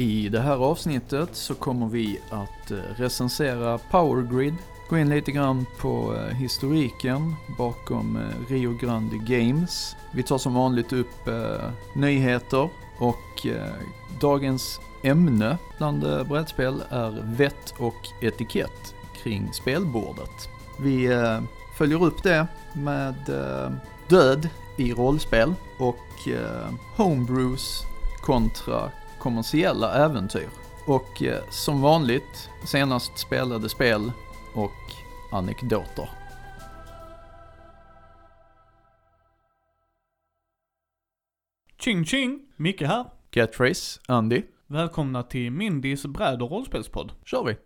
I det här avsnittet så kommer vi att eh, recensera Powergrid, gå in lite grann på eh, historiken bakom eh, Rio Grande Games. Vi tar som vanligt upp eh, nyheter och eh, dagens ämne bland eh, brädspel är vett och etikett kring spelbordet. Vi följer upp det med död i rollspel och homebrews kontra kommersiella äventyr. Och eh, som vanligt, senast spelade spel och anekdoter. Tjing tjing! Micke här. Catchphrase, Andy, Välkomna till Mindys bräd och rollspelspodd. kör vi!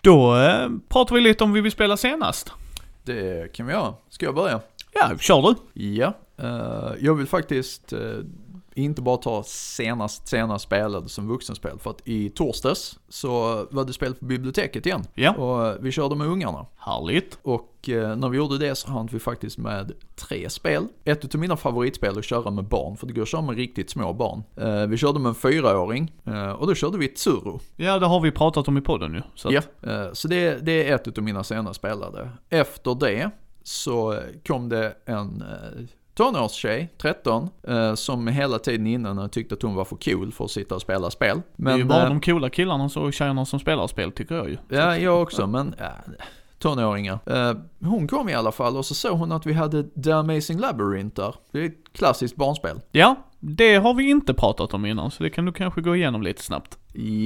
Då eh, pratar vi lite om vi vill spela senast. Det kan vi göra. Ska jag börja? Ja, kör du. Ja, eh, jag vill faktiskt eh, inte bara ta senast, senast spelade som vuxenspel. För att i torsdags så var det spel på biblioteket igen. Ja. Och eh, vi körde med ungarna. Härligt. Och eh, när vi gjorde det så hann vi faktiskt med tre spel. Ett av mina favoritspel att köra med barn, för det går att köra med riktigt små barn. Eh, vi körde med en fyraåring och då körde vi Tsuru. Ja, det har vi pratat om i podden ju. Så Ja, så det, det är ett av mina senast spelade. Efter det så kom det en tonårstjej, 13, eh, som hela tiden innan tyckte att hon var för cool för att sitta och spela spel. det är ju Men, bara eh, de coola killarna och tjejerna som spelar spel tycker jag ju. Ja, jag också, men ja, tonåringar. Eh, hon kom i alla fall och så såg hon att vi hade The Amazing Labyrinth där. Det är ett klassiskt barnspel. Ja, det har vi inte pratat om innan, så det kan du kanske gå igenom lite snabbt.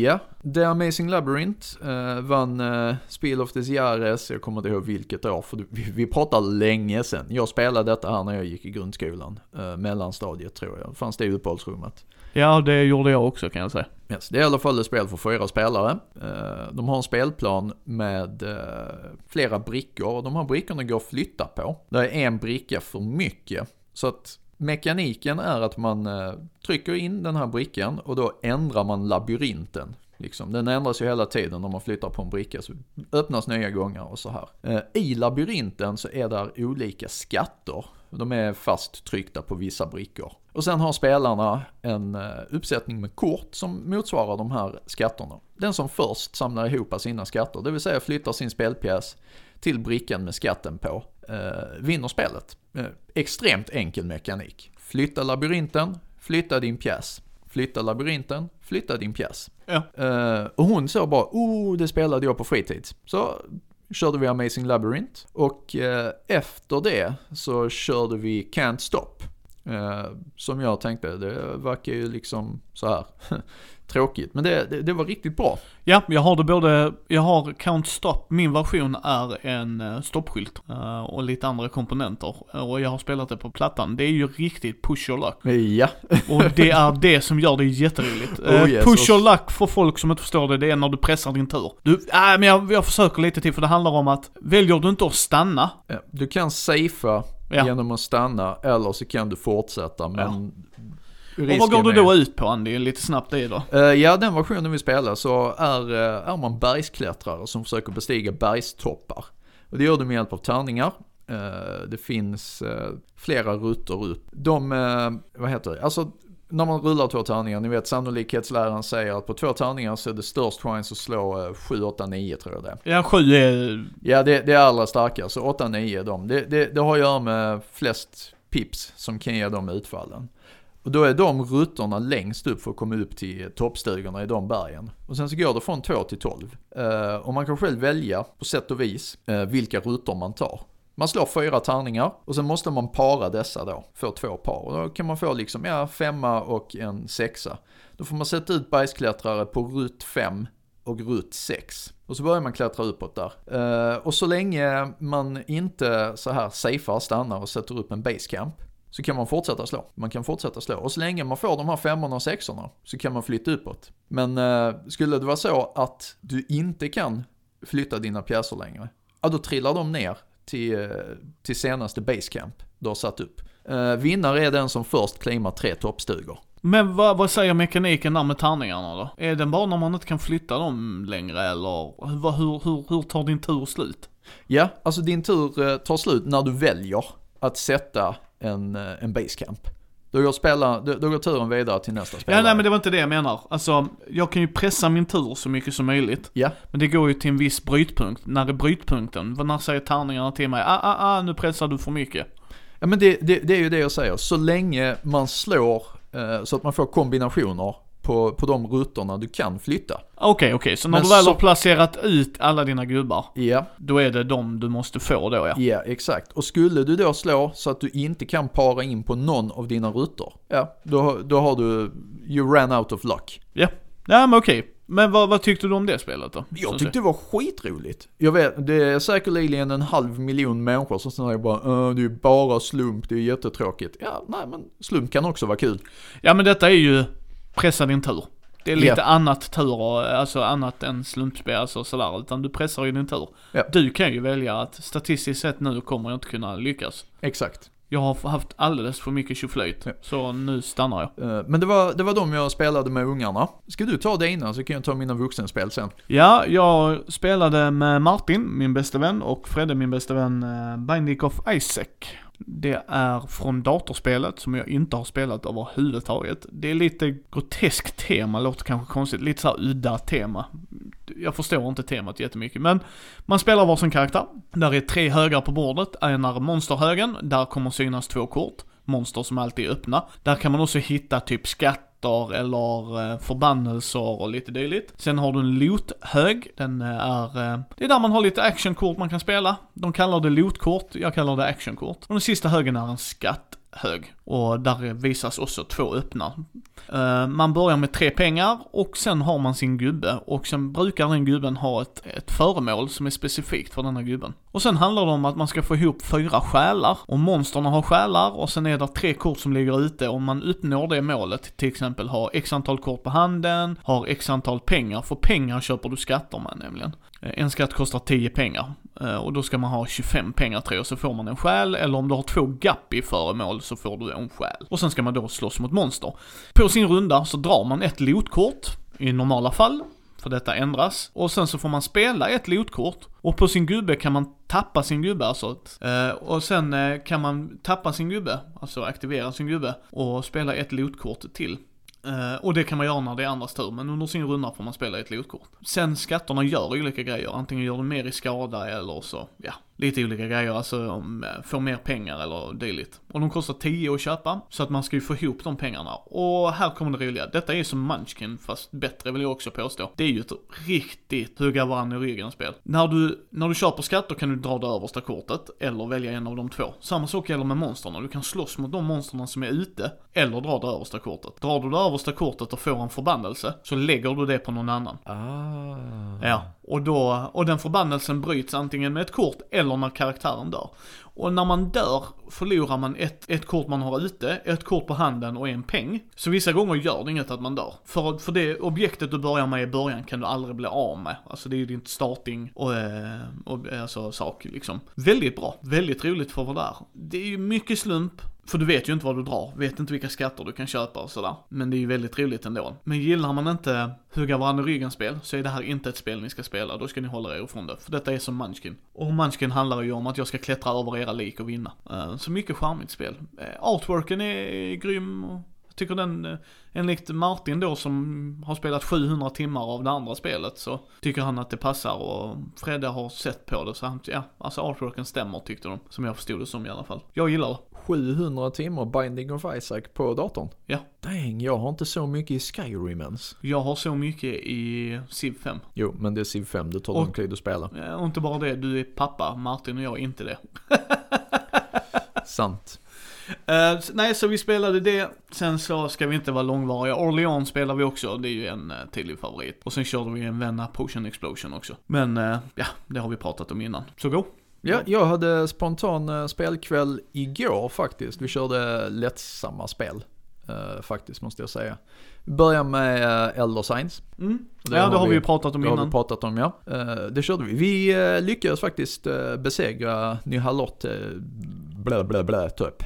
Ja, The Amazing Labyrinth eh, vann eh, Spiel of des Jahres, jag kommer inte ihåg vilket år, för vi, vi pratar länge sedan. Jag spelade detta här när jag gick i grundskolan, eh, mellanstadiet tror jag, fanns det i uppehållsrummet. Ja, det gjorde jag också kan jag säga. Yes, det är i alla fall ett spel för fyra spelare. Eh, de har en spelplan med eh, flera brickor och de här brickorna går att flytta på. Det är en bricka för mycket. Så att mekaniken är att man eh, trycker in den här brickan och då ändrar man labyrinten. Liksom. Den ändras ju hela tiden när man flyttar på en bricka så öppnas nya gångar och så här. Eh, I labyrinten så är där olika skatter. De är fast tryckta på vissa brickor. Och sen har spelarna en eh, uppsättning med kort som motsvarar de här skatterna. Den som först samlar ihop sina skatter, det vill säga flyttar sin spelpjäs till brickan med skatten på, eh, vinner spelet. Eh, extremt enkel mekanik. Flytta labyrinten, flytta din pjäs. Flytta labyrinten, flytta din pjäs. Ja. Eh, och hon sa bara, oh det spelade jag på fritid. Så körde vi Amazing Labyrinth och eh, efter det så körde vi Can't Stop. Eh, som jag tänkte, det verkar ju liksom så här tråkigt. Men det, det, det var riktigt bra. Ja, jag har det både, jag har Count Stop, min version är en eh, stoppskylt eh, och lite andra komponenter. Och jag har spelat det på plattan. Det är ju riktigt push your luck. Ja, Och det är det som gör det jätteroligt. Oh yes, push your luck för folk som inte förstår det, det är när du pressar din tur. Du, äh, men jag, jag försöker lite till för det handlar om att väljer du inte att stanna, Du kan safea Ja. genom att stanna eller så kan du fortsätta men och vad går det då ut på Andy? Lite snabbt det då. Eh, ja, den versionen vi spelar så är, eh, är man bergsklättrare som försöker bestiga bergstoppar. Och det gör du med hjälp av tärningar. Eh, det finns flera rutor upp. De, vad heter det, alltså när man rullar två tärningar, ni vet sannolikhetsläran säger att på två tärningar så är det störst chans att slå eh, 7, 8, 9 tror jag det är. Ja, sju är, Ja, det, det är allra starkast, så 8, 9 är de. Det, det, det har att göra med flest pips som kan ge de utfallen. Och då är de rutterna längst upp för att komma upp till toppstugorna i de bergen. Och sen så går det från 2 till 12. Eh, och man kan själv välja på sätt och vis eh, vilka rutter man tar. Man slår fyra tärningar och sen måste man para dessa då, få två par. Och då kan man få liksom, ja, femma och en sexa. Då får man sätta ut bergsklättrare på rutt 5 och rutt 6. Och så börjar man klättra uppåt där. Uh, och så länge man inte så här safear, stannar och sätter upp en basecamp så kan man fortsätta slå. Man kan fortsätta slå. Och så länge man får de här femmorna och sexorna så kan man flytta uppåt. Men uh, skulle det vara så att du inte kan flytta dina pjäser längre, ja då trillar de ner till, eh, till senaste basecamp du har satt upp. Eh, vinnare är den som först claimar tre toppstugor. Men vad, vad säger mekaniken där med tärningarna då? Är den bara när man inte kan flytta dem längre eller vad, hur, hur, hur tar din tur slut? Ja, alltså din tur eh, tar slut när du väljer att sätta en, eh, en basecamp. Då går, spela, då, då går turen vidare till nästa spelare. Ja, nej men det var inte det jag menar. Alltså, jag kan ju pressa min tur så mycket som möjligt. Ja, Men det går ju till en viss brytpunkt. När är brytpunkten? När säger tärningarna till mig? Ah, ah, ah, nu pressar du för mycket. ja men det, det, det är ju det jag säger. Så länge man slår eh, så att man får kombinationer på, på de rutterna du kan flytta. Okej, okej. Så när Men du väl så- har placerat ut alla dina gubbar, Ja, då är det de du måste få då ja. ja exakt. Och skulle du då slå så att du inte kan para in på någon av dina rutter, ja, då, då har du, you ran out of luck. Ja, ja men okej. Men vad, vad tyckte du om det spelet då? Jag tyckte det var skitroligt. Jag vet, det är säkerligen en halv miljon människor som säger bara "Äh, det är bara slump, det är jättetråkigt. Ja, nej men slump kan också vara kul. Ja men detta är ju pressa din tur. Det är lite Ja. annat tur, alltså annat än slumpspel alltså sådär, utan du pressar ju din tur. Ja. Du kan ju välja att statistiskt sett nu kommer jag inte kunna lyckas. Exakt. Jag har haft alldeles för mycket tjoflöjt, Ja. så nu stannar jag. Eh, Men det var, det var de jag spelade med ungarna. Ska du ta dina så kan jag ta mina vuxenspel sen. Ja, jag spelade med Martin, min bästa vän, och Fredde, min bästa vän, eh, Binding of Isaac. Det är från datorspelet som jag inte har spelat överhuvudtaget. Det är lite groteskt tema, låter kanske konstigt, lite såhär udda tema. Jag förstår inte temat jättemycket, men man spelar varsin karaktär. Där är tre högar på bordet, en är monsterhögen, där kommer synas två kort. Monster som alltid är öppna. Där kan man också hitta typ skatter eller eh, förbannelser och lite dylikt. Sen har du en loot-hög. Den eh, är, eh, det är där man har lite actionkort man kan spela. De kallar det lootkort, jag kallar det actionkort. Och den sista högen är en skatt hög. Och där visas också två öppna. Eh, man börjar med tre pengar och sen har man sin gubbe. Och sen brukar den gubben ha ett, ett föremål som är specifikt för denna gubben. Och sen handlar det om att man ska få ihop fyra själar. Och monsterna har själar och sen är det tre kort som ligger ute. Om man uppnår det målet, till exempel har x antal kort på handen, har x antal pengar, för pengar köper du skatter med nämligen. Eh, en skatt kostar 10 pengar. Eh, och då ska man ha 25 pengar tror jag så får man en själ eller om du har två guppy-föremål så får du en själ. Och sen ska man då slåss mot monster. På sin runda så drar man ett lotkort i normala fall. För detta ändras. Och sen så får man spela ett lotkort. Och på sin gubbe kan man tappa sin gubbe alltså. Eh, och sen eh, kan man tappa sin gubbe, alltså aktivera sin gubbe. Och spela ett lotkort till. Uh, och det kan man göra när det är andras tur, men under sin runda får man spela ett lotkort. Sen skatterna gör olika grejer, antingen gör du mer i skada eller så, ja, lite olika grejer, alltså om, eh, får mer pengar eller dylikt. Och de kostar 10 att köpa, så att man ska ju få ihop de pengarna. Och här kommer det roliga, detta är som Munchkin, fast bättre vill jag också påstå. Det är ju ett riktigt hugga varandra i ryggen-spel. När du, när du köper skatter kan du dra det översta kortet, eller välja en av de två. Samma sak gäller med monsterna, du kan slåss mot de monsterna som är ute, eller dra det översta kortet. Drar du det översta kortet och får en förbannelse, så lägger du det på någon annan. Ah. Ja, och då, och den förbannelsen bryts antingen med ett kort eller när karaktären dör. Och när man dör förlorar man ett, ett kort man har ute, ett kort på handen och en peng. Så vissa gånger gör det inget att man dör. För, för det objektet du börjar med i början kan du aldrig bli av med. Alltså det är ju din starting och, eh, och eh, alltså, sak liksom. Väldigt bra, väldigt roligt för att vara där. Det är ju mycket slump, för du vet ju inte vad du drar, vet inte vilka skatter du kan köpa och sådär. Men det är ju väldigt roligt ändå. Men gillar man inte hugga varandra i ryggen-spel så är det här inte ett spel ni ska spela, då ska ni hålla er ifrån det. För detta är som Munchkin. Och Munchkin handlar ju om att jag ska klättra över era lik och vinna. Eh, så mycket charmigt spel. Eh, artworken är grym och jag tycker den, eh, enligt Martin då som har spelat 700 timmar av det andra spelet så tycker han att det passar och Fredde har sett på det så han, ja, alltså artworken stämmer tyckte de. Som jag förstod det som i alla fall. Jag gillar det. 700 timmar Binding of Isaac på datorn. Ja. Dang, jag har inte så mycket i Skyrim ens. Jag har så mycket i Civ 5. Jo, men det är Civ 5, det tar lång tid att spela. Eh, Och inte bara det, du är pappa, Martin och jag är inte det. Sant. Eh, s- nej, så vi spelade det. Sen så ska vi inte vara långvariga. Orleans spelar vi också, det är ju en uh, tydlig favorit. Och sen körde vi en vänna Potion Explosion också. Men eh, ja, det har vi pratat om innan. Så go. Ja, jag hade spontan eh, spelkväll igår faktiskt. Vi körde lättsamma spel. eh, faktiskt måste jag säga. Vi börjar med uh, Elder Signs. Mm. Det ja, har det har vi ju pratat om Det har vi innan. pratat om ja. Eh, det körde vi. Vi eh, lyckades faktiskt besegra Nyhalott blä blä blä typ.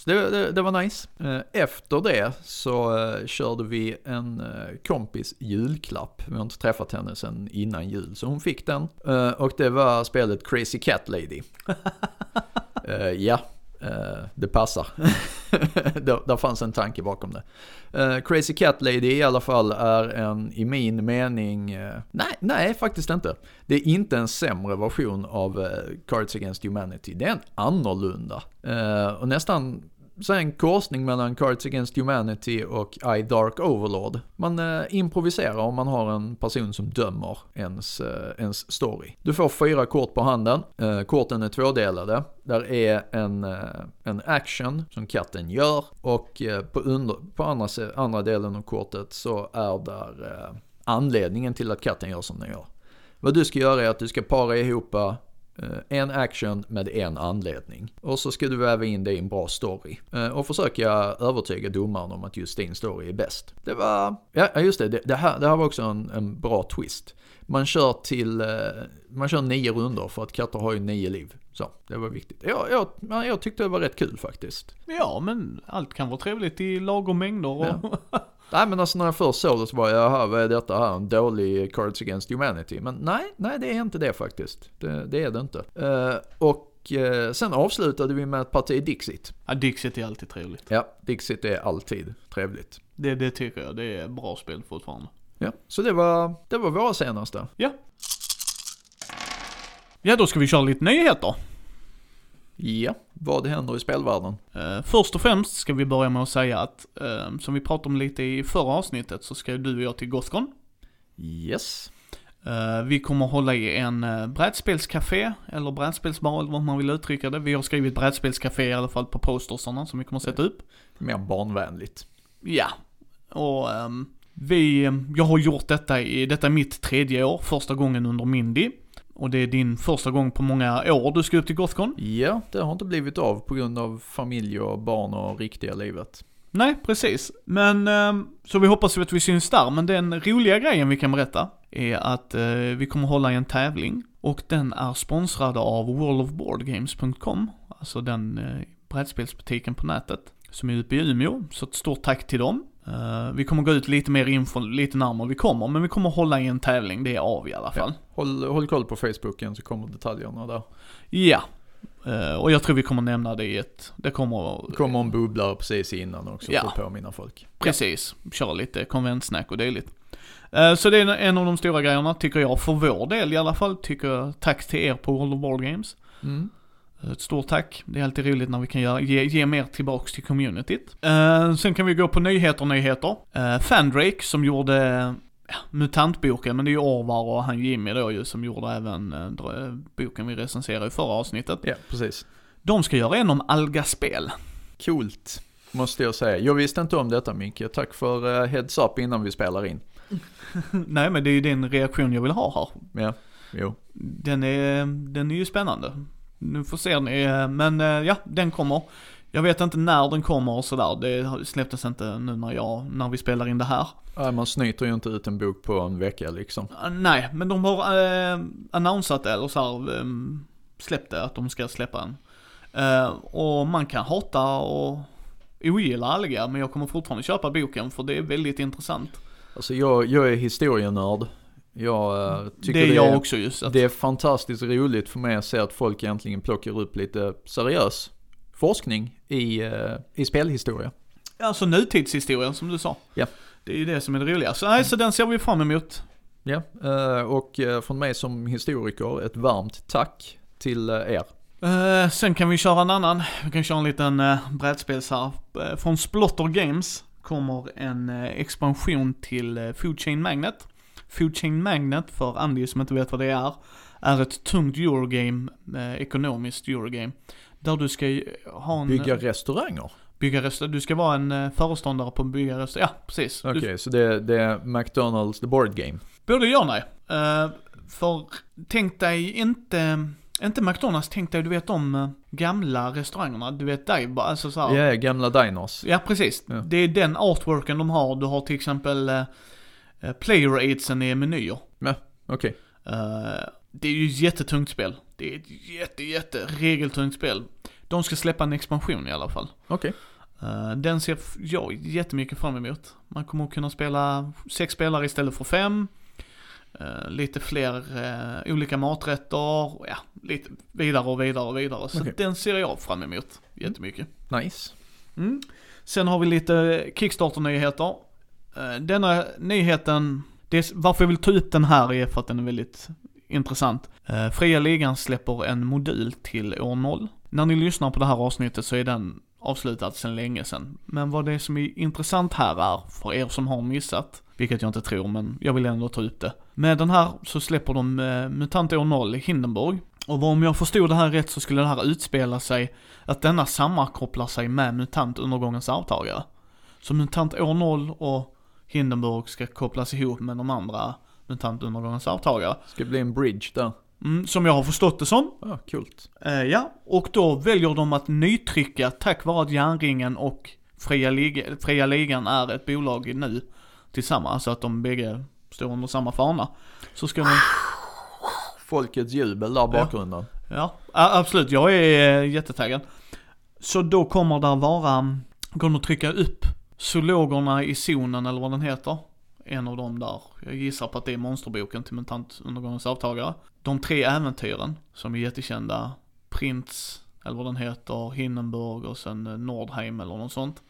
Så det, det, det var nice. Eh, Efter det så eh, körde vi en eh, kompis julklapp. Vi har inte träffat henne sedan innan jul så hon fick den. Och det var spelet Crazy Cat Lady. Ja, det passar. där, fanns en tanke bakom det. Eh, Crazy Cat Lady i alla fall är en, i min mening, eh, nej, nej faktiskt inte. Det är inte en sämre version av eh, Cards Against Humanity. Det är en annorlunda. Eh, och nästan så en korsning mellan Cards Against Humanity och I Dark Overlord. Man eh, improviserar om man har en person som dömer ens, eh, ens story. Du får fyra kort på handen, eh, korten är tvådelade. Där är en, eh, en action som katten gör och eh, på, under, på andra, andra delen av kortet så är där eh, anledningen till att katten gör som den gör. Vad du ska göra är att du ska para ihop eh, en action med en anledning. Och så ska du väva in det i en bra story. Eh, och försöka övertyga domaren om att just din story är bäst. Det var, ja just det, det, här, det här var också en, en bra twist. Man kör till, eh, man kör nio runder för att katter har ju nio liv. Så, det var viktigt. Jag, jag, jag tyckte det var rätt kul faktiskt. Ja, men allt kan vara trevligt i lagom mängder och... Ja. Nej men alltså när jag först såg det så var jag, jaha vad är detta här, en dålig Cards Against Humanity. Men nej, nej det är inte det faktiskt. Det, det är det inte. Uh, och uh, sen avslutade vi med ett parti Dixit. Ja, Dixit är alltid trevligt. Ja, Dixit är alltid trevligt. Det, det tycker jag, det är bra spel fortfarande. Ja, så det var, det var våra senaste. Ja. Ja, då ska vi köra lite nyheter. Ja, vad händer i spelvärlden? Uh, först och främst ska vi börja med att säga att, uh, som vi pratade om lite i förra avsnittet, så ska du och jag till Gothcon. Yes. Uh, vi kommer hålla i en uh, brädspelscafé, eller brädspelsbar, eller vad man vill uttrycka det. Vi har skrivit brädspelscafé i alla fall på postersarna som vi kommer sätta upp. Mer barnvänligt. Ja. Och um, vi, jag har gjort detta i, detta är mitt tredje år, första gången under Mindy. Och det är din första gång på många år du ska upp till Gothcon? Ja, det har inte blivit av på grund av familj och barn och riktiga livet. Nej, precis. Men, ehm, så vi hoppas att vi syns där. Men den roliga grejen vi kan berätta är att eh, vi kommer hålla i en tävling. Och den är sponsrad av worldofboardgames.com. Alltså den eh, brädspelsbutiken på nätet. Som är uppe i Umeå. Så ett stort tack till dem. Uh, vi kommer gå ut lite mer info lite närmare vi kommer, men vi kommer hålla i en tävling, det är av i alla fall. Ja. Håll, håll koll på Facebooken så kommer detaljerna där. Ja. Uh, och jag tror vi kommer nämna det i ett, det kommer... Det kommer en bubblare precis innan också ja. för att påminna folk. Precis, ja. köra lite konventsnack och dylikt. Uh, så det är en av de stora grejerna, tycker jag, för vår del i alla fall. Tycker jag, tack till er på World of Board Games. Mm. Ett stort tack. Det är alltid roligt när vi kan göra, ge, ge mer tillbaks till communityt. Uh, sen kan vi gå på nyheter, nyheter. Uh, Fandrake som gjorde ja, Mutantboken, men det är ju Orvar och han Jimmy då ju som gjorde även uh, boken vi recenserade i förra avsnittet. Ja, precis. De ska göra en om Alga-spel. Coolt, måste jag säga. Jag visste inte om detta Micke. Tack för uh, heads up innan vi spelar in. Nej men det är ju din reaktion jag vill ha här. Ja, jo. Den är, den är ju spännande. Nu får se ni, eh, men eh, ja, den kommer. Jag vet inte när den kommer och sådär. Det släpptes inte nu när jag, när vi spelar in det här. Nej, man snyter ju inte ut en bok på en vecka liksom. Uh, nej, men de har eh, annonsat eller så här, um, släppt det, att de ska släppa en. Uh, och man kan hata och ogilla Alga, men jag kommer fortfarande köpa boken för det är väldigt intressant. Alltså jag, jag är historienörd. Jag uh, tycker det är jag det är, också just. Att... Det är fantastiskt roligt för mig att se att folk egentligen plockar upp lite seriös forskning i, uh, i spelhistoria. Alltså nutidshistoria som du sa. Ja. Det är ju det som är det roliga. Så, nej, så den ser vi fram emot. Ja, uh, och från mig som historiker, ett varmt tack till er. Sen kan vi köra en annan, vi kan köra en liten brädspels här. Från Splotter Games kommer en expansion till Food Chain Magnet. Food Chain Magnet, för Andy som inte vet vad det är, är ett tungt Eurogame, eh, ekonomiskt Eurogame. Där du ska ha en... Bygga restauranger? Bygga restauranger, du ska vara en eh, föreståndare på en bygga restauranger, ja precis. Okej, okay, så det, det, är McDonalds the board game? Både ja och nej. Uh, för tänk dig inte, inte McDonalds, tänk dig du vet om uh, gamla restaurangerna, du vet dive, alltså såhär. Ja, gamla diners. Ja, precis. Ja. Det är den artworken de har, du har till exempel Uh, player aidsen är menyer. Ja, okej. Okay. Uh, eh, det är ju ett jättetungt spel. Det är ett jätte, jätte regeltungt spel. De ska släppa en expansion i alla fall. Okej. Okay. Uh, den ser jag jättemycket fram emot. Man kommer att kunna spela sex spelare istället för fem. eh, lite fler eh, olika maträtter, ja, lite vidare och vidare och vidare. Så den ser jag fram emot jättemycket. Nice. Mm. Sen har vi lite Kickstarter-nyheter. Eh, denna nyheten, det är, varför jag vill ta upp den här är för att den är väldigt intressant. Eh, Fria Ligan släpper en modul till år 0. När ni lyssnar på det här avsnittet så är den avslutad sedan länge sedan. Men vad det är som är intressant här är, för er som har missat, vilket jag inte tror, men jag vill ändå ta upp det. Med den här så släpper de eh, MUTANT år 0 i Hindenburg. Och om jag förstod det här rätt så skulle det här utspela sig att denna sammankopplar sig med MUTANT undergångens arvtagare. Så MUTANT år 0 och Hindenburg ska kopplas ihop med de andra MUTANT undergångens arvtagare. Ska bli en bridge där. Mm, som jag har förstått det som. Ja, coolt. Eh, ja, och då väljer de att nytrycka tack vare att Järnringen och Fria, Liga, Fria Ligan är ett bolag nu tillsammans, så att de bägge står under samma fana. Så ska de, Folkets jubel där bakgrunden. ja, a- absolut, jag är eh, jättetaggad. Så då kommer det vara, kommer de trycka upp zoologerna i zonen eller vad den heter. En av dem där, jag gissar på att det är monsterboken till Mutant undergångens avtagare. De tre äventyren som är jättekända, Prins, eller vad den heter, Hindenburg och sen eh, Nordheim eller något sånt.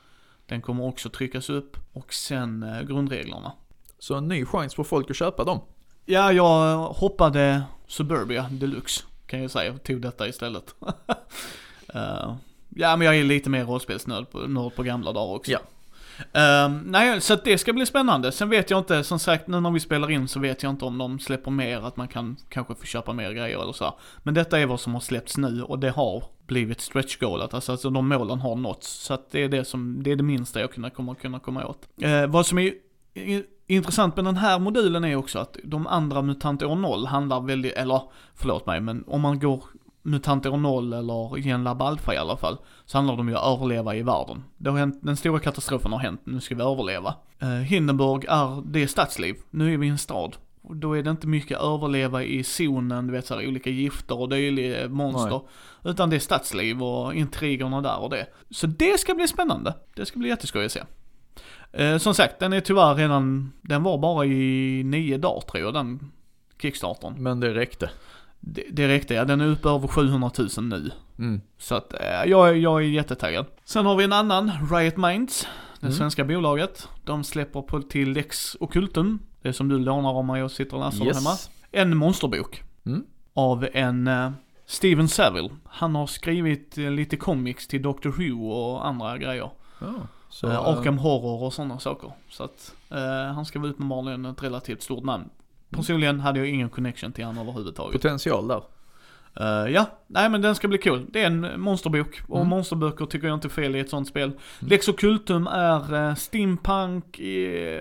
Den kommer också tryckas upp. Och sen eh, grundreglerna. Så en ny chans för folk att köpa dem. Ja, jag hoppade Suburbia Deluxe, kan jag säga. Tog detta istället. Eh, ja, men jag är lite mer rollspelsnörd på, på gamla dagar också. Ja. Ehm, nej, så att det ska bli spännande. Sen vet jag inte, som sagt, nu när vi spelar in så vet jag inte om de släpper mer, att man kan kanske få köpa mer grejer eller så. här. Men detta är vad som har släppts nu och det har blivit stretch goalat, alltså, alltså de målen har nåtts. Så att det är det som, det är det minsta jag kunna, kommer kunna komma åt. Uh, vad som är intressant med den här modulen är också att de andra MUTANT år 0 handlar väldigt, eller förlåt mig, men om man går MUTANT år 0 eller Genlab Alpha i alla fall, så handlar det om att överleva i världen. Det har hänt, den stora katastrofen har hänt, nu ska vi överleva. Eh, Hindenburg är, det är stadsliv, nu är vi i en stad. Och då är det inte mycket överleva i zonen, du vet så här, olika gifter och dyliga monster. Utan det är stadsliv och intrigerna där och det. Så det ska bli spännande. Det ska bli jätteskoj att se. Eh, som sagt, den är tyvärr redan, den var bara i nio dagar tror jag, den Kickstartern. Men det räckte. Det, det räckte ja, den är uppe över 700 000 nu. Mm. Så att eh, jag, jag är jättetaggad. Sen har vi en annan, Riot Minds, det Mm. svenska bolaget. De släpper på till Lex Occultum, det som du lånar om och sitter och läser hemma. Yes. En monsterbok. Mm. Av en eh, Steven Saville. Han har skrivit eh, lite comics till Doctor Who och andra grejer. Ja, så, eh, Arkham Horror och sådana saker. Så att han ska vara uppenbarligen ett relativt stort namn. Personligen hade jag ingen connection till honom överhuvudtaget. potential där. Eh, ja, nej men den ska bli cool. Det är en monsterbok och Mm. monsterböcker tycker jag inte är fel i ett sånt spel. Lex Occultum är uh, steampunk, i,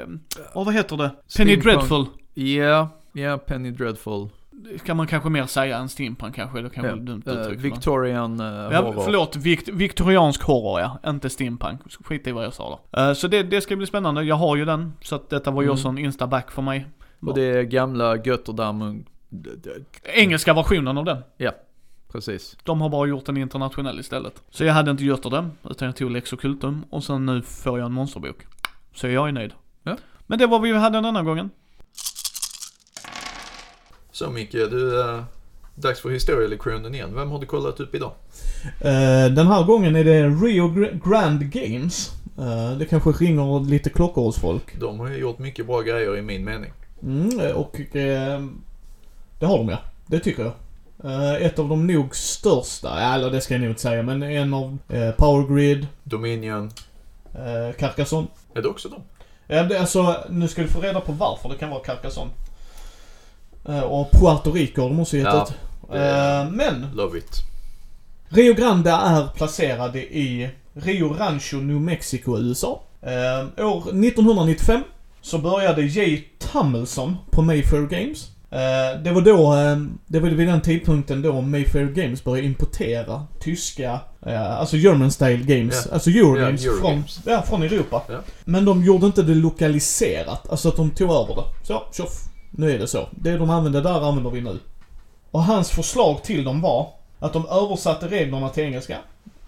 oh, vad heter det? Penny Steampunk. Dreadful. Ja, ja, Penny Dreadful. Det kan man kanske mer säga än steampunk kanske, det kanske Ja. är dumt uttryck. men- Victorian uh, Ja, horror. förlåt, vikt, viktoriansk horror ja, inte steampunk. Skit i vad jag sa då. Eh, så det, det ska bli spännande, jag har ju den. Så att detta var ju Mm. också en instaback för mig. Och det är gamla Götterdam. Engelska versionen av den. Precis. De har bara gjort en internationell istället. Så jag hade inte Götterdam, utan jag tog Lex Occultum och sen nu får jag en monsterbok. Så jag är nöjd. Ja. Men det var vad vi hade denna gången. Så Micke, du, uh, dags för historielektionen igen. Vem har du kollat upp idag? Eh, den här gången är det Rio Gr- Grand Games. Eh, det kanske ringer lite klockor hos folk. De har ju gjort mycket bra grejer i min mening. Mm, eh, och eh, det har de ja. Det tycker jag. Eh, ett av de nog största, eller det ska jag nog inte säga, men en av eh, Power Grid, Dominion. eh, Carcassonne. Är det också de? Ja, det, alltså, nu ska du få reda på varför det kan vara Carcassonne. Eh, och Puerto Rico har de också gett Ja, ut. det Eh, men Love it. Rio Grande är placerade i Rio Rancho, New Mexico, USA. Eh, år 1995 så började Jay Tummelson på Mayfair Games. Eh, det var då, eh, det var vid den tidpunkten då Mayfair Games började importera tyska, eh, alltså German style games, Ja. alltså Eurogames, Ja, från, Eurogames. ja, från Europa. Ja. Men de gjorde inte det lokaliserat, alltså att de tog över det. Så, tjoff, nu är det så. Det de använde där använder vi nu. Och hans förslag till dem var att de översatte reglerna till engelska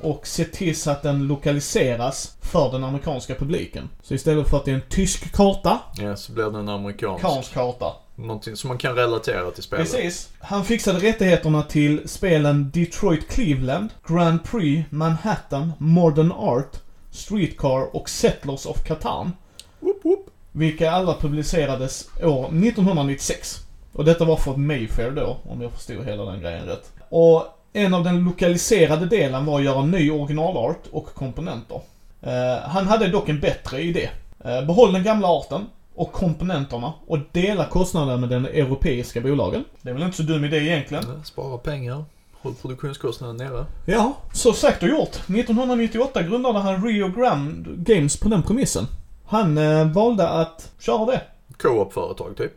och se till så att den lokaliseras för den amerikanska publiken. Så istället för att det är en tysk karta, Ja, så blir det en amerikansk. amerikansk karta. Någonting som man kan relatera till spelet. Precis. Han fixade rättigheterna till spelen Detroit Cleveland, Grand Prix, Manhattan, Modern Art, Streetcar och Settlers of Catan. Whoop, whoop. Vilka alla publicerades år 1996. Och detta var för Mayfair då, om jag förstod hela den grejen rätt. Och en av den lokaliserade delen var att göra ny originalart och komponenter. Eh, han hade dock en bättre idé. Eh, behåll den gamla arten och komponenterna och dela kostnaden med den europeiska bolagen. Det är väl inte så dum idé egentligen. Spara pengar. Håll produktionskostnaden nere. Ja, så sagt och gjort. 1998 grundade han Rio Grande Games på den premissen. Han eh, valde att köra det. Co-op-företag typ.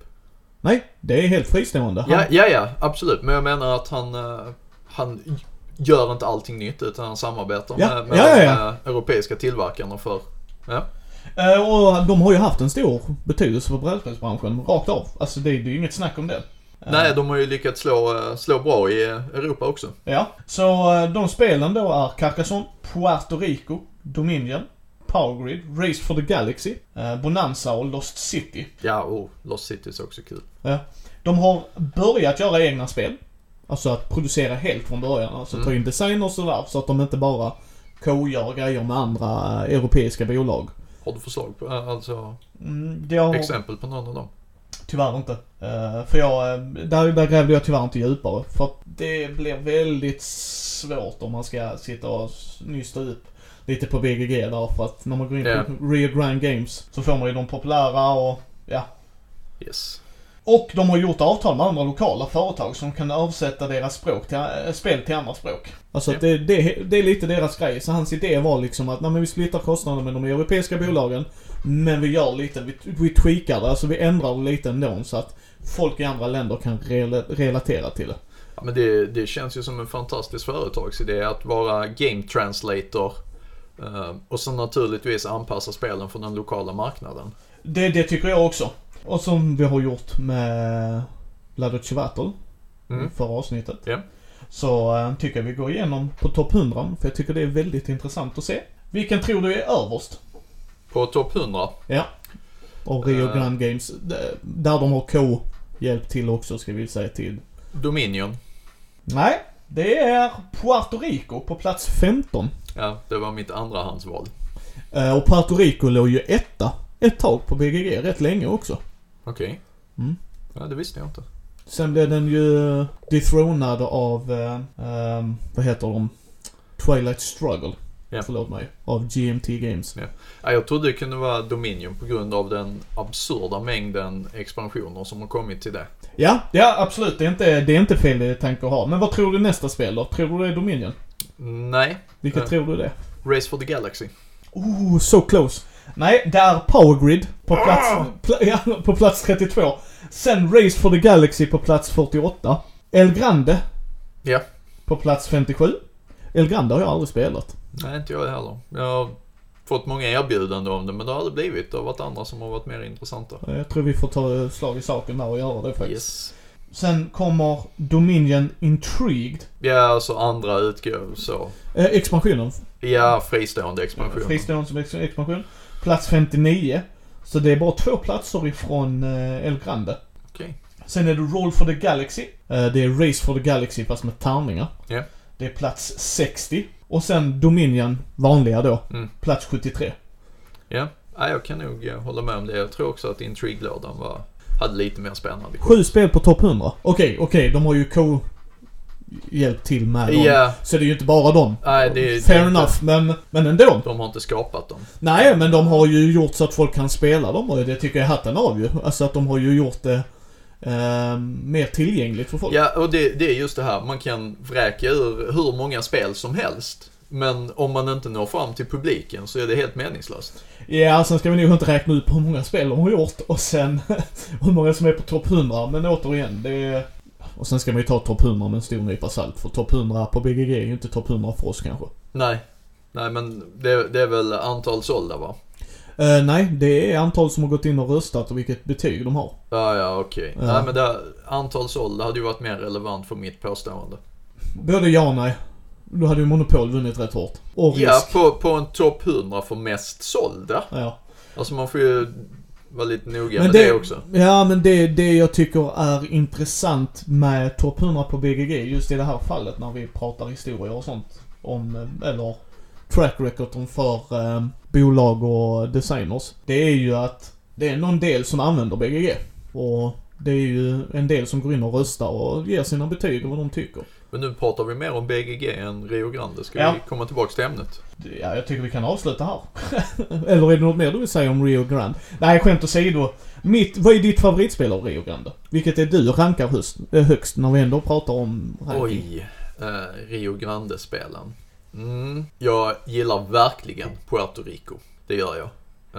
Nej, det är helt fristående. Han, Ja, ja, ja, absolut. Men jag menar att han, eh, han gör inte allting nytt utan han samarbetar Ja, med, med ja, ja, de ja. europeiska tillverkarna för, ja. Eh, och de har ju haft en stor betydelse för brädspelsbranschen, rakt av. Alltså det, det är ju inget snack om det. Eh, Nej, de har ju lyckats slå, eh, slå bra i Europa också. Ja, så de spelen då är Carcassonne, Puerto Rico, Dominion, Powergrid, Race for the Galaxy, Bonanza och Lost City. Ja, och Lost Cities är också kul. Ja. De har börjat göra egna spel. Alltså att producera helt från början. Alltså ta in designers och sådär. Så att de inte bara co-gör grejer med andra eh, europeiska bolag. Har du förslag på, eh, alltså Mm, har exempel på någon av dem? tyvärr inte. Eh, för jag, där, där grävde jag tyvärr inte djupare. För att det blir väldigt svårt om man ska sitta och nysta upp lite på BGG där. För att när man går in Ja. på Rio Grande Games så får man ju de populära och ja, Yes. Och de har gjort avtal med andra lokala företag som kan översätta deras språk till, äh, spel till andra språk. Alltså att det, det, det är lite deras grej. Så hans idé var liksom att nej, men vi splittar kostnaderna med de europeiska bolagen. Men vi gör lite, vi, vi tweakar det, alltså vi ändrar det lite ändå så att folk i andra länder kan rela, relatera till det. Ja, men det, det känns ju som en fantastisk företagsidé att vara game translator eh, och så naturligtvis anpassa spelen för den lokala marknaden. Det, det tycker jag också. Och som vi har gjort med Ladoce Vattel Mm. förra avsnittet. Ja. Så äh, tycker jag vi går igenom på topp 100 för jag tycker det är väldigt intressant att se. Vilken tror du är överst? På topp 100, Ja. Och Rio Eh. Grande Games, där de har K hjälpt till också ska vi säga till. Dominion. Nej, det är Puerto Rico på plats 15. Ja, det var mitt andrahandsval. Eh, och Puerto Rico låg ju etta ett tag på BGG, rätt länge också. Okej. Mm. Ja, det visste jag inte. Sen blev den ju dethronad av, eh, ehm, vad heter de? Twilight Struggle. Ja. Förlåt mig. Av GMT Games. Ja, jag trodde det kunde vara Dominion på grund av den absurda mängden expansioner som har kommit till det. Ja, ja absolut. Det är inte, det är inte fel tanke att ha. Men vad tror du nästa spel då? Tror du det är Dominion? Nej, Vilket Ja. tror du det? Race for the Galaxy. Oh, so close. Nej, det är Powergrid på plats, pla, ja, på plats 32. Sen Race for the Galaxy på plats 48. El Grande Ja. på plats 57. El Grande har jag aldrig spelat. Nej, inte jag heller. Jag har fått många erbjudanden om det, men det har aldrig blivit. Det har varit andra som har varit mer intressanta. Jag tror vi får ta slag i saken där och göra det faktiskt. Yes. Sen kommer Dominion Intrigued. Ja, alltså andra utgåvor så. Eh, expansionen. Ja, fristående expansioner. Fristående som ex- expansion. Plats 59. Så det är bara två platser ifrån eh, El Grande. Okej. Sen är det Roll for the Galaxy. Eh, det är Race for the Galaxy fast med tärningar. Ja. Det är plats 60. Och sen Dominion, vanliga då. Mm. Plats 73. Ja, ja, jag kan nog eh, hålla med om det. Jag tror också att Intrigue-lådan var, hade lite mer spännande. Sju spel på topp 100. Okej, okej, de har ju co hjälpt till med dem. Ja, Så det är ju inte bara dem. nej det, Fair det, enough, men, men ändå. De har inte skapat dem. Nej, men de har ju gjort så att folk kan spela dem och det tycker jag hatten av ju. Alltså att de har ju gjort det eh, mer tillgängligt för folk. Ja, och det, det är just det här. Man kan vräka ur hur många spel som helst. Men om man inte når fram till publiken så är det helt meningslöst. Ja, sen ska vi nog inte räkna ut hur många spel de har gjort och sen hur många som är på topp 100. Men återigen, det är... Och sen ska man ju ta topp 100 med en stor nypa salt. För topp 100 på BGG är ju inte topp 100 för oss kanske. Nej, nej men det, det är väl antal sålda va? Eh, nej, det är antal som har gått in och röstat och vilket betyg de har. Ja, ja, okej. Ja. Nej, men det, antal sålda hade ju varit mer relevant för mitt påstående. Både ja och nej. Då hade ju Monopol vunnit rätt hårt. Och risk. Ja, på, på en topp 100 för mest sålda. Ja. Alltså man får ju vara lite noga Men med det- det, också. Ja, men det, det jag tycker är intressant med topp 100 på BGG, just i det här fallet när vi pratar historier och sånt, om, eh, eller track record för eh, bolag och designers. Det är ju att det är någon del som använder BGG. Och det är ju en del som går in och röstar och ger sina betyg och vad de tycker. Men nu pratar vi mer om BGG än Rio Grande. Ska Ja. vi komma tillbaks till ämnet? Ja, jag tycker vi kan avsluta här. Eller är det något mer du vill säga om Rio Grande? Nej, skämt åsido. Mitt, vad är ditt favoritspel av Rio Grande? Vilket är du rankar högst, eh, högst när vi ändå pratar om ranking? Oj, eh, Rio Grande-spelen. Mm, jag gillar verkligen Puerto Rico. Det gör jag.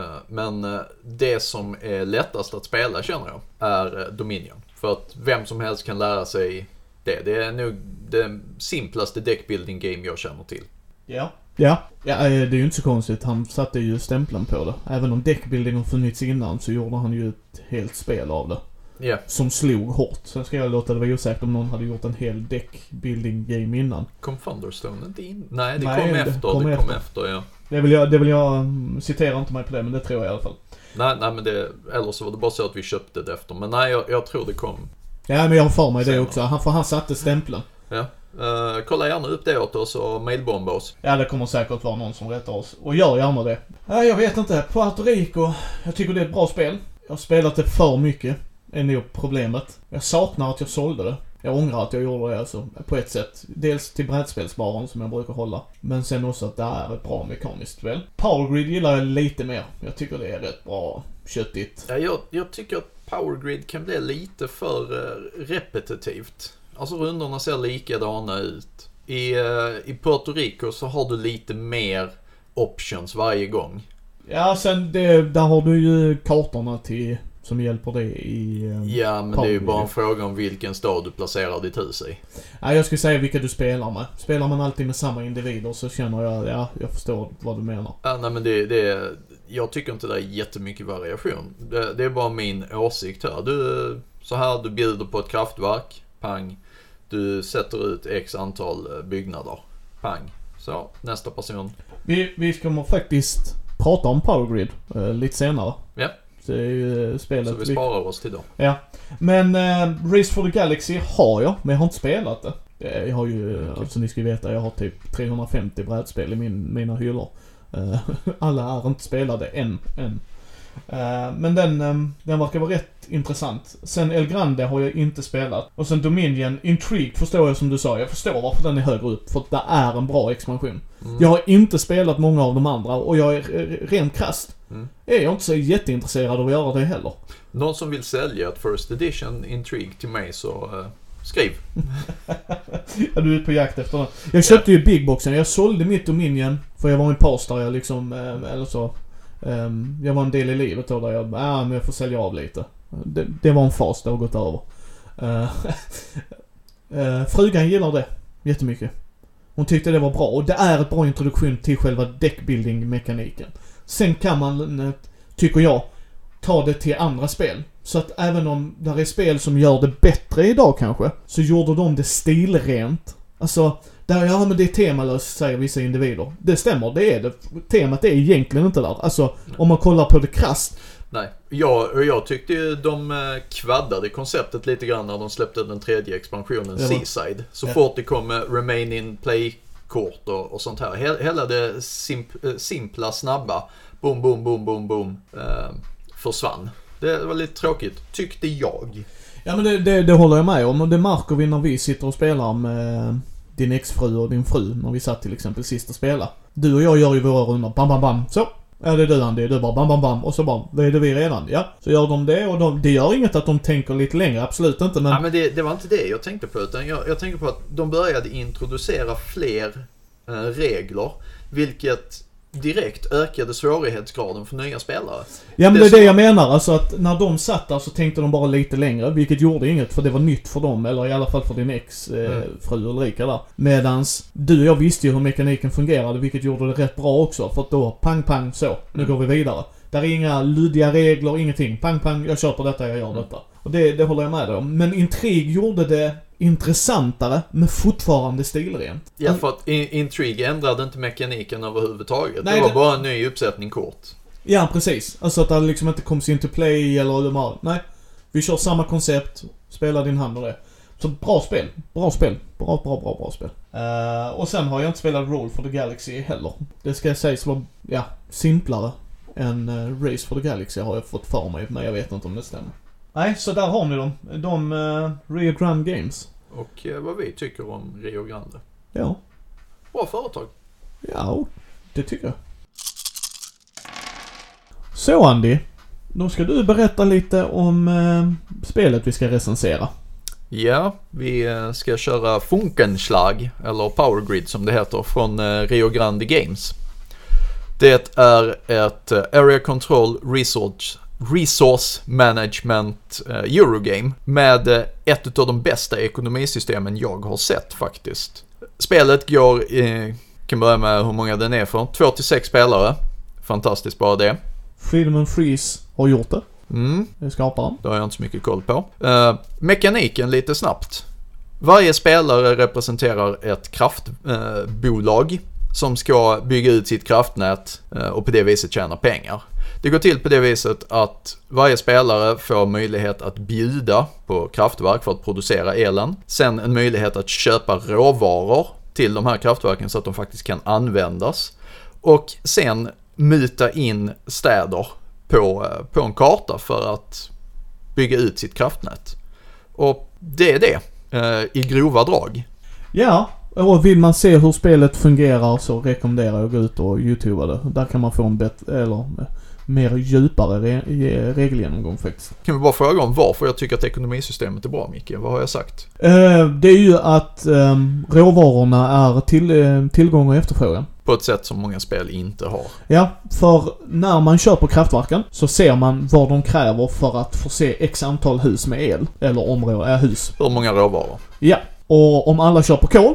Eh, men eh, det som är lättast att spela känner jag är Dominion. För att vem som helst kan lära sig det. Det är nog det simplaste deckbuilding game jag känner till. Ja. Ja. Ja, eh, det är ju inte så konstigt. Han satte ju stämpeln på det. Även om deckbuilding har funnits innan så gjorde han ju ett helt spel av det. Ja, Som slog hårt. Sen ska jag låta det vara osäkert om någon hade gjort en hel deckbuilding game innan. kom Thunderstone inte in? Nej, det Nej, kom det efter. kom det kom efter. efter, ja. Det vill jag, det vill jag, mm, citera inte mig på det men det tror jag i alla fall. Nej, nej men det, eller så var det bara så att vi köpte det efter. Men nej, jag, jag tror det kom. Ja men jag har för mig det också. Han, för han satte stämpeln. Ja. Eh, kolla gärna upp det åt oss och mailbomba oss. Ja, det kommer säkert vara någon som rättar oss. Och gör gärna det. Ja, jag vet inte. Puerto Rico. Jag tycker det är ett bra spel. Jag har spelat det för mycket. Är nog problemet. Jag saknar att jag sålde det. Jag ångrar att jag gjorde det alltså, på ett sätt. Dels till brädspelsbaren som jag brukar hålla. Men sen också att det är ett bra mekaniskt spel. Power Grid gillar jag lite mer. Jag tycker det är rätt bra köttigt. Ja, jag, jag tycker att Power Grid kan bli lite för eh, repetitivt. Alltså rundorna ser likadana ut. I, eh, I Puerto Rico så har du lite mer options varje gång. Ja, sen det, där har du ju kartorna till, som hjälper dig i... eh, Ja, men det är ju Power bara en fråga om vilken stad du placerar ditt hus i. Ja, jag skulle säga vilka du spelar med. Spelar man alltid med samma individer så känner jag, ja, jag förstår vad du menar. Ja, nej men det, det är, jag tycker inte det är jättemycket variation. Det, det är bara min åsikt här. Du, så här, du bjuder på ett kraftverk, pang. Du sätter ut x antal eh, byggnader, pang. Så, nästa person. Vi, vi kommer faktiskt prata om Power Grid eh, lite senare. Ja. Det är ju eh, spelet Så vi sparar oss till då. Ja. Men eh, Race for the Galaxy har jag, men jag har inte spelat det. Eh, Jag har ju, Okej. alltså ni ska veta, jag har typ 350 brädspel i min, mina hyllor. Eh, Alla är inte spelade än, än. Eh, Men den, eh, den verkar vara rätt intressant. Sen El Grande har jag inte spelat. Och sen Dominion, Intrigue förstår jag som du sa. Jag förstår varför den är högre upp. För att det är en bra expansion. Mm. Jag har inte spelat många av de andra och jag är rent krasst. Mm. Är jag inte så jätteintresserad av att göra det heller. Någon som vill sälja ett First Edition Intrigue till mig så eh, skriv. Ja, du är ute på jakt efter den. Jag köpte ju Bigboxen. Jag sålde mitt Dominion. För jag var i en paus där jag liksom, ehm, eller så. Ehm, jag var en del i livet då där jag, ja men jag får sälja av lite. Det, det var en fas, det har gått över. Eh, eh, frugan gillar det jättemycket. Hon tyckte det var bra och det är ett bra introduktion till själva deckbuilding-mekaniken. Sen kan man, eh, tycker jag, ta det till andra spel. Så att även om där är spel som gör det bättre idag kanske, så gjorde de det stilrent. Alltså, där, ja men det är temalöst säger vissa individer. Det stämmer, det är det. Temat är egentligen inte där. Alltså, om man kollar på det krasst. Nej, jag, jag tyckte ju de eh, kvaddade konceptet lite grann när de släppte den tredje expansionen, Det var- Seaside. Så Ja. fort det kom eh, Remain in Play-kort och, och sånt här. He- Hela det simp, eh, simpla, snabba, boom, boom, boom, boom, boom, eh, försvann. Det var lite tråkigt, tyckte jag. Ja men det, det, det håller jag med om och det märker vi när vi sitter och spelar med din exfru och din fru när vi satt till exempel sist och spelade. Du och jag gör ju våra rundor, bam bam bam, så. Ja det är du Andy, du bara bam bam bam och så bara, vad är det vi redan? Ja. Så gör de det och de, det gör inget att de tänker lite längre, absolut inte men... Ja, men det, det var inte det jag tänkte på utan jag, jag tänkte på att de började introducera fler eh, regler. Vilket direkt ökade svårighetsgraden för nya spelare. Ja men Det är det jag menar, alltså att när de satt där så tänkte de bara lite längre, vilket gjorde inget för det var nytt för dem, eller i alla fall för din ex eh, Mm. fru Ulrika där. Medans du och jag visste ju hur mekaniken fungerade, vilket gjorde det rätt bra också, för att då pang pang så, nu Mm. går vi vidare. Där är inga luddiga regler, ingenting. Pang pang, jag köper detta, jag gör Mm. detta. Och det, det håller jag med dig om. Men Intrig gjorde det intressantare, men fortfarande stilrent. Ja, för att in, Intrigue ändrade inte mekaniken överhuvudtaget. Nej, det var det- bara en ny uppsättning kort. Ja, precis. Alltså att det liksom inte comes into play eller de har, nej. Vi kör samma koncept, spela din hand och det. Så bra spel. Bra spel. Bra, bra, bra, bra spel. Eh, och sen har jag inte spelat Roll for the Galaxy heller. Det ska sägas vara, ja, simplare än uh, Race for the Galaxy har jag fått för mig, men jag vet inte om det stämmer. Nej, så där har ni dem. De uh, Rio Grande Games. Och eh, vad vi tycker om Rio Grande. Ja. Bra företag. Ja, det tycker jag. Så Andy. Då ska du berätta lite om eh, spelet vi ska recensera. Ja, vi eh, ska köra Funkenschlag, eller Power Grid som det heter, från eh, Rio Grande Games. Det är ett eh, Area Control Resource, resource Management Eurogame med ett av de bästa ekonomisystemen jag har sett faktiskt. Spelet går, kan börja med hur många den är för, 2 till 6 spelare. Fantastiskt bra det. And Freeze har gjort det. Mm. Skaparen. Det har jag inte så mycket koll på. Uh, mekaniken lite snabbt. Varje spelare representerar ett kraftbolag uh, som ska bygga ut sitt kraftnät eh, och på det viset tjäna pengar. Det går till på det viset att varje spelare får möjlighet att bjuda på kraftverk för att producera elen. Sen en möjlighet att köpa råvaror till de här kraftverken så att de faktiskt kan användas. Och sen muta in städer på, eh, på en karta för att bygga ut sitt kraftnät. Och det är det eh, i grova drag. Ja, och vill man se hur spelet fungerar så rekommenderar jag att gå ut och youtuba det. Där kan man få en bättre, eller eh, mer djupare re regelgenomgång faktiskt. Kan vi bara fråga om varför jag tycker att ekonomisystemet är bra Micke? Vad har jag sagt? Eh, det är ju att eh, råvarorna är till, eh, tillgång och efterfrågan. På ett sätt som många spel inte har. Ja, för när man köper kraftverken så ser man vad de kräver för att förse x antal hus med el. Eller områden, äh, hus. Hur många råvaror? Ja. Och om alla köper kol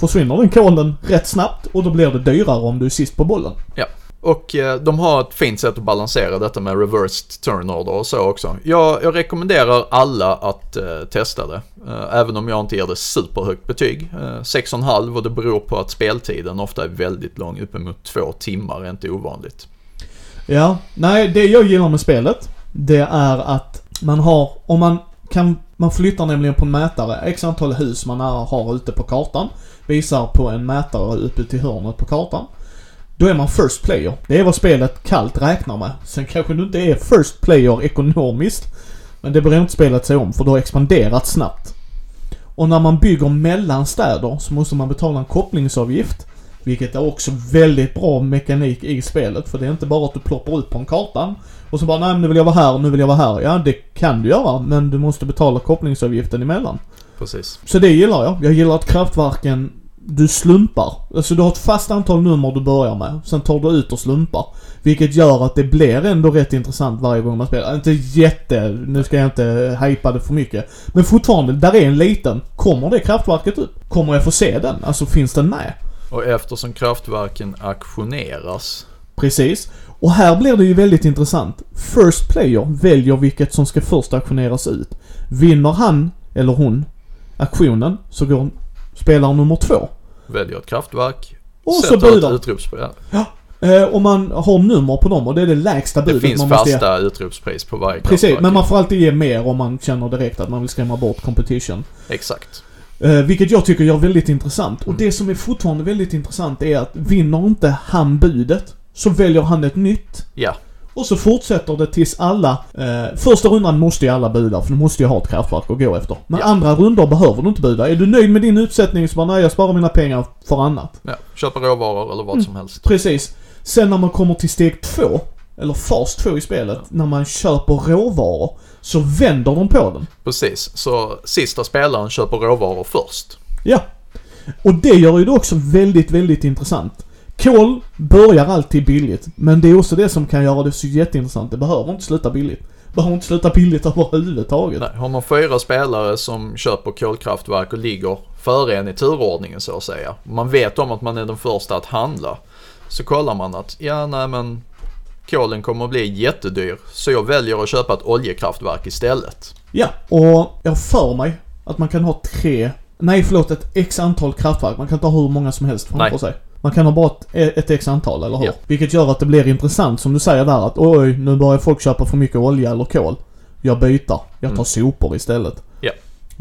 försvinner den kolen rätt snabbt och då blir det dyrare om du är sist på bollen. Ja. Och eh, de har ett fint sätt att balansera detta med reversed turn order och så också. Jag, jag rekommenderar alla att eh, testa det. Eh, även om jag inte ger det superhögt betyg. Eh, 6,5 och det beror på att speltiden ofta är väldigt lång, uppemot två timmar är inte ovanligt. Ja, nej det jag gillar med spelet, det är att man har, om man kan, man flyttar nämligen på mätare, x antal hus man har ute på kartan, visar på en mätare uppe till hörnet på kartan. Då är man first player. Det är vad spelet kallt räknar med. Sen kanske du inte är first player ekonomiskt. Men det bryr inte spelet sig om för du har expanderat snabbt. Och när man bygger mellan städer så måste man betala en kopplingsavgift. Vilket är också väldigt bra mekanik i spelet. För det är inte bara att du ploppar ut på en kartan och så bara nej nu vill jag vara här nu vill jag vara här. Ja det kan du göra men du måste betala kopplingsavgiften emellan. Precis. Så det gillar jag. Jag gillar att kraftverken du slumpar. Alltså du har ett fast antal nummer du börjar med. Sen tar du ut och slumpar. Vilket gör att det blir ändå rätt intressant varje gång man spelar. Inte jätte, nu ska jag inte hypa det för mycket. Men fortfarande, där är en liten. Kommer det kraftverket upp? Kommer jag få se den? Alltså finns den med? Och eftersom kraftverken aktioneras. Precis. Och här blir det ju väldigt intressant. First player väljer vilket som ska först aktioneras ut. Vinner han, eller hon, aktionen så går spelare nummer två. Väljer ett kraftverk. Och så budar. ett utropspris. Ja. Eh, och man har nummer på dem och det är det lägsta budet Det finns man fasta ge. utropspris på varje Precis, kraftverk. men man får alltid ge mer om man känner direkt att man vill skrämma bort competition. Exakt. Eh, vilket jag tycker gör väldigt intressant. Mm. Och det som är fortfarande väldigt intressant är att vinner inte han budet så väljer han ett nytt. Ja. Och så fortsätter det tills alla... Eh, första rundan måste ju alla buda för du måste ju ha ett kraftverk att gå efter. Men ja. andra rundor behöver du inte buda. Är du nöjd med din utsättning så bara nej jag sparar mina pengar för annat. Ja, köpa råvaror eller vad mm, som helst. Precis. Sen när man kommer till steg två, eller fas två i spelet, ja. när man köper råvaror, så vänder de på den. Precis, så sista spelaren köper råvaror först. Ja. Och det gör ju det också väldigt, väldigt intressant. Kol börjar alltid billigt, men det är också det som kan göra det så jätteintressant. Det behöver inte sluta billigt. Det behöver inte sluta billigt överhuvudtaget. Nej, har man fyra spelare som köper kolkraftverk och ligger före en i turordningen så att säga. Man vet om att man är den första att handla. Så kollar man att, ja nej men kolen kommer att bli jättedyr. Så jag väljer att köpa ett oljekraftverk istället. Ja, och jag för mig att man kan ha tre, nej förlåt ett x antal kraftverk. Man kan inte ha hur många som helst framför nej. sig. Man kan ha bara ett, ett x antal, eller hur? Ja. Vilket gör att det blir intressant som du säger där att oj, nu börjar folk köpa för mycket olja eller kol. Jag byter. Jag tar Mm. sopor istället.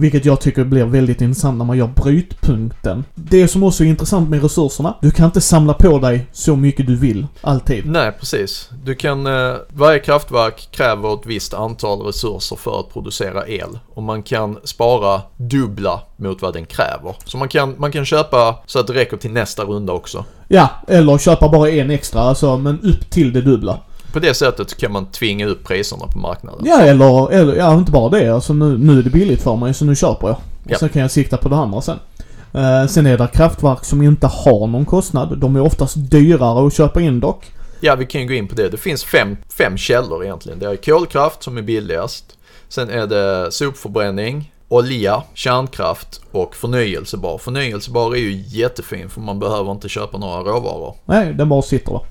Vilket jag tycker blir väldigt intressant när man gör brytpunkten. Det som också är intressant med resurserna, du kan inte samla på dig så mycket du vill, alltid. Nej, precis. Du kan, eh, varje kraftverk kräver ett visst antal resurser för att producera el. Och man kan spara dubbla mot vad den kräver. Så man kan, man kan köpa så att det räcker till nästa runda också. Ja, eller köpa bara en extra, alltså, men upp till det dubbla. På det sättet kan man tvinga upp priserna på marknaden. Ja, eller, eller ja, inte bara det. Alltså nu, nu är det billigt för mig så nu köper jag. Ja. Och sen kan jag sikta på det andra sen. Eh, sen är det kraftverk som inte har någon kostnad. De är oftast dyrare att köpa in dock. Ja, vi kan ju gå in på det. Det finns fem, fem källor egentligen. Det är kolkraft som är billigast. Sen är det sopförbränning, olja, kärnkraft och förnyelsebar. Förnyelsebar är ju jättefin för man behöver inte köpa några råvaror. Nej, den bara sitter där.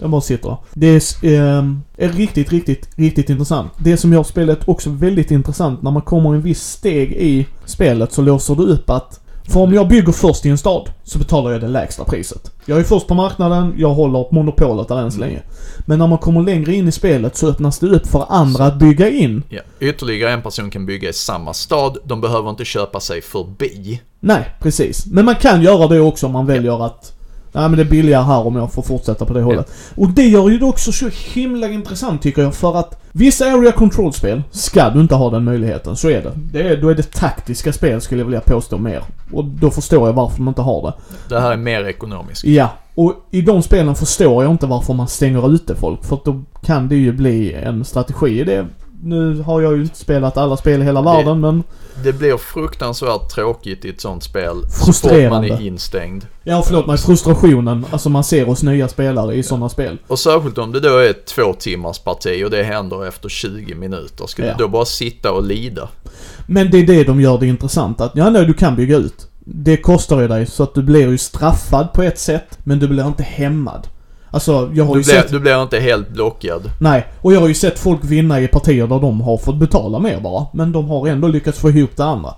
Den bara sitter. Det är, ehm, är riktigt, riktigt, riktigt intressant. Det som gör spelet också väldigt intressant, när man kommer en viss steg i spelet så låser du upp att för om jag bygger först i en stad så betalar jag det lägsta priset. Jag är först på marknaden, jag håller monopolet där än så länge. Men när man kommer längre in i spelet så öppnas det upp för andra att bygga in. Ja. Ytterligare en person kan bygga i samma stad. De behöver inte köpa sig förbi. Nej, precis. Men man kan göra det också om man väljer att Nej men det är billigare här om jag får fortsätta på det hållet. Och det gör ju det också så himla intressant tycker jag för att vissa Area Control-spel ska du inte ha den möjligheten. Så är det. det är, då är det taktiska spel skulle jag vilja påstå mer. Och då förstår jag varför man inte har det. Det här är mer ekonomiskt. Ja, och i de spelen förstår jag inte varför man stänger ute folk. För då kan det ju bli en strategi i det. Nu har jag ju inte spelat alla spel i hela världen men... Det blir fruktansvärt tråkigt i ett sånt spel. Så Frustrerande. man är instängd. Ja, förlåt mig. Frustrationen alltså man ser hos nya spelare i sådana spel. Och särskilt om det då är ett två timmars parti och det händer efter 20 minuter. Ska Ja. du då bara sitta och lida? Men det är det de gör det intressant att, ja nej, du kan bygga ut. Det kostar ju dig så att du blir ju straffad på ett sätt, men du blir inte hämmad. Alltså, jag har Du ju blir, sett... du blir inte helt blockad. Nej, och jag har ju sett folk vinna i partier där de har fått betala mer bara. Men de har ändå lyckats få ihop det andra.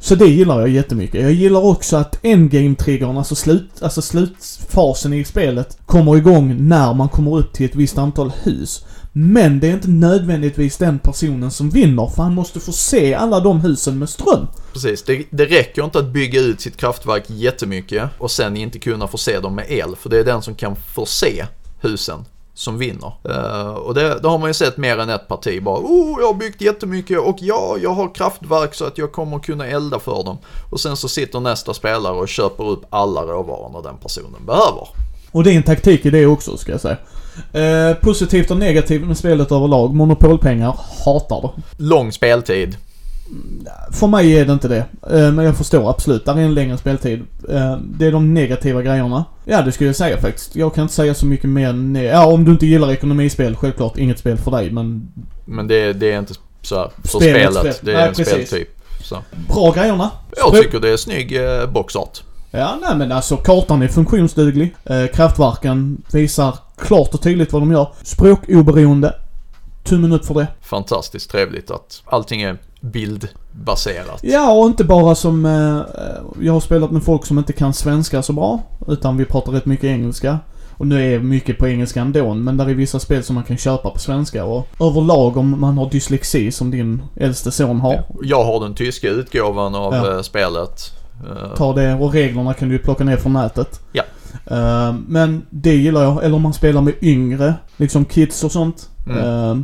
Så det gillar jag jättemycket. Jag gillar också att endgame-triggern, alltså, slut, alltså slutfasen i spelet, kommer igång när man kommer upp till ett visst antal hus. Men det är inte nödvändigtvis den personen som vinner, för han måste få se alla de husen med ström. Precis, det, det räcker inte att bygga ut sitt kraftverk jättemycket och sen inte kunna förse dem med el. För det är den som kan förse husen som vinner. Eh, och det, det har man ju sett mer än ett parti bara oh, jag har byggt jättemycket och ja, jag har kraftverk så att jag kommer kunna elda för dem. Och sen så sitter nästa spelare och köper upp alla råvarorna den personen behöver. Och det är en taktik i det också, ska jag säga. Eh, positivt och negativt med spelet överlag. Monopolpengar, hatar det. Lång speltid. För mig är det inte det. Eh, men jag förstår absolut. Där är en längre speltid. Eh, det är de negativa grejerna. Ja, det skulle jag säga faktiskt. Jag kan inte säga så mycket mer än... Ja, om du inte gillar ekonomispel, självklart inget spel för dig, men... Men det, det är inte så här för Spelet, spelet. spel. Det är Nej, en precis. speltyp. Så. Bra grejerna. Jag tycker det är snygg boxart. Ja, nej men alltså kartan är funktionsduglig. Eh, kraftverken visar klart och tydligt vad de gör. Språkoberoende. Tummen upp för det. Fantastiskt trevligt att allting är bildbaserat. Ja, och inte bara som... Eh, jag har spelat med folk som inte kan svenska så bra. Utan vi pratar rätt mycket engelska. Och nu är mycket på engelska ändå, men där är vissa spel som man kan köpa på svenska. Och överlag om man har dyslexi som din äldste son har. Jag har den tyska utgåvan av Ja. eh, spelet. Eh, Ta det och reglerna kan du ju plocka ner från nätet. Ja. Eh, men det gillar jag. Eller om man spelar med yngre, liksom kids och sånt. Mm. Eh,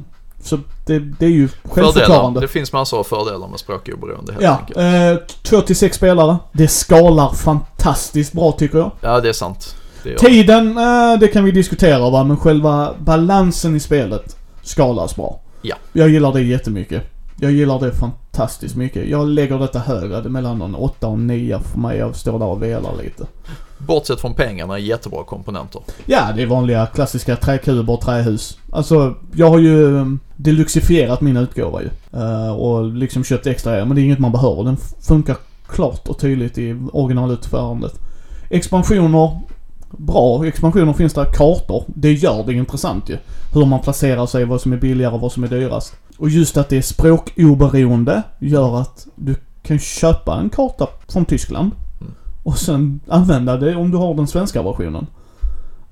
så det, det är ju Fördelar. självförklarande. Det finns massor av fördelar med språkoberoende helt Ja, enkelt. eh, två till sex spelare. Det skalar fantastiskt bra tycker jag. Ja, det är sant. Det. Tiden, eh, det kan vi diskutera va, men själva balansen i spelet skalas bra. Ja. Jag gillar det jättemycket. Jag gillar det fantastiskt mycket. Jag lägger detta högre, det är mellan en 8 och 9 för mig. Jag står där och velar lite. Bortsett från pengarna, jättebra komponenter. Ja, det är vanliga klassiska träkuber trähus. Alltså, jag har ju um, deluxifierat min utgåva ju. Eh, och liksom köpt extra men det är inget man behöver. Den funkar klart och tydligt i originalutförandet. Expansioner, bra expansioner finns där. Kartor, det gör det intressant ju. Hur man placerar sig, vad som är billigare och vad som är dyrast. Och just att det är språkoberoende gör att du kan köpa en karta från Tyskland. och sen använda det om du har den svenska versionen.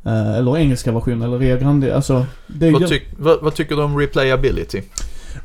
Eh, eller engelska versionen eller Ria Grande, alltså. Vad, tyck, vad, vad tycker du om replayability?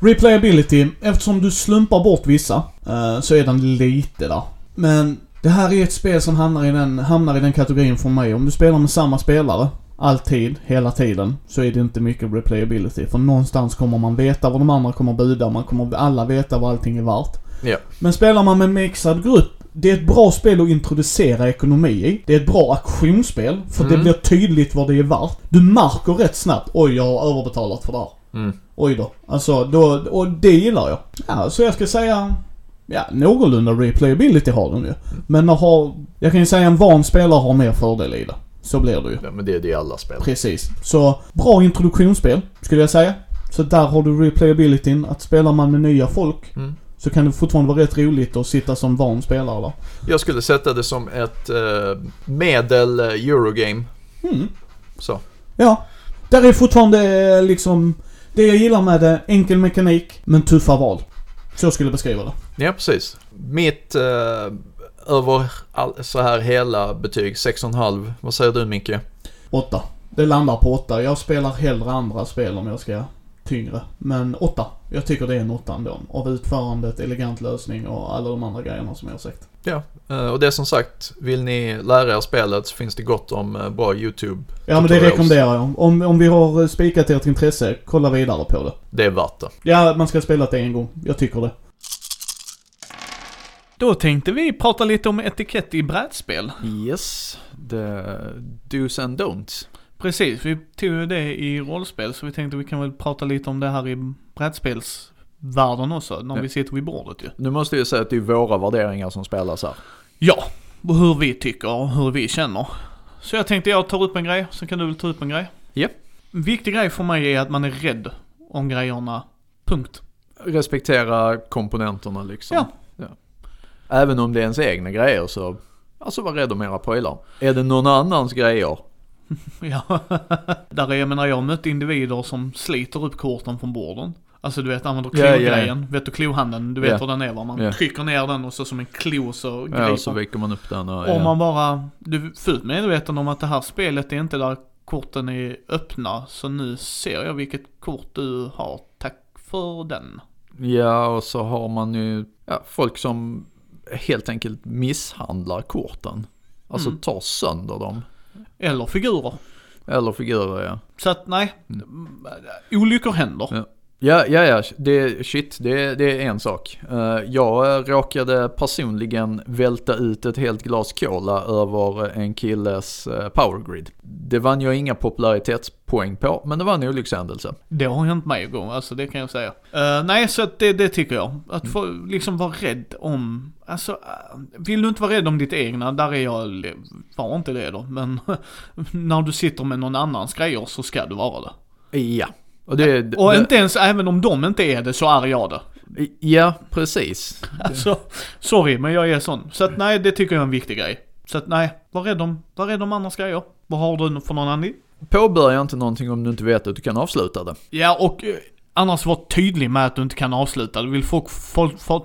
Replayability, eftersom du slumpar bort vissa, eh, så är den lite där. Men det här är ett spel som hamnar i den, hamnar i den kategorin för mig. Om du spelar med samma spelare, alltid, hela tiden, så är det inte mycket replayability. För någonstans kommer man veta vad de andra kommer buda, man kommer alla veta vad allting är värt. Ja. Men spelar man med mixad grupp, det är ett bra spel att introducera ekonomi i. Det är ett bra auktionsspel, för det Mm. blir tydligt vad det är värt. Du märker rätt snabbt, oj jag har överbetalat för det här. Mm. Oj då. Alltså, då, och det gillar jag. Ja, så jag ska säga, ja, någorlunda replayability har den ju. Men den har, jag kan ju säga en van spelare har mer fördel i det. Så blir det ju. ja men det är det i alla spel. Precis. Så, bra introduktionsspel, skulle jag säga. Så där har du replayabilityn, att spelar man med nya folk Mm. så kan det fortfarande vara rätt roligt att sitta som van spelare där. Jag skulle sätta det som ett eh, medel eh, Eurogame. Mm. Så. Ja. Där är fortfarande eh, liksom, det jag gillar med det, enkel mekanik, men tuffa val. Så skulle jag beskriva det. Ja, precis. Mitt eh, över all, så här hela betyg 6,5. Vad säger du Micke? Åtta. Det landar på åtta. Jag spelar hellre andra spel om jag ska tyngre. Men åtta. Jag tycker det är en åtta ändå. Av utförandet, elegant lösning och alla de andra grejerna som jag har sagt. Ja, eh, och det som sagt, vill ni lära er spelet så finns det gott om eh, bra YouTube. Ja men det rekommenderar jag. Om, om vi har eh, spikat ert intresse, kolla vidare på det. Det är värt det. Ja, man ska spela det en gång. Jag tycker det. Då tänkte vi prata lite om etikett i brädspel. Yes, the do's and don'ts. Precis, vi tog ju det i rollspel så vi tänkte vi kan väl prata lite om det här i brädspelsvärlden också, när Ja. vi sitter vid bordet ju. Nu måste jag säga att det är våra värderingar som spelas här. Ja, och hur vi tycker och hur vi känner. Så jag tänkte jag tar upp en grej, så kan du väl ta upp en grej. Japp. En viktig grej för mig är att man är rädd om grejerna, punkt. Respektera komponenterna liksom. Ja. Även om det är ens egna grejer så, alltså var rädd om era prylar. Är det någon annans grejer? Ja, där är, jag menar jag har mött individer som sliter upp korten från borden. Alltså du vet, använder Ja, ja, ja. klogrejen. Vet du klohanden? Du vet Ja. hur den är va? Man Ja. trycker ner den och så som en klo så griper. Ja, och så viker man upp den och, och ja. man bara, du är fullt medveten om att det här spelet är inte där korten är öppna. Så nu ser jag vilket kort du har. Tack för den. Ja, och så har man ju ja, folk som helt enkelt misshandlar korten. Alltså Mm. tar sönder dem. Eller figurer. Eller figurer ja. Så att nej, Mm. olyckor händer. Ja. Ja, ja, ja, det, shit, det, det är en sak. Eh, jag eh, råkade personligen välta ut ett helt glas cola över en killes uh, powergrid. Det vann jag inga popularitetspoäng på, men det var en olyckshändelse. Det har hänt mig en gång, alltså det kan jag säga. Eh, nej, så det, det tycker jag. Att få liksom vara rädd om, alltså, eh, vill du inte vara rädd om ditt egna, där är jag, var inte det då, men när du sitter med någon annans grejer så ska du vara det. Ja. Och det, Och det, inte ens, även om de inte är det, så är jag det. Ja, precis. Alltså, sorry, men jag är sån. Så att nej, det tycker jag är en viktig grej. Så att nej, var rädd om, var rädd om andras grejer. Vad har du för någon anledning? Påbörja inte någonting om du inte vet att du kan avsluta det. Ja, och eh, annars var tydlig med att du inte kan avsluta. Vill folk, folk, folk,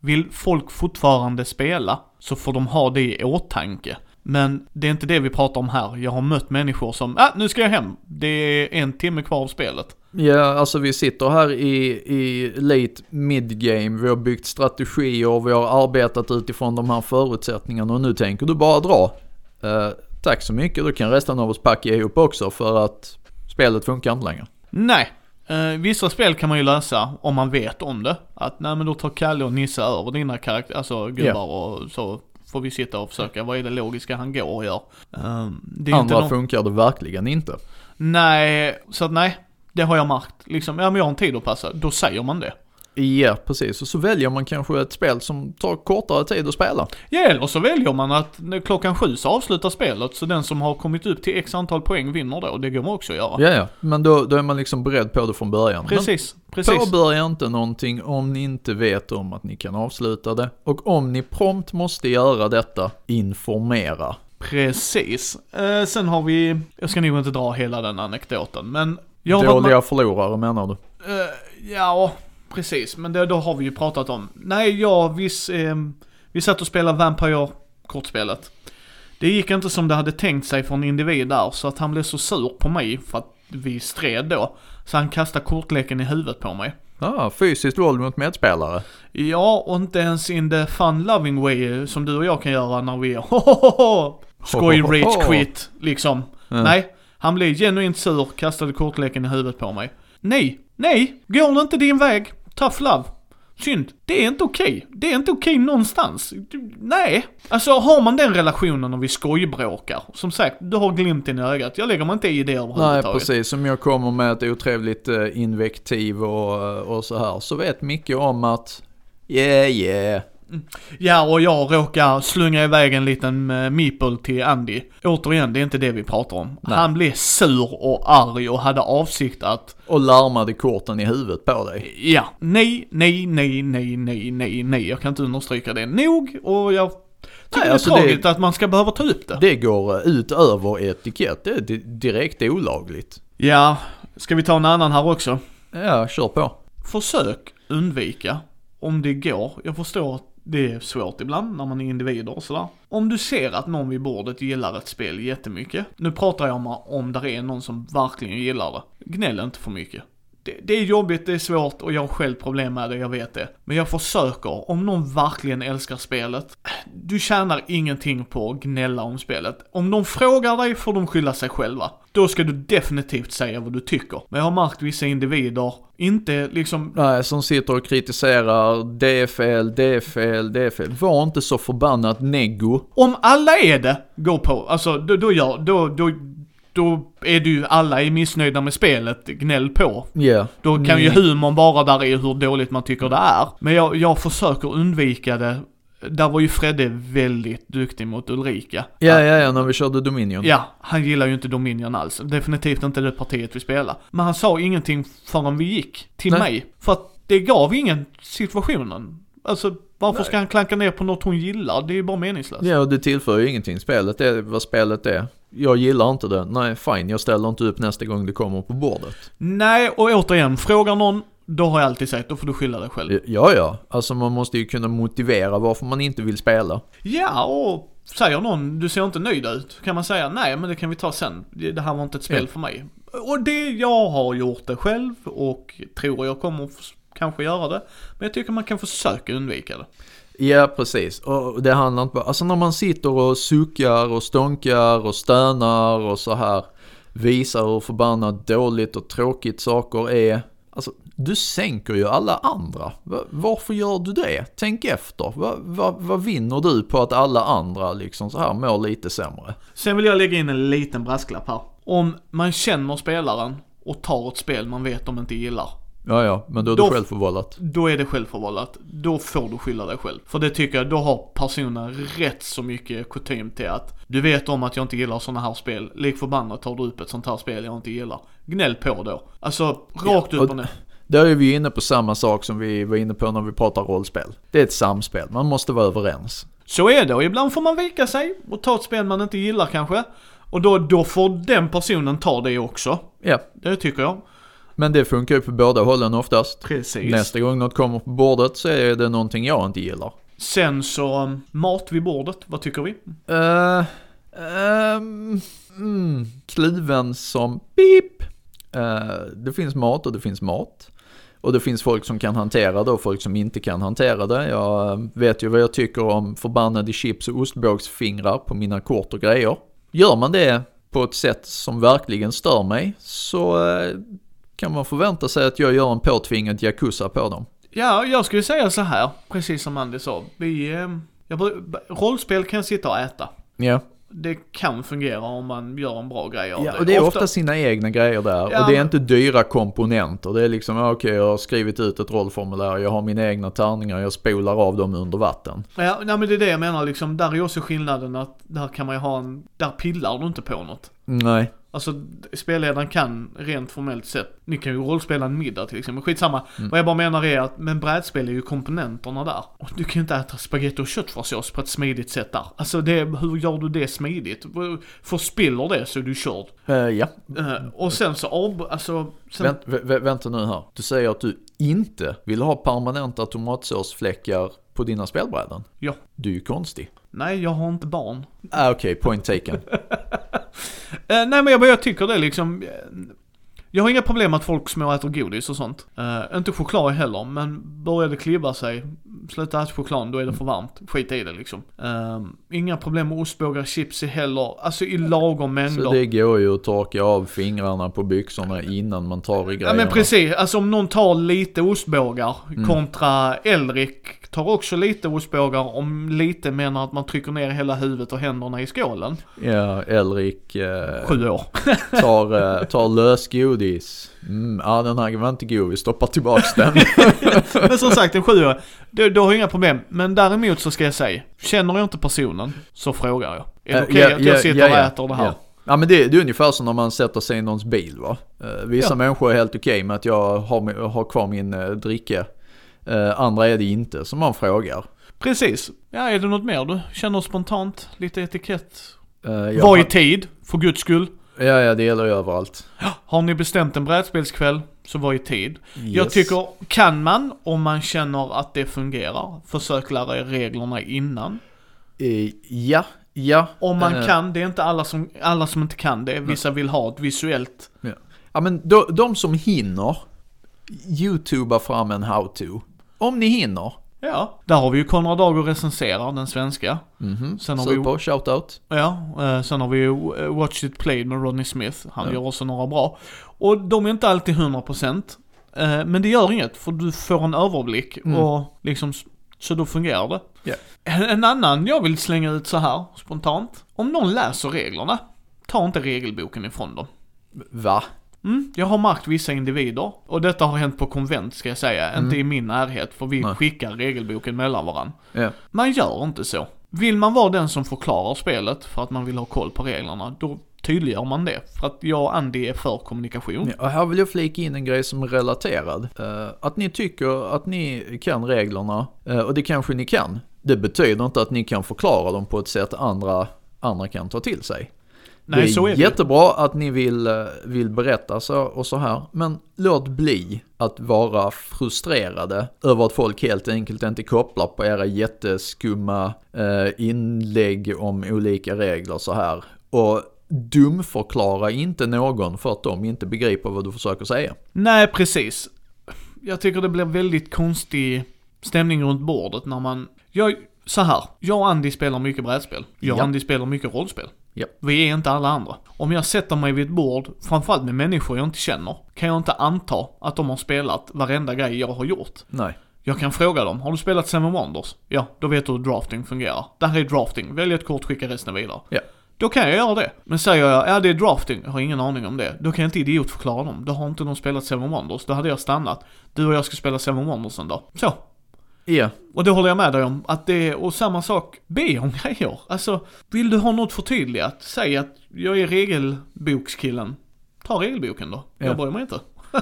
vill folk fortfarande spela så får de ha det i åtanke. Men det är inte det vi pratar om här. Jag har mött människor som, ah, nu ska jag hem. Det är en timme kvar av spelet. Ja, alltså vi sitter här i, i late mid-game, vi har byggt strategier, vi har arbetat utifrån de här förutsättningarna och nu tänker du bara dra. Eh, tack så mycket, då kan resten av oss packa ihop också för att spelet funkar inte längre. Nej. Eh, vissa spel kan man ju lösa om man vet om det. Att nej men då tar Kalle och Nisse över dina karaktärer, alltså gubbar och så får vi sitta och försöka, vad är det logiska han går och gör? Eh, det är Andra någon... funkar det verkligen inte. Nej, så att nej. Det har jag märkt. Liksom, ja men jag har en tid att passa. Då säger man det. Ja, precis. Och så väljer man kanske ett spel som tar kortare tid att spela. Ja, eller så väljer man att när klockan sju så avslutar spelet. Så den som har kommit upp till x antal poäng vinner då. Det går man också att göra. Ja, ja. Men då, då är man liksom beredd på det från början. Precis, Men precis. påbörja inte någonting om ni inte vet om att ni kan avsluta det. Och om ni prompt måste göra detta, informera. Precis. Eh, sen har vi, jag ska nog inte dra hela den anekdoten, men jag varit med- Dåliga förlorare menar du? Eh, ja, precis. Men det, då har vi ju pratat om. Nej, ja, vi, eh, vi satt och spelade Vampire kortspelet. Det gick inte som det hade tänkt sig för en individ där, så att han blev så sur på mig för att vi stred då. Så han kastade kortleken i huvudet på mig. Ja, fysiskt våld mot medspelare. Ja, och inte ens in the fun loving way eh, som du och jag kan göra när vi är skoj rage quit, liksom. Ja. Nej, han blev genuint sur, kastade kortleken i huvudet på mig. Nej, nej, går det inte din väg, tough love. Synd, det är inte okej. Det är inte okej någonstans. Du, nej. Alltså har man den relationen och vi skojbråkar, som sagt, du har glimten i ögat. Jag lägger mig inte i det Nej, överhuvudtaget. precis. Som jag kommer med ett otrevligt eh, invektiv och, och så här. Så vet Micke om att, yeah, yeah. Ja, och jag råkar slunga iväg en liten uh, meeple till Andy. Återigen, det är inte det vi pratar om. Nej. Han blev sur och arg och hade avsikt att, Och larmade korten i huvudet på dig. ja, nej, nej, nej, nej, nej, nej, nej. Jag kan inte understryka det nog och jag tycker Nej, det är alltså det- tragiskt att man ska behöva ta upp det. Det går eh, ut över etikett. Det är di- direkt olagligt. Ja, ska vi ta en annan här också? Ja, kör på. Försök undvika, om det går. Jag förstår att det är svårt ibland när man är individer och sådär. Om du ser att någon vid bordet gillar ett spel jättemycket. Nu pratar jag om om där är någon som verkligen gillar det. Gnäll inte för mycket. Det, det är jobbigt, det är svårt och jag har själv problem med det, jag vet det. Men jag försöker, om någon verkligen älskar spelet, du tjänar ingenting på att gnälla om spelet. Om de frågar dig får de skylla sig själva. Då ska du definitivt säga vad du tycker. Men jag har märkt vissa individer, inte liksom Nej, som sitter och kritiserar, det är fel, det är fel, det är fel. Var inte så förbannat neggo. Om alla är det, gå på. Alltså, då, då gör, då, då, då är du ju, alla är missnöjda med spelet, gnäll på. Ja. Då kan ju Mm. humorn vara där i hur dåligt man tycker det är. Men jag, jag försöker undvika det. Där var ju Fredde väldigt duktig mot Ulrika. Ja, ja, ja, när vi körde Dominion. Ja, han gillar ju inte Dominion alls. Definitivt inte det partiet vi spelar. Men han sa ingenting förrän vi gick till Nej. mig. För att det gav ingen situationen. Alltså, varför Nej. ska han klanka ner på något hon gillar? Det är ju bara meningslöst. Ja, och det tillför ju ingenting. Spelet är vad spelet är. Jag gillar inte det. Nej, fine. Jag ställer inte upp nästa gång det kommer på bordet. Nej, och återigen, frågar någon, då har jag alltid sagt, då får du skylla dig själv. Ja, ja. Alltså man måste ju kunna motivera varför man inte vill spela. Ja, och säger någon, du ser inte nöjd ut, kan man säga, nej men det kan vi ta sen. Det här var inte ett spel Ja. för mig. Och det, jag har gjort det själv och tror jag kommer kanske göra det. Men jag tycker man kan försöka undvika det. Ja, precis. Och det handlar inte bara... Alltså när man sitter och suckar och stånkar och stönar och så här. Visar hur förbannat dåligt och tråkigt saker är. Alltså, du sänker ju alla andra. Varför gör du det? Tänk efter. Vad, vad, vad vinner du på att alla andra liksom så här mår lite sämre? Sen vill jag lägga in en liten brasklapp här. Om man känner spelaren och tar ett spel man vet de inte gillar. Ja, ja, men då är Då- det självförvållat. Då är det självförvållat. Då får du skylla dig själv. För det tycker jag, då har personen rätt så mycket kutym till att du vet om att jag inte gillar sådana här spel. Lik förbannat tar du upp ett sånt här spel jag inte gillar. Gnäll på då. Alltså, rakt Ja, upp och ner. Där är vi inne på samma sak som vi var inne på när vi pratar rollspel. Det är ett samspel, man måste vara överens. Så är det och ibland får man vika sig och ta ett spel man inte gillar kanske. Och då, då får den personen ta det också. Ja, Det tycker jag. Men det funkar ju på båda hållen oftast. Precis. Nästa gång något kommer på bordet så är det någonting jag inte gillar. Sen så, um, mat vid bordet, vad tycker vi? Uh, mm, kluven som pip. Eh, det finns mat och det finns mat. Och det finns folk som kan hantera det och folk som inte kan hantera det. Jag eh, vet ju vad jag tycker om förbannade chips och ostbågsfingrar på mina kort och grejer. Gör man det på ett sätt som verkligen stör mig så eh, kan man förvänta sig att jag gör en påtvingad yakuza på dem. Ja, jag skulle säga så här, precis som Andy sa. Vi, eh, jag, rollspel kan jag sitta och äta. Ja. Det kan fungera om man gör en bra grej av Ja, det. och det är ofta, sina egna grejer där. Ja, och det är inte dyra komponenter. Det är liksom, okej jag har skrivit ut ett rollformulär, jag har mina egna tärningar, jag spolar av dem under vatten. Ja, nej, men det är det jag menar liksom. Där är också skillnaden att där kan man ju ha en, där pillar du inte på något. Nej. Alltså spelledaren kan rent formellt sett, ni kan ju rollspela en middag till exempel, skitsamma. Mm. Vad jag bara menar är att, men brädspel är ju komponenterna där. Och du kan ju inte äta spagetti och köttfärssås på ett smidigt sätt där. Alltså det, hur gör du det smidigt? Förspiller det så är du körd. Eh, ja. Eh, och sen så av, alltså, sen, Vänt, vä- vä- vänta nu här. Du säger att du inte vill ha permanenta tomatsåsfläckar på dina spelbräden. Ja. Du är ju konstig. Nej, jag har inte barn. Ah, Okej, point taken. Eh, nej men jag, jag tycker det liksom. Jag har inga problem med att folk småäter godis och sånt. Eh, inte choklad heller, men börjar det klibba sig, sluta äta choklad, då är det för varmt. Skit i det liksom. Eh, inga problem med ostbågar, chips i heller, alltså i lagom mängder. Så det går ju att torka av fingrarna på byxorna innan man tar i grejerna. Ja men precis, alltså om någon tar lite ostbågar Mm. kontra Elrik tar också lite ostbågar om lite menar att man trycker ner hela huvudet och händerna i skålen. Ja, Elrik eh, Sju år. tar, eh, tar lösgodis. Mm, ja den här var inte god, vi stoppar tillbaks den. Men som sagt, en sjuåring, då, då har jag inga problem. Men däremot så ska jag säga, känner jag inte personen så frågar jag. Är det Eh, okej ja, att jag ja, sitter ja, och äter det här? ja. Ja men det, det är ungefär som när man sätter sig i någons bil va. Eh, vissa Ja. människor är helt okej med att jag har, har kvar min uh, dricka. Eh, andra är det inte, som man frågar. Precis. Ja, är det något mer du känner spontant? Lite etikett? Uh, Var i tid, för guds skull. Ja, ja det gäller ju överallt. Har ni bestämt en brädspelskväll, så var i tid. Jag Yes. tycker, kan man, om man känner att det fungerar, försök lära er reglerna innan. Eh, ja, ja. Om man Eh, kan, det är inte alla som, alla som inte kan det. Vissa vill ha ett visuellt. Ja men de, de som hinner, youtuba fram en how-to. Om ni hinner. Ja, där har vi ju Konrad Dager recenserar, den svenska. Mhm, Sen har vi- Super, shout-out. Ja, eh, sen har vi ju eh, Watch It Played med Rodney Smith. Han Ja. gör också några bra. Och de är inte alltid 100%. eh, Men det gör inget, för du får en överblick Mm. och liksom, så då fungerar det. Ja. En, en annan jag vill slänga ut så här spontant. Om någon läser reglerna, ta inte regelboken ifrån dem. Va? Mm, jag har märkt vissa individer, och detta har hänt på konvent ska jag säga, inte i min närhet, för vi Mm. Nej. skickar regelboken mellan varandra. Ja. Man gör inte så. Vill man vara den som förklarar spelet för att man vill ha koll på reglerna, då tydliggör man det. För att jag och Andy är för kommunikation. Ja, Och här vill jag flika in en grej som är relaterad. Eh, att ni tycker att ni kan reglerna, eh, och det kanske ni kan. Det betyder inte att ni kan förklara dem på ett sätt andra, andra kan ta till sig. Nej, det är, är det jättebra att ni vill, eh, vill berätta så och så här. Men låt bli att vara frustrerade över att folk helt enkelt inte kopplar på era jätteskumma eh, inlägg om olika regler så här. Och dumförklara inte någon för att de inte begriper vad du försöker säga. Nej, precis. Jag tycker det blir väldigt konstig stämning runt bordet när man... Jag, så här. Jag och Andy spelar mycket brädspel. Jag och Ja. Andy spelar mycket rollspel. Ja. Vi är inte alla andra. Om jag sätter mig vid ett bord, framförallt med människor jag inte känner, kan jag inte anta att de har spelat varenda grej jag har gjort. Nej. Jag kan fråga dem, har du spelat Seven Wonders? Ja, då vet du hur drafting fungerar. Det här är drafting, välj ett kort, skicka resten vidare. Ja. Då kan jag göra det. Men säger jag, ja det är drafting, jag har ingen aning om det. Då kan jag inte idiot förklara dem. Då har inte de spelat Seven Wonders, då hade jag stannat. Du och jag ska spela Seven Wonders en dag. Så. Ja. Och det håller jag med dig om, att det är, och samma sak, be om grejer. Alltså, vill du ha något förtydligat, säg att jag är regelbokskillen. Ta regelboken då. Ja. Jag bryr mig inte.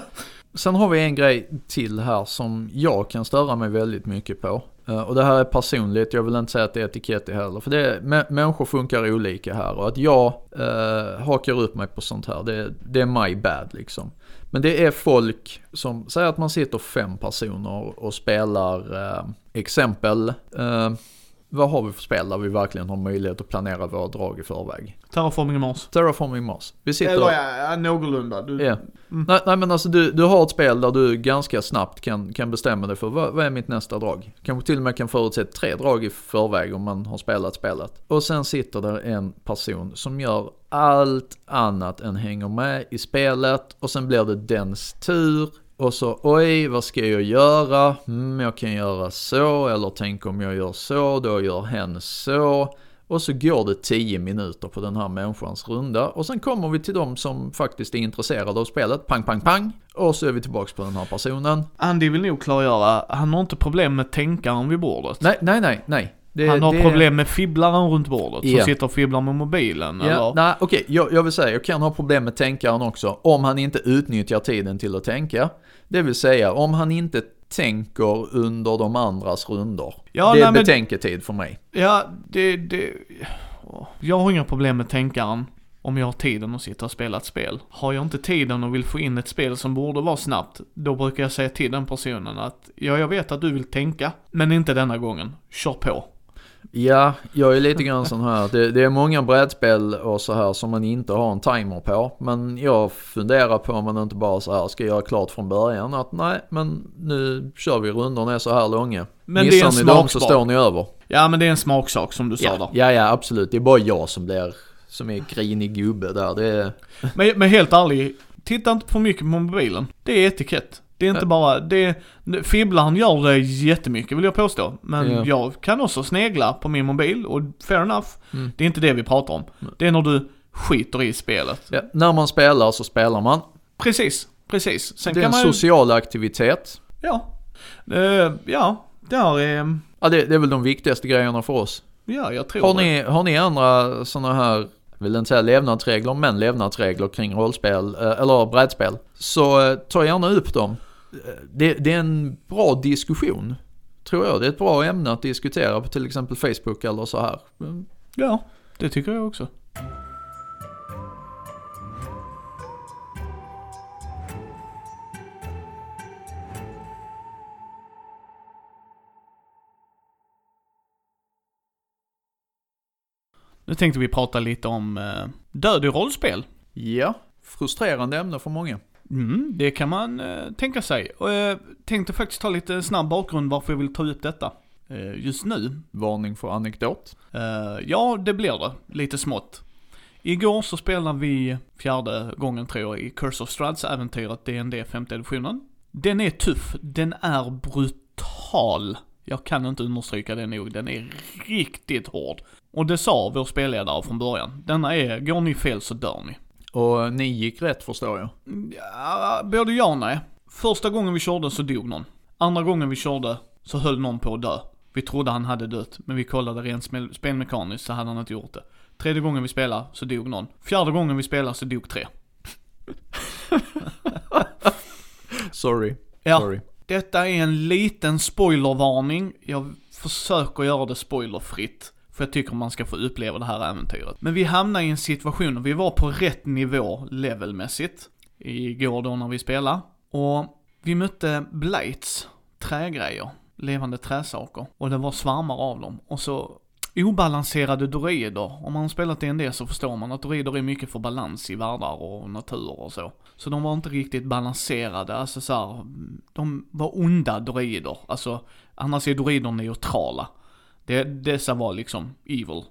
Sen har vi en grej till här som jag kan störa mig väldigt mycket på. Eh, och det här är personligt, jag vill inte säga att det är etikett heller. För det är, människor funkar olika här och att jag eh, hakar upp mig på sånt här, det, det är my bad liksom. Men det är folk som, säger att man sitter fem personer och spelar eh, exempel. Eh, vad har vi för spel där vi verkligen har möjlighet att planera våra drag i förväg? Terraforming Mars. Terraforming Mars. Vi sitter... Eller ja, ja, någorlunda. Du, Ja. Nej, nej men alltså du, du har ett spel där du ganska snabbt kan, kan bestämma dig för vad, vad är mitt nästa drag. Kanske till och med kan förutse tre drag i förväg om man har spelat spelet. Och sen sitter där en person som gör allt annat än hänger med i spelet och sen blir det dens tur. Och så oj, vad ska jag göra? Mm, jag kan göra så, eller tänk om jag gör så, då gör hen så. Och så går det 10 minuter på den här människans runda och sen kommer vi till de som faktiskt är intresserade av spelet. Pang, pang, pang. Och så är vi tillbaks på den här personen. Andy vill nog klargöra, han har inte problem med tänkaren vid bordet. Nej, nej, nej, nej. Det, han har det- problem med fibblaren runt bordet, Ja. som sitter och fibblar med mobilen Ja, eller? nej, okej, jag, jag vill säga, jag kan ha problem med tänkaren också om han inte utnyttjar tiden till att tänka. Det vill säga, om han inte tänker under de andras rundor. Ja, det är nej, men- betänketid för mig. Ja, det, det... Jag har inga problem med tänkaren om jag har tiden att sitta och spela ett spel. Har jag inte tiden och vill få in ett spel som borde vara snabbt, då brukar jag säga till den personen att ja, jag vet att du vill tänka, men inte denna gången. Kör på. Ja, jag är lite grann sån här. Det, det är många brädspel och så här som man inte har en timer på. Men jag funderar på om man inte bara så här ska göra klart från början att nej, men nu kör vi rundorna är så här långa. Men det är en Missar ni dem så står ni över. Ja men det är en smaksak som du sa Ja, där. ja, ja, absolut. Det är bara jag som blir, som är grinig gubbe där. Det är, Men, men helt ärligt, titta inte för mycket på mobilen. Det är etikett. Det är inte bara, det är, Fibblaren gör det jättemycket vill jag påstå. Men Ja. jag kan också snegla på min mobil och fair enough. Mm. Det är inte det vi pratar om. Det är när du skiter i spelet. ja, när man spelar så spelar man. Precis, precis. Sen det är en ju, social aktivitet. ja. Eh, ja, där är, Ja, det, det är väl de viktigaste grejerna för oss. ja jag tror Har det. ni, har ni andra sådana här, vill inte säga levnadsregler, men levnadsregler kring rollspel, eh, eller brädspel, så eh, ta gärna upp dem. Det, det är en bra diskussion, tror jag. Det är ett bra ämne att diskutera på till exempel Facebook eller så här. Mm, Ja, det tycker jag också. Nu tänkte vi prata lite om eh, död i rollspel. Ja, frustrerande ämne för många. Mm, det kan man eh, tänka sig. Och jag tänkte faktiskt ta lite snabb bakgrund varför jag vill ta upp detta. Eh, just nu. Varning för anekdot. Eh, ja, det blir det. Lite smått. Igår så spelade vi fjärde gången tror jag i Curse of Strads äventyret D&D femte editionen. Den är tuff, den är brutal. Jag kan inte understryka det nog, den är riktigt hård. Och det sa vår spelledare från början. Denna är, går ni fel så dör ni. Och ni gick rätt förstår jag. Ja, både ja och nej. Första gången vi körde så dog någon. Andra gången vi körde så höll någon på att dö. Vi trodde han hade dött, men vi kollade rent spel- spelmekaniskt så hade han inte gjort det. Tredje gången vi spelade så dog någon. Fjärde gången vi spelade så dog tre. Sorry. Ja, Sorry. detta är en liten spoilervarning. Jag försöker göra det spoilerfritt. För jag tycker man ska få uppleva det här äventyret. Men vi hamnade i en situation, vi var på rätt nivå levelmässigt. Igår då när vi spelade. Och vi mötte blights, trägrejer, levande träsaker. Och det var svärmar av dem. Och så obalanserade droider. Om man har spelat D&D så förstår man att droider är mycket för balans i världar och natur och så. Så de var inte riktigt balanserade, alltså så här, de var onda droider. Alltså, annars är droider neutrala. Det, dessa var liksom evil.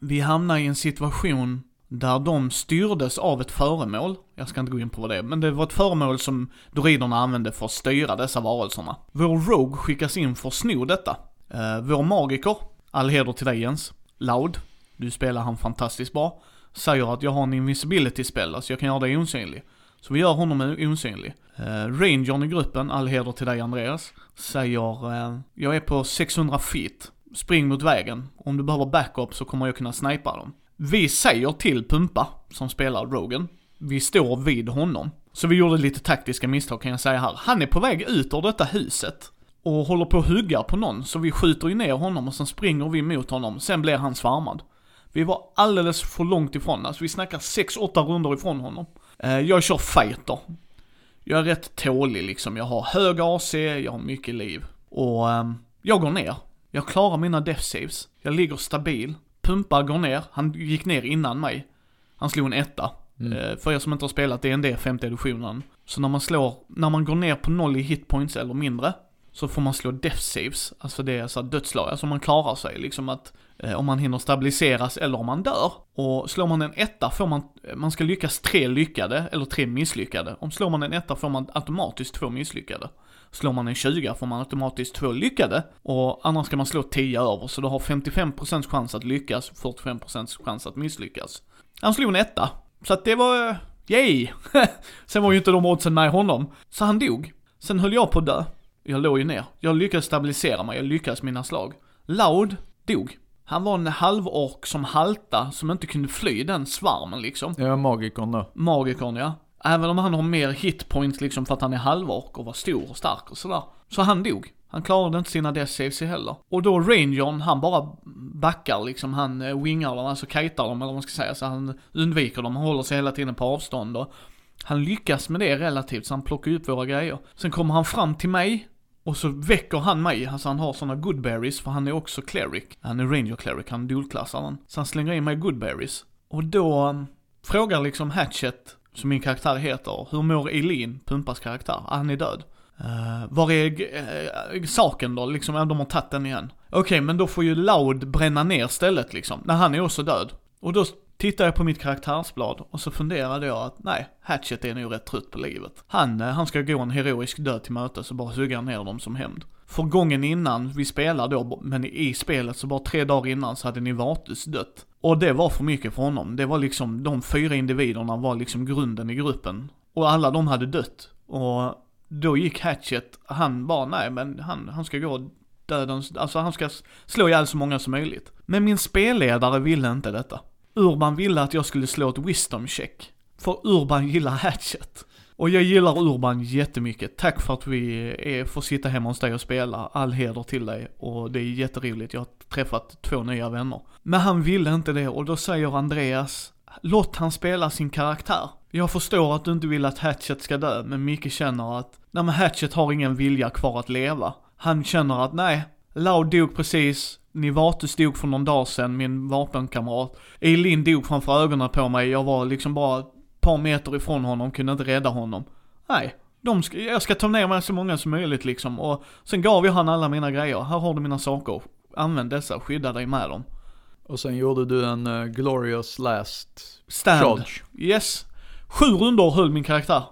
Vi hamnade i en situation där de styrdes av ett föremål. Jag ska inte gå in på vad det är, men det var ett föremål som druiderna använde för att styra dessa varelserna. Vår Rogue skickas in för att sno detta. Eh, vår magiker, all heder till dig Jens, Loud, du spelar han fantastiskt bra, säger att jag har en invisibility spell, alltså jag kan göra dig osynlig. Så vi gör honom osynlig. Uh, Rangern i gruppen, all heder till dig Andreas, säger eh, jag är på 600 feet, spring mot vägen. Om du behöver backup så kommer jag kunna snipa dem. Vi säger till Pumpa, som spelar Rogan, vi står vid honom. Så vi gjorde lite taktiska misstag kan jag säga här. Han är på väg ut ur detta huset och håller på att hugga på någon, så vi skjuter ju ner honom och sen springer vi mot honom, sen blir han svarmad. Vi var alldeles för långt ifrån, alltså vi snackar 6-8 runder ifrån honom. Eh, jag kör fighter. Jag är rätt tålig liksom, jag har hög AC, jag har mycket liv. Och ehm, jag går ner. Jag klarar mina death saves. Jag ligger stabil. Pumpa går ner, han gick ner innan mig. Han slog en etta. Eh, för er som inte har spelat D&D femte editionen. Så när man slår, när man går ner på noll i hitpoints eller mindre, så får man slå death saves. Alltså det är så här dödslag, alltså man klarar sig liksom att eh, om man hinner stabiliseras eller om man dör. Och slår man en etta får man, man ska lyckas tre lyckade eller tre misslyckade. Om slår man en etta får man automatiskt två misslyckade. Slår man en 20 får man automatiskt två lyckade. Och annars ska man slå 10 över, så du har 55% chans att lyckas, 45% chans att misslyckas. Han slog en etta. Så att det var, eh, yay! Sen var ju inte de oddsen med honom. Så han dog. Sen höll jag på att dö. Jag låg ju ner. Jag lyckades stabilisera mig, jag lyckades mina slag. Loud dog. Han var en halvork som halta, som inte kunde fly den svarmen liksom. Är magikern då. Magikern ja. Även om han har mer hitpoints liksom för att han är halvork och var stor och stark och sådär. Så han dog. Han klarade inte sina death saves heller. Och då Rangern, han bara backar liksom, han eh, wingar dem, alltså kitar dem eller vad man ska säga, så han undviker dem, han håller sig hela tiden på avstånd och han lyckas med det relativt, så han plockar upp våra grejer. Sen kommer han fram till mig, Och så väcker han mig, alltså han har såna goodberries för han är också cleric. Han är ranger cleric, han dualklassar den. Så han slänger in mig goodberries. Och då eh, frågar liksom Hatchet, som min karaktär heter, hur mår Elin, Pumpas karaktär? Ah, han är död. Uh, var är uh, saken då? Liksom, ja, de har tagit den igen. Okej, okay, men då får ju Loud bränna ner stället liksom, när han är också död. Och då tittar jag på mitt karaktärsblad och så funderade jag att nej, Hatchet är nog rätt trött på livet. Han, uh, han ska gå en heroisk död till mötes och bara hugga ner dem som hämnd. För gången innan vi spelade då, men i spelet så bara tre dagar innan så hade Nivatus dött. Och det var för mycket för honom. Det var liksom, de fyra individerna var liksom grunden i gruppen. Och alla de hade dött. Och då gick Hatchet, han bara nej men han, han ska gå dödens, alltså han ska slå ihjäl så många som möjligt. Men min spelledare ville inte detta. Urban ville att jag skulle slå ett wisdom check. För Urban gillar Hatchet. Och jag gillar Urban jättemycket. Tack för att vi är, får sitta hemma hos dig och spela. All heder till dig. Och det är jätteroligt. Jag har träffat två nya vänner. Men han ville inte det och då säger Andreas, låt han spela sin karaktär. Jag förstår att du inte vill att Hatchet ska dö, men Micke känner att, nej men Hatchet har ingen vilja kvar att leva. Han känner att nej, Loud dog precis, Nivatus dog för någon dag sedan, min vapenkamrat. Eileen dog framför ögonen på mig, jag var liksom bara par meter ifrån honom, kunde inte rädda honom. Nej, de ska, jag ska ta ner mig så många som möjligt liksom. Och sen gav jag han alla mina grejer, här har du mina saker. Använd dessa, skydda dig med dem. Och sen gjorde du en uh, glorious last Stand. charge. Yes. Sju rundor höll min karaktär.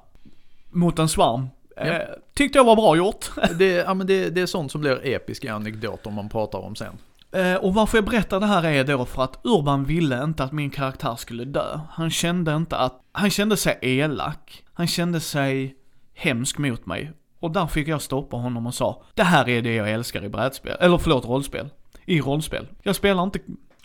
Mot en svärm. Ja. Eh, tyckte jag var bra gjort. Det, ja, men det, det är sånt som blir episka anekdoter man pratar om sen. Eh, och varför jag berättar det här är då för att Urban ville inte att min karaktär skulle dö. Han kände inte att, han kände sig elak. Han kände sig hemsk mot mig. Och där fick jag stoppa honom och sa, det här är det jag älskar i brädspel, eller förlåt rollspel. I rollspel. Jag spelar inte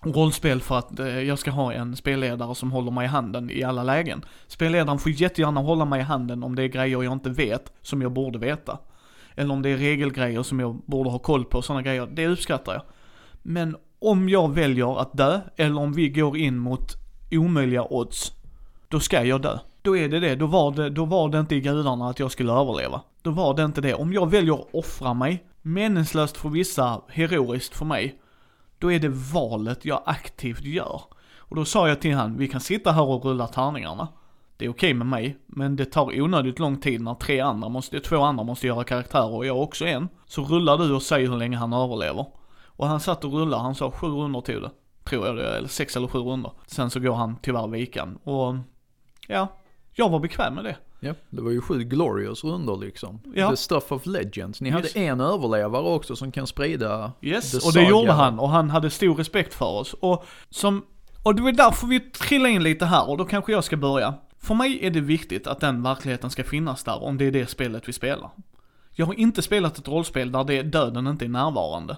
rollspel för att eh, jag ska ha en spelledare som håller mig i handen i alla lägen. Spelledaren får jättegärna hålla mig i handen om det är grejer jag inte vet, som jag borde veta. Eller om det är regelgrejer som jag borde ha koll på, sådana grejer. Det uppskattar jag. Men om jag väljer att dö, eller om vi går in mot omöjliga odds, då ska jag dö. Då är det det, då var det, då var det inte i gudarna att jag skulle överleva. Då var det inte det. Om jag väljer att offra mig, meningslöst för vissa, heroiskt för mig, då är det valet jag aktivt gör. Och då sa jag till han, vi kan sitta här och rulla tärningarna. Det är okej med mig, men det tar onödigt lång tid när tre andra måste, två andra måste göra karaktärer och jag också en. Så rullar du och säger hur länge han överlever. Och han satt och rullade, han sa sju rundor tog det. Tror jag det, eller sex eller sju rundor. Sen så går han tyvärr vikan. Och ja, jag var bekväm med det. Ja, det var ju sju glorious rundor liksom. Ja. The stuff of legends. Ni Yes. hade en överlevare också som kan sprida Yes, the och det saga. gjorde han och han hade stor respekt för oss. Och som, och det var därför vi trillade in lite här och då kanske jag ska börja. För mig är det viktigt att den verkligheten ska finnas där om det är det spelet vi spelar. Jag har inte spelat ett rollspel där det, döden inte är närvarande.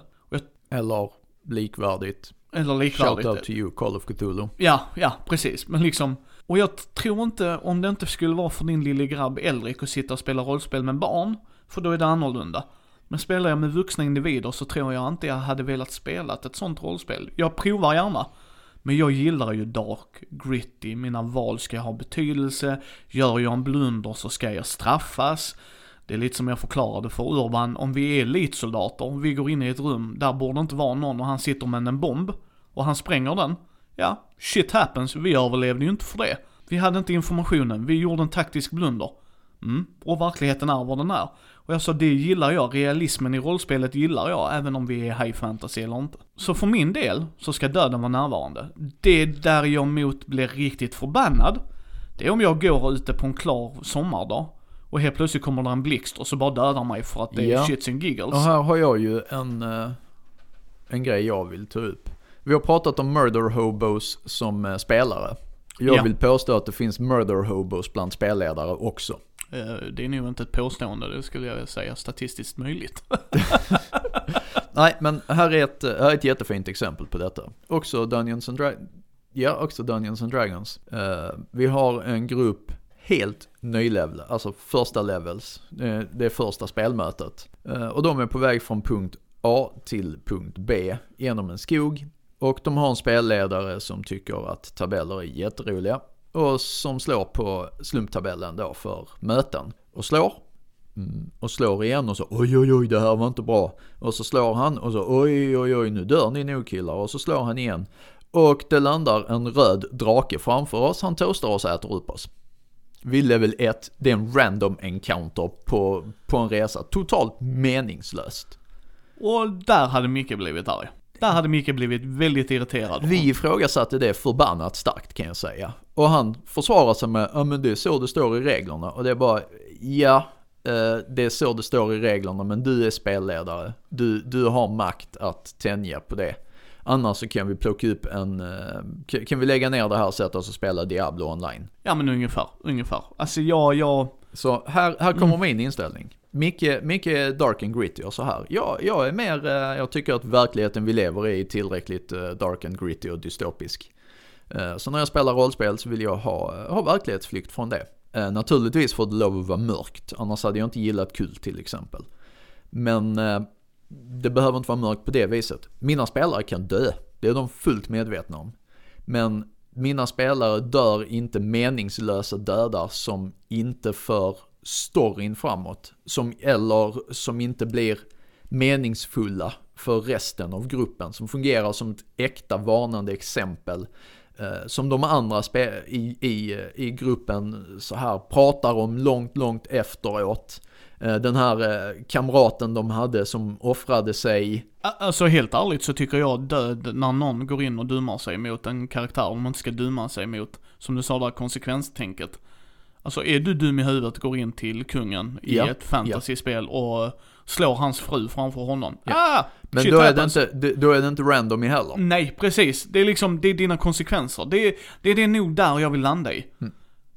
Eller likvärdigt. eller Shout likvärdigt. out to you, Call of Cthulhu. Ja, ja, precis. Men liksom, och jag tror inte, om det inte skulle vara för din lille grabb Elrik att sitta och spela rollspel med barn, för då är det annorlunda. Men spelar jag med vuxna individer så tror jag inte jag hade velat spela ett sånt rollspel. Jag provar gärna. Men jag gillar ju dark, gritty, mina val ska ha betydelse. Gör jag en blunder så ska jag straffas. Det är lite som jag förklarade för Urban, om vi är elitsoldater, om vi går in i ett rum, där borde inte vara någon och han sitter med en bomb. Och han spränger den. Ja, shit happens, vi överlevde ju inte för det. Vi hade inte informationen, vi gjorde en taktisk blunder. Mm, och verkligheten är vad den är. Och jag sa, det gillar jag, realismen i rollspelet gillar jag, även om vi är high fantasy eller inte. Så för min del, så ska döden vara närvarande. Det där jag mot blir riktigt förbannad, det är om jag går ute på en klar sommardag, och helt plötsligt kommer det en blixt och så bara dödar mig för att det är Ja. shits and giggles. Och här har jag ju en, eh, en grej jag vill ta upp. Vi har pratat om murder hobos som eh, spelare. Jag Ja. vill påstå att det finns murder hobos bland spelledare också. Eh, Det är nog inte ett påstående, det skulle jag säga statistiskt möjligt. Nej, men här är, ett, här är ett jättefint exempel på detta. Också Dungeons and Dragons. Ja, också Dungeons and Dragons. Eh, vi har en grupp helt nylevel, alltså första levels. Eh, det är första spelmötet. Eh, och de är på väg från punkt A till punkt B genom en skog. Och de har en spelledare som tycker att tabeller är jätteroliga. Och som slår på slumptabellen då för möten. Och slår. Mm, och slår igen och så oj oj oj det här var inte bra. Och så slår han och så oj oj oj nu dör ni nog killar och så slår han igen. Och det landar en röd drake framför oss, han toastar oss och äter upp oss. Vid level 1, det är en random encounter på, på en resa. Totalt meningslöst. Och där hade Micke blivit arg. Där hade Micke blivit väldigt irriterad. Vi ifrågasatte det förbannat starkt kan jag säga. Och han försvarar sig med, ja men det är så det står i reglerna. Och det är bara, ja, eh, det är så det står i reglerna men du är spelledare. Du, du har makt att tänja på det. Annars så kan vi plocka upp en, eh, kan vi lägga ner det här och oss och spela Diablo online. Ja men ungefär, ungefär. Alltså jag, jag... Så här, här kommer min inställning. Mycket, mycket dark and gritty och så här. Ja, jag är mer, eh, jag tycker att verkligheten vi lever i är tillräckligt eh, dark and gritty och dystopisk. Så när jag spelar rollspel så vill jag ha, ha verklighetsflykt från det. Naturligtvis får det lov att vara mörkt, annars hade jag inte gillat kul till exempel. Men det behöver inte vara mörkt på det viset. Mina spelare kan dö, det är de fullt medvetna om. Men mina spelare dör inte meningslösa dödar som inte för storyn framåt. Som, eller som inte blir meningsfulla för resten av gruppen. Som fungerar som ett äkta varnande exempel. Eh, som de andra i, i, i gruppen så här pratar om långt, långt efteråt. Eh, den här eh, kamraten de hade som offrade sig. Alltså helt ärligt så tycker jag död när någon går in och dumar sig mot en karaktär om man inte ska dumma sig mot, som du sa där, konsekvenstänket. Alltså är du dum i huvudet går in till kungen i Ja, ett fantasyspel och slår hans fru framför honom. Ja. Ah, Men då är, det inte, då är det inte random i heller. Nej, precis. Det är liksom, det är dina konsekvenser. Det är, det är det nog där jag vill landa i. Mm.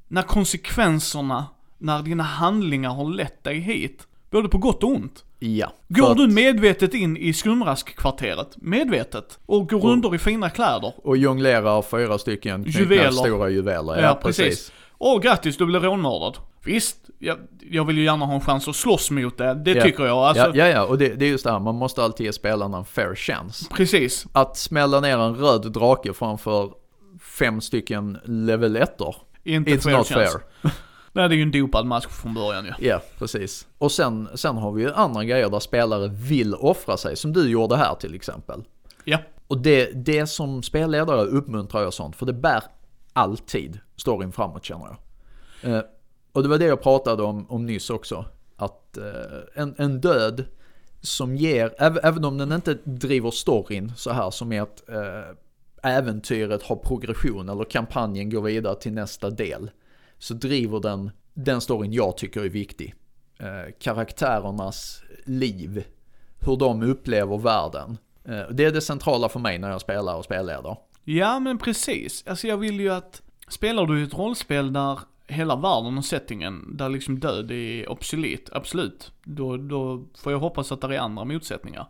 När konsekvenserna, när dina handlingar har lett dig hit, både på gott och ont. Ja. Går du medvetet in i skumraskkvarteret, medvetet, och går Och- under i fina kläder. Och jonglerar fyra stycken Juveler. stora juveler. Ja, precis. Åh, grattis, du blev rånmördad. Visst, jag, jag vill ju gärna ha en chans att slåss mot det, det Ja. tycker jag. Alltså, ja, ja, ja, och det, det är just det här, man måste alltid ge spelarna en fair chance. Precis. Att smälla ner en röd drake framför fem stycken level 1 Inte It's fair not chance. fair. Nej, det är ju en dopad mask från början ju. Ja, precis. Och sen, sen har vi ju andra grejer där spelare vill offra sig, som du gjorde här till exempel. Ja. Och det, det som spelledare uppmuntrar jag sånt, för det bär alltid storyn framåt känner jag. Och det var det jag pratade om, om nyss också. Att eh, en, en död som ger, äv, även om den inte driver storyn så här som är att eh, äventyret har progression eller kampanjen går vidare till nästa del. Så driver den den storyn jag tycker är viktig. Eh, karaktärernas liv, hur de upplever världen. Eh, det är det centrala för mig när jag spelar och spelleder. Ja, men precis. Alltså jag vill ju att, spelar du ett rollspel där hela världen och settingen, där liksom död är obsolet, absolut. Då, då får jag hoppas att det är andra motsättningar.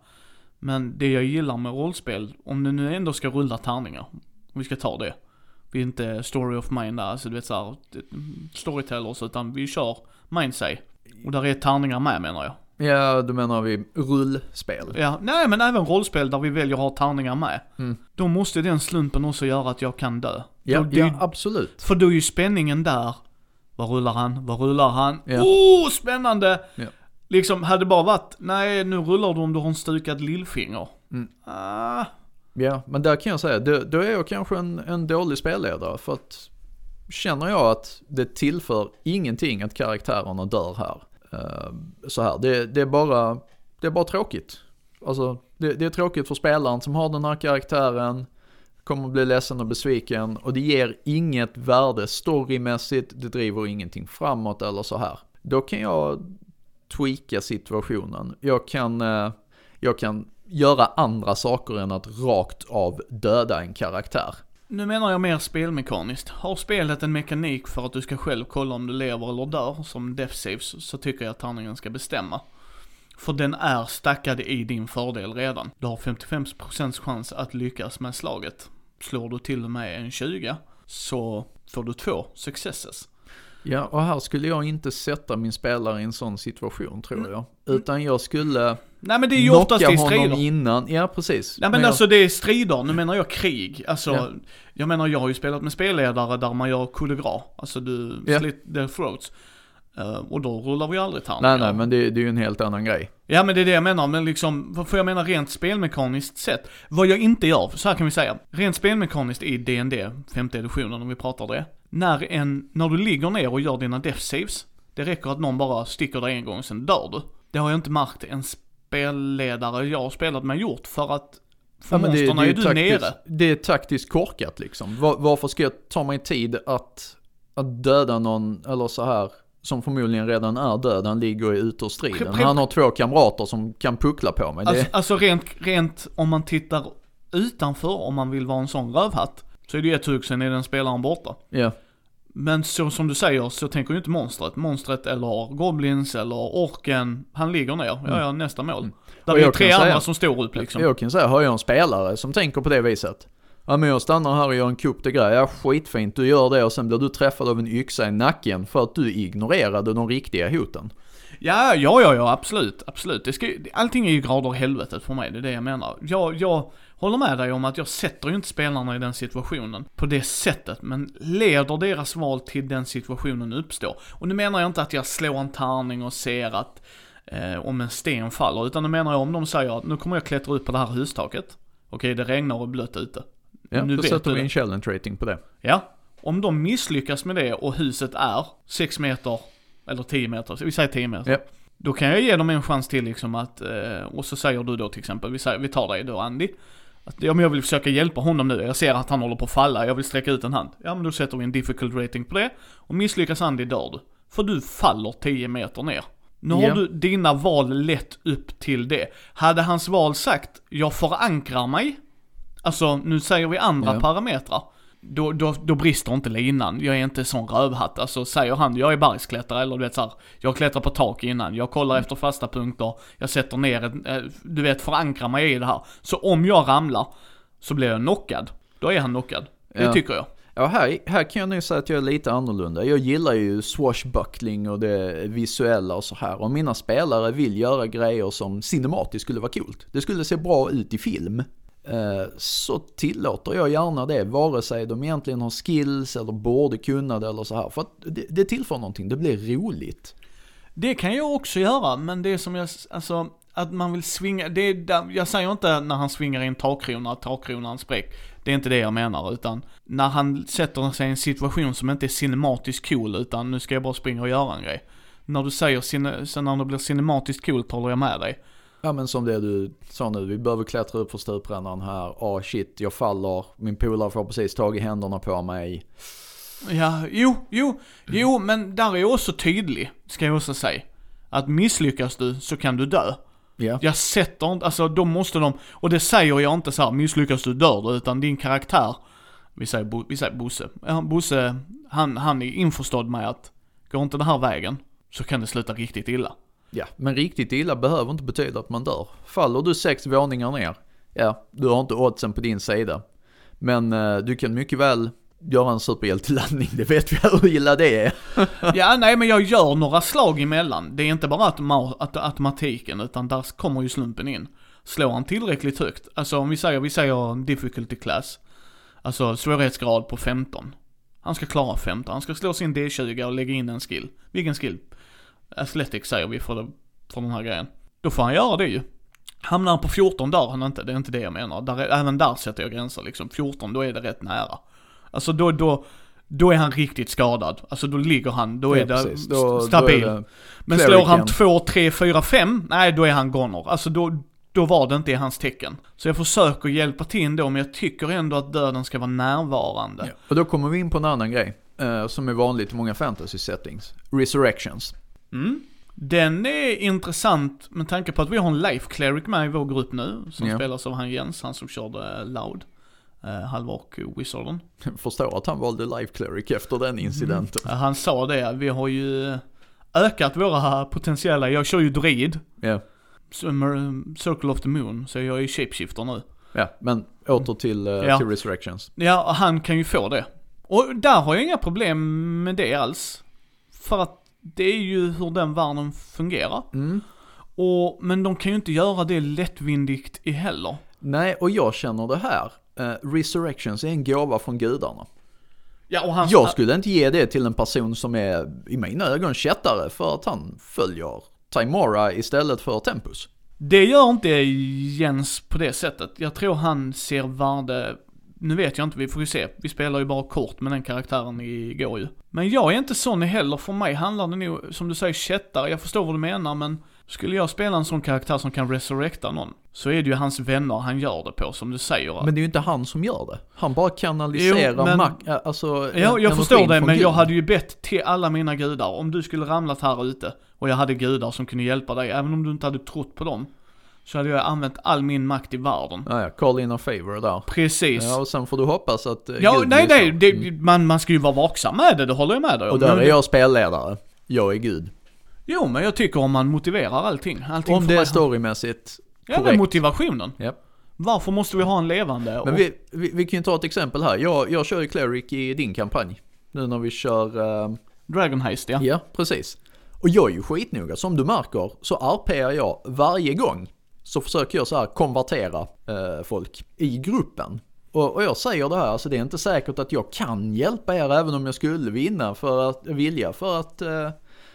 Men det jag gillar med rollspel, om du nu ändå ska rulla tärningar, om vi ska ta det. Vi är inte story of mind där, alltså du vet såhär, storytellers, utan vi kör mindsay. Och där är tärningar med menar jag. Ja, då menar vi rullspel. Ja, nej men även rollspel där vi väljer att ha tärningar med. Mm. Då måste den slumpen också göra att jag kan dö. Ja, då, det ja ju- absolut. För då är ju spänningen där. Vad rullar han? Vad rullar han? Ja. Oh, spännande! Ja. Liksom, hade det bara varit, nej nu rullar du om du har en stukad lillfinger. Mm. Ah, Ja, men där kan jag säga, då, då är jag kanske en, en dålig spelledare för att känner jag att det tillför ingenting att karaktärerna dör här. Eh, så här, det, det är bara, det är bara tråkigt. Alltså, det, det är tråkigt för spelaren som har den här karaktären, kommer bli ledsen och besviken och det ger inget värde storymässigt, det driver ingenting framåt eller så här. Då kan jag tweaka situationen. Jag kan, eh, jag kan göra andra saker än att rakt av döda en karaktär. nu menar jag mer spelmekaniskt. Har spelet en mekanik för att du ska själv kolla om du lever eller dör, som death saves, så tycker jag att tärningen ska bestämma. För den är stackad i din fördel redan. Du har 55% chans att lyckas med slaget. Slår du till och med en 20, så får du två successes. Ja, och här skulle jag inte sätta min spelare i en sån situation tror jag. Utan jag skulle Nej men det är ju oftast i strider. innan. Ja, precis. Nej men jag, alltså det är strider, nu menar jag krig. Alltså, Ja. jag menar jag har ju spelat med spelledare där man gör gras. Alltså du Ja. slit their throats. Eh, och då rullar vi aldrig tärningar. Nej nej men det, det är ju en helt annan grej. Ja men det är det jag menar, men liksom, för jag menar rent spelmekaniskt sett. Vad jag inte gör, så här kan vi säga. Rent spelmekaniskt i DND, femte editionen om vi pratar det. När en, när du ligger ner och gör dina death saves, det räcker att någon bara sticker dig en gång, sen dör du. Det har jag inte märkt en spelledare jag har spelat med gjort, för att för Ja, men det, det är är du taktiskt, nere. Det är taktiskt korkat liksom. Var, varför ska jag ta mig tid att, att döda någon, eller så här som förmodligen redan är död, han ligger ju ute ur striden. Pre- pre- Han har två kamrater som kan puckla på mig. Det, Alltså, alltså rent, rent om man tittar utanför, om man vill vara en sån rövhatt, så är det ju ett hugg, sen är den spelaren borta. ja. Men så som du säger så tänker ju inte monstret. Monstret eller Goblins eller Orken, han ligger ner. Ja, ja, nästa mål. Där Mm. Och är tre andra som står upp liksom. Jag kan säga, har jag en spelare som tänker på det viset. Ja men jag stannar här och gör en coup de grej. Ja skitfint, du gör det och sen blir du träffad av en yxa i nacken för att du ignorerade de riktiga hoten. Ja, ja, ja, ja, absolut, absolut. Det ska, allting är ju grader i helvetet för mig, det är det jag menar. Jag, jag håller med dig om att jag sätter ju inte spelarna i den situationen på det sättet, men leder deras val till den situationen uppstår. Och nu menar jag inte att jag slår en tärning och ser att eh, om en sten faller, utan nu menar jag om de säger att nu kommer jag klättra upp på det här hustaket. Okej, det regnar och är blött ute. Ja, Nu då vet sätter vi en challenge rating på det. Ja, om de misslyckas med det och huset är 6 meter, eller 10 meter, vi säger 10 meter. Ja. Då kan jag ge dem en chans till liksom att, eh, och så säger du då till exempel, vi, säger, vi tar dig då Andy. Att, ja men jag vill försöka hjälpa honom nu, jag ser att han håller på att falla, jag vill sträcka ut en hand. Ja men då sätter vi en difficult rating på det. Och misslyckas Andy dör du. För du faller 10 meter ner. Nu har du dina val lett upp till det. Hade hans val sagt, jag förankrar mig. Alltså nu säger vi andra Ja. parametrar. Då, då, då brister inte linan. Jag är inte sån rövhatt. Alltså säger han, jag är bergsklättrare eller du vet såhär, jag klättrar på tak innan, jag kollar efter fasta punkter, jag sätter ner eh, du vet förankrar mig i det här. Så om jag ramlar, så blir jag knockad. Då är han knockad. Det Ja. tycker jag. Ja, här, här kan jag nog säga att jag är lite annorlunda. Jag gillar ju swashbuckling och det visuella och så här. Och mina spelare vill göra grejer som cinematiskt skulle vara coolt. Det skulle se bra ut i film. Eh, så tillåter jag gärna det, vare sig de egentligen har skills eller borde kunna det eller så här. För att det, det tillför någonting, det blir roligt. Det kan jag också göra, men det är som jag, alltså, att man vill svinga, det är, jag säger inte när han svingar in takkrona, att takkronan spräck. Det är inte det jag menar, utan när han sätter sig i en situation som inte är cinematiskt cool, utan nu ska jag bara springa och göra en grej. När du säger, sen när det blir cinematiskt coolt håller jag med dig. Ja men som det du sa nu, vi behöver klättra upp för stuprännan här. Ah shit, jag faller, min polare får precis tag i händerna på mig. Ja, jo, jo, jo, men där är jag också tydlig, ska jag också säga. Att misslyckas du så kan du dö. Ja. Jag sätter inte, alltså då måste de, och det säger jag inte så här, misslyckas du dör du, utan din karaktär, vi säger, Bo, vi säger Bosse, ja, Bosse, han, han är införstådd med att, går inte den här vägen, så kan det sluta riktigt illa. Ja, men riktigt illa behöver inte betyda att man dör. Faller du sex våningar ner, ja, du har inte oddsen på din sida. Men eh, du kan mycket väl göra en superhjältelandning, det vet vi hur illa det är. Ja, nej men jag gör några slag emellan. Det är inte bara automa- att, automatiken, utan där kommer ju slumpen in. Slår han tillräckligt högt, alltså om vi säger, vi säger difficulty class, alltså svårighetsgrad på 15. Han ska klara 15, han ska slå sin D20 och lägga in en skill. Vilken skill? Athletic säger vi för, det, för den här grejen. Då får han göra det ju. Hamnar han på 14 dör han inte, det är inte det jag menar. Där är, även där sätter jag gränser liksom. 14, då är det rätt nära. Alltså då, då, då är han riktigt skadad. Alltså då ligger han, då är Ja, det precis. Då- då är stabil. det Men slår han 2, 3, 4, 5, nej då är han goner. Alltså då, då var det inte i hans tecken. Så jag försöker hjälpa till då, men jag tycker ändå att döden ska vara närvarande. Ja. Och då kommer vi in på en annan grej, eh, som är vanligt i många fantasy settings. Resurrections. Mm. Den är intressant med tanke på att vi har en life cleric med i vår grupp nu, som Ja. spelas av han Jens, han som körde eh, Loud. Uh, halvork wizarden. Förstår att han valde Life Cleric efter den incidenten. Eh, han sa det, vi har ju ökat våra potentiella, jag kör ju druid. Summer- Circle of the Moon, så jag är shapeshifter nu. ja, men åter till, eh, Ja. till Resurrections. Ja, han kan ju få det. Och där har jag inga problem med det alls. För att det är ju hur den världen fungerar. Mm. Och, men de kan ju inte göra det lättvindigt i heller. Nej, och jag känner det här. Eh, Resurrections är en gåva från gudarna. Ja, och han... Jag skulle inte ge det till en person som är i mina ögon kättare för att han följer Timora istället för Tempus. Det gör inte Jens på det sättet. Jag tror han ser värde, nu vet jag inte, vi får ju se. Vi spelar ju bara kort med den karaktären igår ju. Men jag är inte sån heller, för mig handlar det nog, som du säger, kättare. Jag förstår vad du menar, men skulle jag spela en sån karaktär som kan resurrecta någon, så är det ju hans vänner han gör det på, som du säger. Men det är ju inte han som gör det. Han bara kanaliserar Jo, men- mak- äh, alltså Ja, jag förstår det, men jag Gud. hade ju bett till alla mina gudar, om du skulle ramlat här ute och jag hade gudar som kunde hjälpa dig, även om du inte hade trott på dem, så hade jag använt all min makt i världen. Ja, ja, call in a favor där. Precis. Ja, och sen får du hoppas att eh, Ja, Gud nej, nej, det, man, man ska ju vara vaksam med det, det håller jag med dig om. Och där är jag spelledare. Jag är Gud. Jo, men jag tycker om man motiverar allting. allting Om det är storymässigt Ja, men korrekt. motivationen. Japp. Varför måste vi ha en levande? Men och- vi, vi, vi kan ju ta ett exempel här. Jag, jag kör ju Cleric i din kampanj. Nu när vi kör... eh, Dragon Heist, ja. ja, precis. Och jag är ju skitnoga. Som du märker så RPar jag varje gång. Så försöker jag så här konvertera eh, folk i gruppen. Och, och jag säger det här, alltså det är inte säkert att jag kan hjälpa er även om jag skulle vinna för att, vilja för att, eh,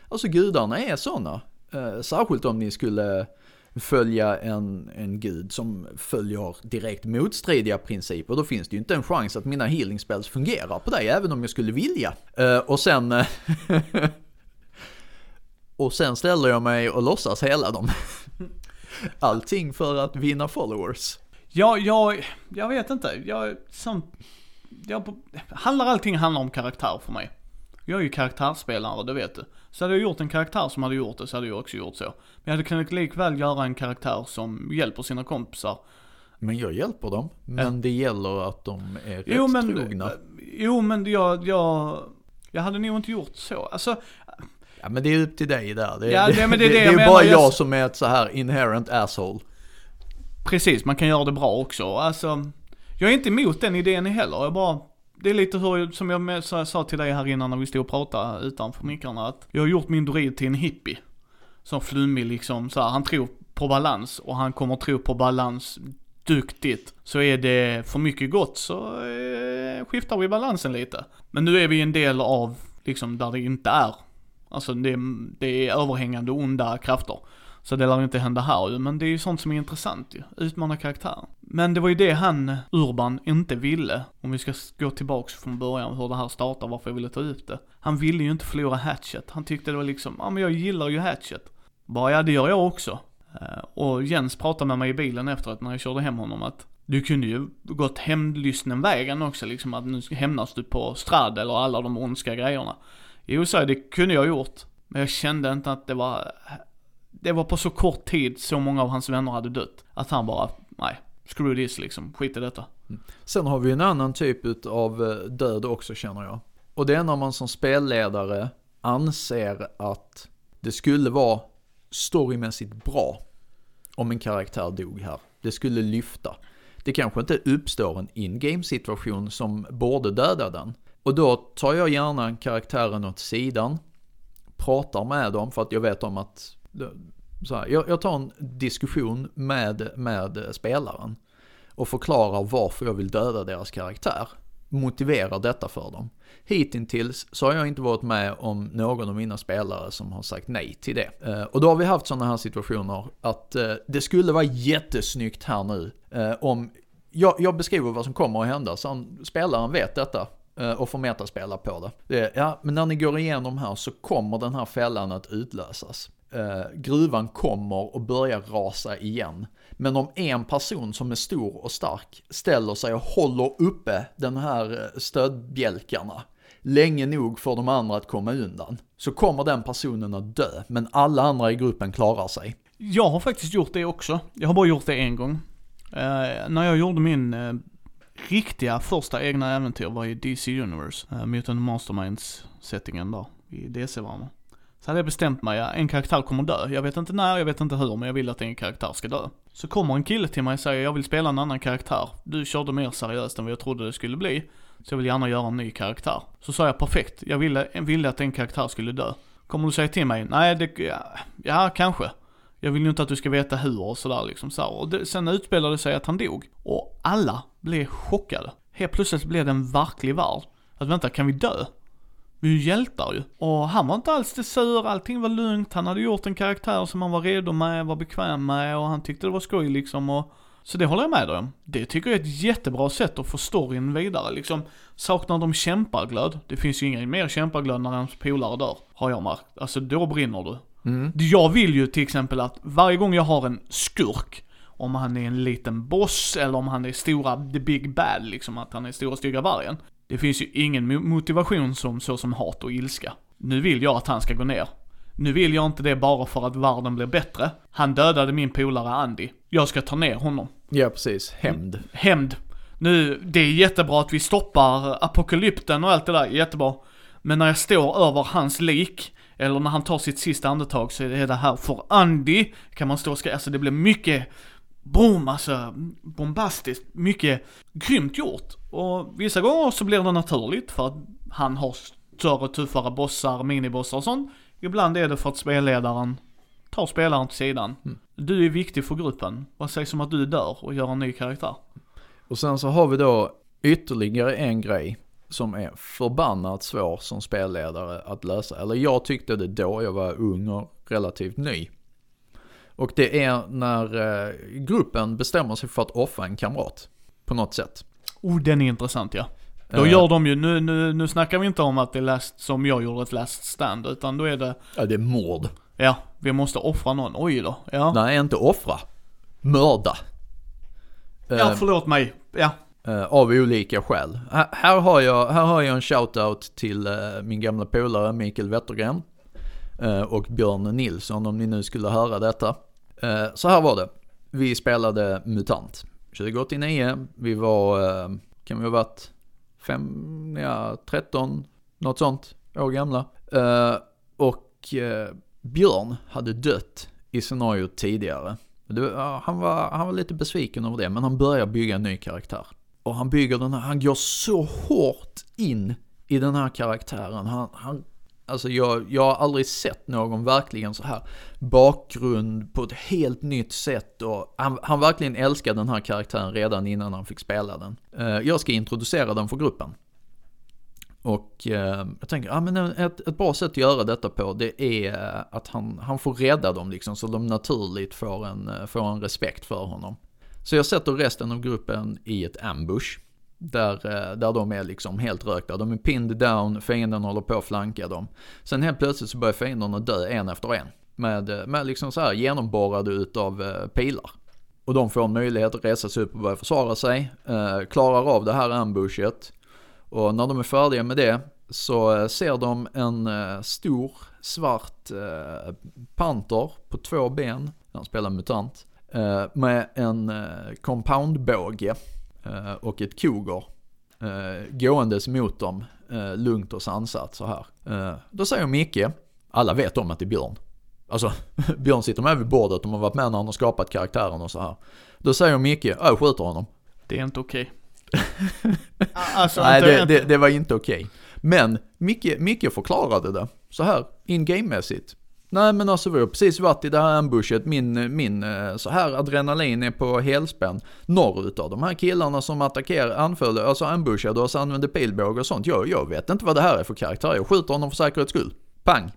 alltså gudarna är sådana. Eh, särskilt om ni skulle följa en, en gud som följer direkt motstridiga principer. Då finns det ju inte en chans att mina healing spells fungerar på dig även om jag skulle vilja. Eh, och sen eh, Och sen ställer jag mig och låtsas hela dem. Allting för att vinna followers. Ja, jag, jag vet inte. Jag, som, jag, handlar allting handlar om karaktär för mig. Jag är ju karaktärsspelare, det vet du. Så hade jag gjort en karaktär som hade gjort det, så hade jag också gjort så. Men jag hade kunnat likväl göra en karaktär som hjälper sina kompisar. Men jag hjälper dem. Men det gäller att de är rätt Jo men, trogna. jo men jag, jag, jag hade nog inte gjort så. Alltså, Ja men det är upp till dig där. Det, Ja, det- men det är det det jag är bara Jag- som är ett så här inherent asshole. Precis, man kan göra det bra också. Alltså, jag är inte emot den idén heller. Jag bara, det är lite hur, som jag med- sa till dig här innan när vi stod och pratade utanför mickarna, att jag har gjort min druid till en hippie. Som flummig liksom, så här, han tror på balans och han kommer tro på balans duktigt. Så är det för mycket gott så eh, skiftar vi balansen lite. Men nu är vi en del av, liksom, där det inte är. Alltså det, det är överhängande onda krafter. Så det lär inte hända här ju, men det är ju sånt som är intressant ju. Utmana karaktären. Men det var ju det han, Urban, inte ville. Om vi ska gå tillbaks från början hur det här startar, varför jag ville ta ut det. Han ville ju inte förlora Hatchet. Han tyckte det var liksom, ja men jag gillar ju Hatchet. Bara ja, det gör jag också. Eh, och Jens pratade med mig i bilen efteråt när jag körde hem honom att du kunde ju gått hämndlysten vägen också liksom att nu hämnas du på Strad eller alla de ondska grejerna. Jo, så det kunde jag gjort. Men jag kände inte att det var, det var på så kort tid så många av hans vänner hade dött. Att han bara, nej, screw this liksom, skit i detta. Mm. Sen har vi en annan typ av eh, död också känner jag. Och det är när man som spelledare anser att det skulle vara storymässigt bra om en karaktär dog här. Det skulle lyfta. Det kanske inte uppstår en in-game situation som borde döda den. Och då tar jag gärna karaktären åt sidan, pratar med dem för att jag vet om att så här, jag, jag tar en diskussion med, med spelaren och förklarar varför jag vill döda deras karaktär. Motiverar detta för dem. Hittills så har jag inte varit med om någon av mina spelare som har sagt nej till det. Eh, och då har vi haft sådana här situationer att eh, det skulle vara jättesnyggt här nu eh, om jag, jag beskriver vad som kommer att hända så spelaren vet detta Eh, och får metaspela på det. det. Ja, men när ni går igenom här så kommer den här fällan att utlösas. Eh, gruvan kommer att börja rasa igen. Men om en person som är stor och stark ställer sig och håller uppe den här eh, stödbjälkarna länge nog för de andra att komma undan, så kommer den personen att dö, men alla andra i gruppen klarar sig. Jag har faktiskt gjort det också. Jag har bara gjort det en gång. Eh, när jag gjorde min eh, riktiga första egna äventyr var i DC Universe. Uh, Mutant Masterminds settingen där, i DC-världen. Så hade jag bestämt mig, ja, en karaktär kommer dö. Jag vet inte när, jag vet inte hur, men jag vill att en karaktär ska dö. Så kommer en kille till mig och säger, jag vill spela en annan karaktär. Du körde mer seriöst än vad jag trodde det skulle bli. Så jag vill gärna göra en ny karaktär. Så sa jag perfekt, jag ville, ville att en karaktär skulle dö. Kommer du säga till mig, nej det, ja, ja kanske. Jag vill ju inte att du ska veta hur och sådär liksom så här. Och det, sen utspelade det sig att han dog. Och alla blev chockade. Helt plötsligt blev det en verklig värld. att vänta, kan vi dö? Vi är ju hjältar ju. Och han var inte alls det sur, allting var lugnt, han hade gjort en karaktär som han var redo med, var bekväm med och han tyckte det var skoj liksom och så det håller jag med dig om. Det tycker jag är ett jättebra sätt att få storyn vidare liksom. Saknar de kämpaglöd? Det finns ju ingen mer kämpaglöd när ens polare dör, har jag märkt. Alltså då brinner du. Mm. Jag vill ju till exempel att varje gång jag har en skurk, om han är en liten boss eller om han är stora, the big bad liksom, att han är stora stygga vargen. Det finns ju ingen mo- motivation som så som hat och ilska. Nu vill jag att han ska gå ner. Nu vill jag inte det bara för att världen blir bättre. Han dödade min polare Andy. Jag ska ta ner honom. Ja, precis. Hämnd. Hämnd. Nu, det är jättebra att vi stoppar apokalypten och allt det där, jättebra. Men när jag står över hans lik, eller när han tar sitt sista andetag så är det här för Andy, kan man stå och ska, alltså det blir mycket, boom, alltså bombastiskt, mycket grymt gjort. Och vissa gånger så blir det naturligt för att han har större, tuffare bossar, minibossar och sånt. Ibland är det för att spelledaren tar spelaren till sidan. Du är viktig för gruppen. Vad sägs om att du dör och gör en ny karaktär? Och sen så har vi då ytterligare en grej som är förbannat svår som spelledare att lösa. Eller jag tyckte det då jag var ung och relativt ny. Och det är när eh, gruppen bestämmer sig för att offra en kamrat. På något sätt. Oh, den är intressant ja. Då Eh, gör de ju, nu, nu, nu snackar vi inte om att det är last, som jag gjorde ett last stand, utan då är det, Ja, det är mord. ja, vi måste offra någon. Oj då. Ja. Nej, inte offra. Mörda. Ja, Eh, förlåt mig. Ja. av olika skäl. Här, har jag, här har jag en shoutout till min gamla polare Mikael Wettergren. Och Björn Nilsson om ni nu skulle höra detta. Eh, så här var det. Vi spelade MUTANT 2089. Vi var, eh, kan vi ha varit, 5, ja 13, något sånt år gamla. Eh, och Björn hade dött i scenariot tidigare. Han, var, han var lite besviken över det, men han börjar bygga en ny karaktär. Och han bygger den här, han går så hårt in i den här karaktären. Han, han, alltså jag, jag har aldrig sett någon verkligen så här bakgrund på ett helt nytt sätt och han, han verkligen älskade den här karaktären redan innan han fick spela den. Eh, jag ska introducera den för gruppen. Och eh, jag tänker, ja men ett, ett bra sätt att göra detta på det är att han, han får rädda dem liksom så de naturligt får en, eh, får en respekt för honom. Så jag sätter resten av gruppen i ett ambush. Där, eh, där de är liksom helt rökta. De är pinned down, fienden håller på att flanka dem. Sen helt plötsligt så börjar fienderna dö en efter en. Med, eh, med liksom så här genomborrade utav eh, pilar. Och de får en möjlighet att resa sig upp och börja försvara sig. Eh, klarar av det här ambushet. Och när de är färdiga med det så ser de en stor svart eh, panter på två ben, han spelar mutant, eh, med en eh, compoundbåge och ett koger eh, gåendes mot dem, eh, lugnt och sansat så här. Eh, då säger Micke, alla vet om att det är Björn. Alltså, Björn sitter med vid bordet, de har varit med när han har skapat karaktären och så här. Då säger Micke, jag skjuter honom. Det är inte okej. alltså, Nej, inte, det, det, det var inte okej. Men Micke, Micke förklarade det så här, in game-mässigt. Nej men alltså vi har precis varit i det här ambushet, min, min eh, så här adrenalin är på helspänn. Norrut av de här killarna som attackerar, anföll, alltså ambushade och så använde pilbåge och sånt. Jag, jag vet inte vad det här är för karaktär, jag skjuter honom för säkerhets skull. Pang!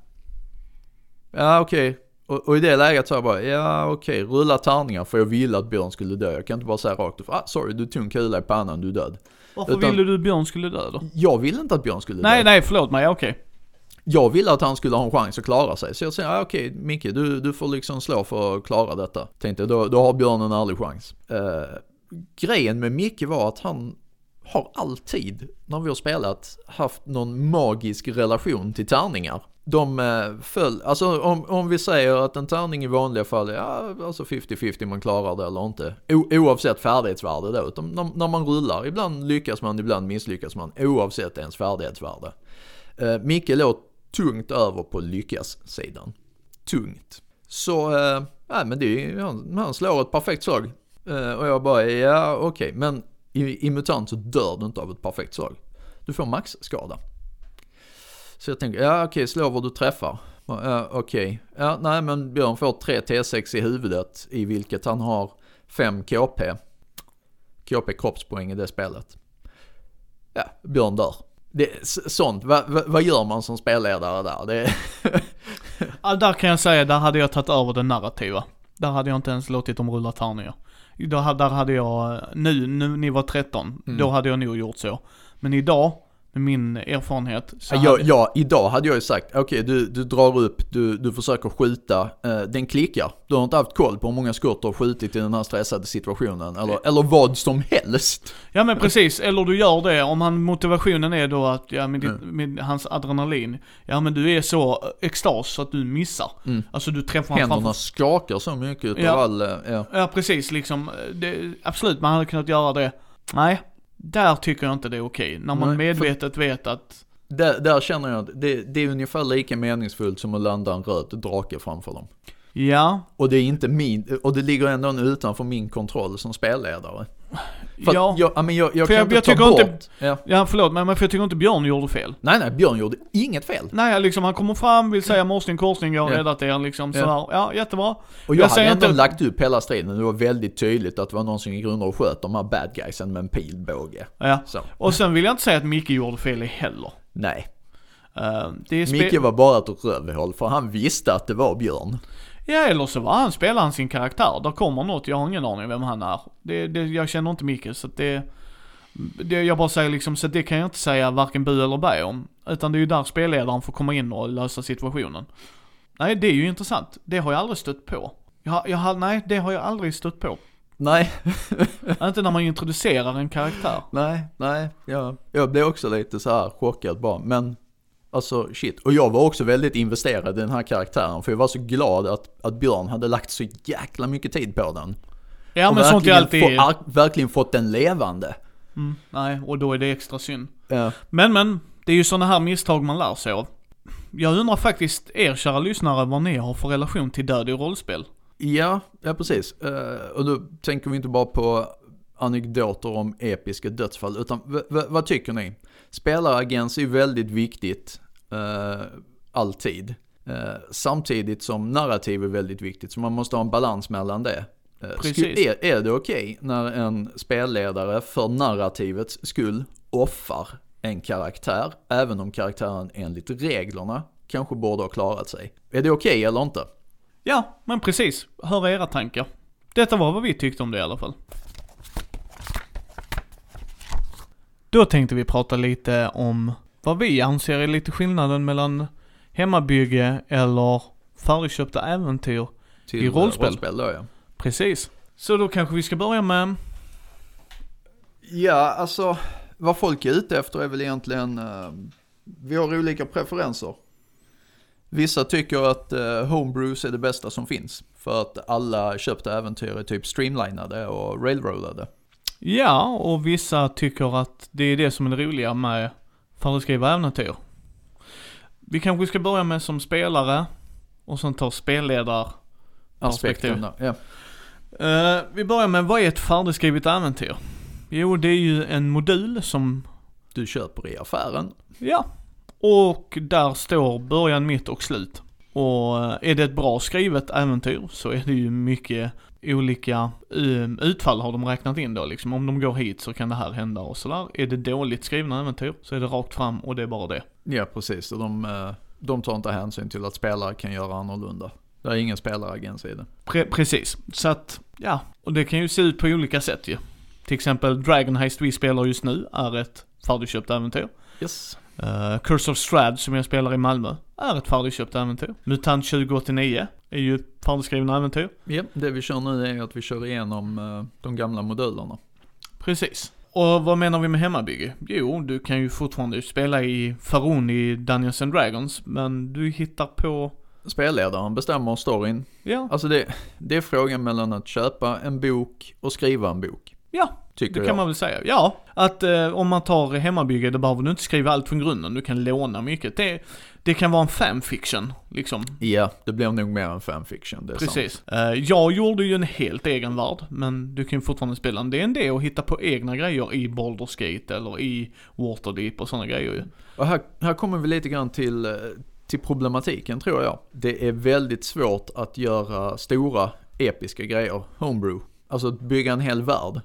Ja okej. Och, och i det läget sa jag bara, ja okej, rulla tärningar för jag ville att Björn skulle dö. Jag kan inte bara säga rakt upp, ah, sorry du tog en kula i pannan, du är död. varför utan- ville du Björn skulle dö då? Jag ville inte att Björn skulle dö. Nej, nej, förlåt mig, okej. Jag ville att han skulle ha en chans att klara sig. Så jag säger, ah, okej Micke, du, du får liksom slå för att klara detta. Tänkte, då, då har Björn en ärlig chans. Eh, grejen med Micke var att han har alltid, när vi har spelat, haft någon magisk relation till tärningar. De eh, föll, alltså om, om vi säger att en tärning i vanliga fall är, ja, alltså 50-50 man klarar det eller inte. O, oavsett färdighetsvärde då, utan när, när man rullar, ibland lyckas man, ibland misslyckas man, oavsett ens färdighetsvärde. Eh, Micke låg tungt över på lyckas-sidan. Tungt. Så, eh, nej men det är ju, han, han slår ett perfekt slag. Eh, och jag bara, ja okej, men i, i MUTANT så dör du inte av ett perfekt slag. Du får maxskada. Så jag tänker, ja okej, slå vad du träffar. Ja, okej, ja nej men Björn får 3 T6 i huvudet i vilket han har 5 KP. KP kroppspoäng i det spelet. Ja, Björn dör. Det, sånt, vad va, vad gör man som spelledare där? Det, Ja, där kan jag säga, där hade jag tagit över det narrativa. Där hade jag inte ens låtit dem rulla tärningar. Ha- där hade jag, nu, nu ni var 13, Mm. då hade jag nog gjort så. Men idag, med min erfarenhet, så jag, hade, ja, idag hade jag ju sagt, okej du, du drar upp, du, du försöker skjuta, eh, den klickar. Du har inte haft koll på hur många skott du har skjutit i den här stressade situationen. Eller, eller vad som helst. Ja men precis, eller du gör det om han, motivationen är då att, ja med, ditt, Mm. med hans adrenalin, ja men du är så extas så att du missar. Mm. Alltså du träffar Händerna framför skakar så mycket utav Ja. all, eh, ja. Ja precis, liksom, det, absolut man hade kunnat göra det. Nej, där tycker jag inte det är okej. När man Nej, för- medvetet vet att, Där, där känner jag att det, det är ungefär lika meningsfullt som att landa en röd drake framför dem. ja, Och det är inte min, och det ligger ändå utanför min kontroll som spelledare. För ja. jag, ja, men jag, jag kan jag- inte jag ta tycker bort. inte- Ja. Ja förlåt men men för jag tycker inte Björn gjorde fel. Nej, nej, Björn gjorde inget fel. Nej liksom han kommer fram, vill säga morsning korsning, jag har Ja. räddat er liksom Ja. sådär. Ja jättebra. Och Jag jag, hade ändå inte- lagt upp hela striden. Det var väldigt tydligt att det var någon som gick runt och sköt de här bad guysen med en pilbåge. Ja. Så, Och sen vill jag inte säga att Micke gjorde fel heller. nej. Uh, Micke var bara ett rövhål för han visste att det var Björn. Ja eller så var han, spelar han sin karaktär. Där kommer något, jag har ingen aning vem han är. Det, det, jag känner inte Micke så att det, det, jag bara säger liksom, så det kan jag inte säga varken bu eller bä om. Utan det är ju där spelledaren får komma in och lösa situationen. Nej det är ju intressant. Det har jag aldrig stött på. Jag, jag, nej det har jag aldrig stött på. Nej, inte när man introducerar en karaktär. nej, nej. Jag, jag blev också lite så här chockad bara. Men alltså shit. Och jag var också väldigt investerad i den här karaktären. För jag var så glad att, att Björn hade lagt så jäkla mycket tid på den. Ja och men sånt är alltid, få, verkligen fått den levande. mm, nej och då är det extra synd. Ja. Men men, det är ju sådana här misstag man lär sig av. Jag undrar faktiskt er kära lyssnare vad ni har för relation till död i rollspel. Ja, ja precis. Eh, och då tänker vi inte bara på anekdoter om episka dödsfall, utan vad tycker ni? Spelaragens är väldigt viktigt, eh, alltid. Eh, samtidigt som narrativ är väldigt viktigt, så man måste ha en balans mellan det. Eh, Precis. är, är det okej när en spelledare för narrativets skull offar en karaktär, även om karaktären enligt reglerna kanske borde ha klarat sig? Är det okej eller inte? Ja, men precis. Hör era tankar. Detta var vad vi tyckte om det i alla fall. Då tänkte vi prata lite om vad vi anser är lite skillnaden mellan hemmabygge eller färdigköpta äventyr. Till I rollspel. rollspel då, ja. Precis. Så då kanske vi ska börja med, Ja, alltså vad folk är ute efter är väl egentligen, eh, vi har olika preferenser. Vissa tycker att eh, homebrews är det bästa som finns. För att alla köpta äventyr är typ streamlinade och railroadade. ja, och vissa tycker att det är det som är det roliga med föreskriva äventyr. Vi kanske ska börja med som spelare och sen ta spelledar Perspektiv. Aspekten, ja. Eh, vi börjar med, vad är ett färdigskrivet äventyr? Jo, det är ju en modul som, Du köper i affären. ja, och där står början, mitt och slut. Och är det ett bra skrivet äventyr så är det ju mycket olika eh, utfall har de räknat in då liksom. Om de går hit så kan det här hända och sådär. Är det dåligt skrivna äventyr så är det rakt fram och det är bara det. Ja, precis. Och de, eh, de tar inte hänsyn till att spelare kan göra annorlunda. Det är ingen spelaragens i det. Pre- precis. Så att, ja, och det kan ju se ut på olika sätt ju. Till exempel Dragon Heist vi spelar just nu är ett färdigköpt äventyr. Yes. Uh, Curse of Strad som jag spelar i Malmö är ett färdigköpt äventyr. Mutant 2089 är ju ett färdigskrivna äventyr. Ja, det vi kör nu är att vi kör igenom eh, de gamla modulerna. Precis. Och vad menar vi med hemmabygge? Jo, du kan ju fortfarande spela i Faron i Dungeons and Dragons, men du hittar på, Spelledaren bestämmer storyn. ja, Alltså det, det är frågan mellan att köpa en bok och skriva en bok. ja, Tycker det jag. kan man väl säga. Ja, att eh, om man tar hemmabygge, då behöver du inte skriva allt från grunden, du kan låna mycket. Det, det kan vara en fanfiction, liksom. Ja, det blir nog mer en fanfiction, det är sant. Precis. Eh, jag gjorde ju en helt egen värld, men du kan ju fortfarande spela en D&D och hitta på egna grejer i Baldur's Gate eller i Waterdeep och sådana grejer ju. Och här, här kommer vi lite grann till, eh, till problematiken tror jag. Det är väldigt svårt att göra stora episka grejer, homebrew. Alltså att bygga en hel värld.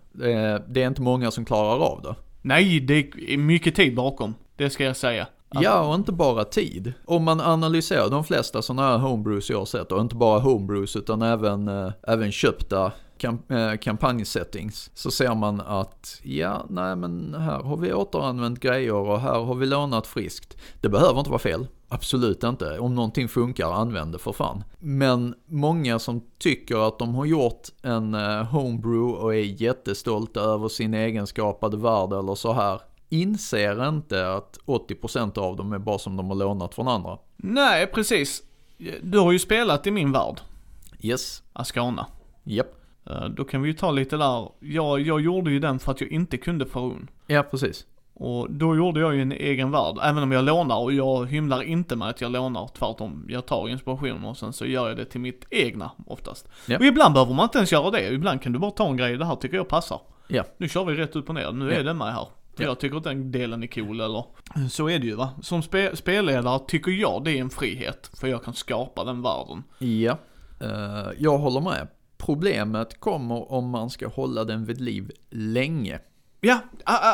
Det är, inte många som klarar av det. Nej, det är mycket tid bakom. Det ska jag säga. Ja, och inte bara tid. Om man analyserar de flesta sådana här homebrews jag har sett, och inte bara homebrews utan även, eh, även köpta eh, kampanjsettings, så ser man att ja, nej men här har vi återanvänt grejer och här har vi lånat friskt. Det behöver inte vara fel. Absolut inte. Om någonting funkar, använd det för fan. Men många som tycker att de har gjort en eh, homebrew och är jättestolta över sin egenskapade värld eller så här inser inte att 80% av dem är bara som de har lånat från andra. Nej, precis. Du har ju spelat i min värld, Yes, Ascana. japp. Eh, Då kan vi ju ta lite där. Jag, jag gjorde ju den för att jag inte kunde Faroon. Ja, precis. Och då gjorde jag ju en egen värld, även om jag lånar och jag hymlar inte med att jag lånar, tvärtom. Jag tar inspiration och sen så gör jag det till mitt egna oftast. Ja. Och ibland behöver man inte ens göra det, ibland kan du bara ta en grej, det här tycker jag passar. Ja. Nu kör vi rätt upp och ner, nu Ja. är den med här. För Ja. jag tycker att den delen är cool eller så är det ju va. Som spe, spelledare tycker jag det är en frihet, för jag kan skapa den världen. Ja, eh, jag håller med. Problemet kommer om man ska hålla den vid liv länge. Ja,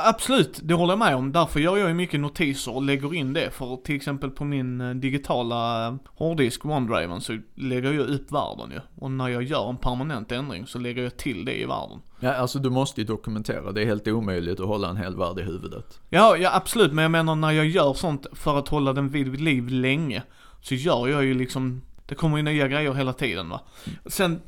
absolut. Det håller jag med om. Därför gör jag ju mycket notiser och lägger in det. För till exempel på min eh, digitala eh, hårddisk OneDriven så lägger jag upp världen ju. Och när jag gör en permanent ändring så lägger jag till det i världen. Ja, alltså du måste ju dokumentera. Det är helt omöjligt att hålla en hel värld i huvudet. Ja, ja absolut. Men jag menar när jag gör sånt för att hålla den vid liv länge. Så gör jag ju liksom, det kommer ju nya grejer hela tiden va. Sen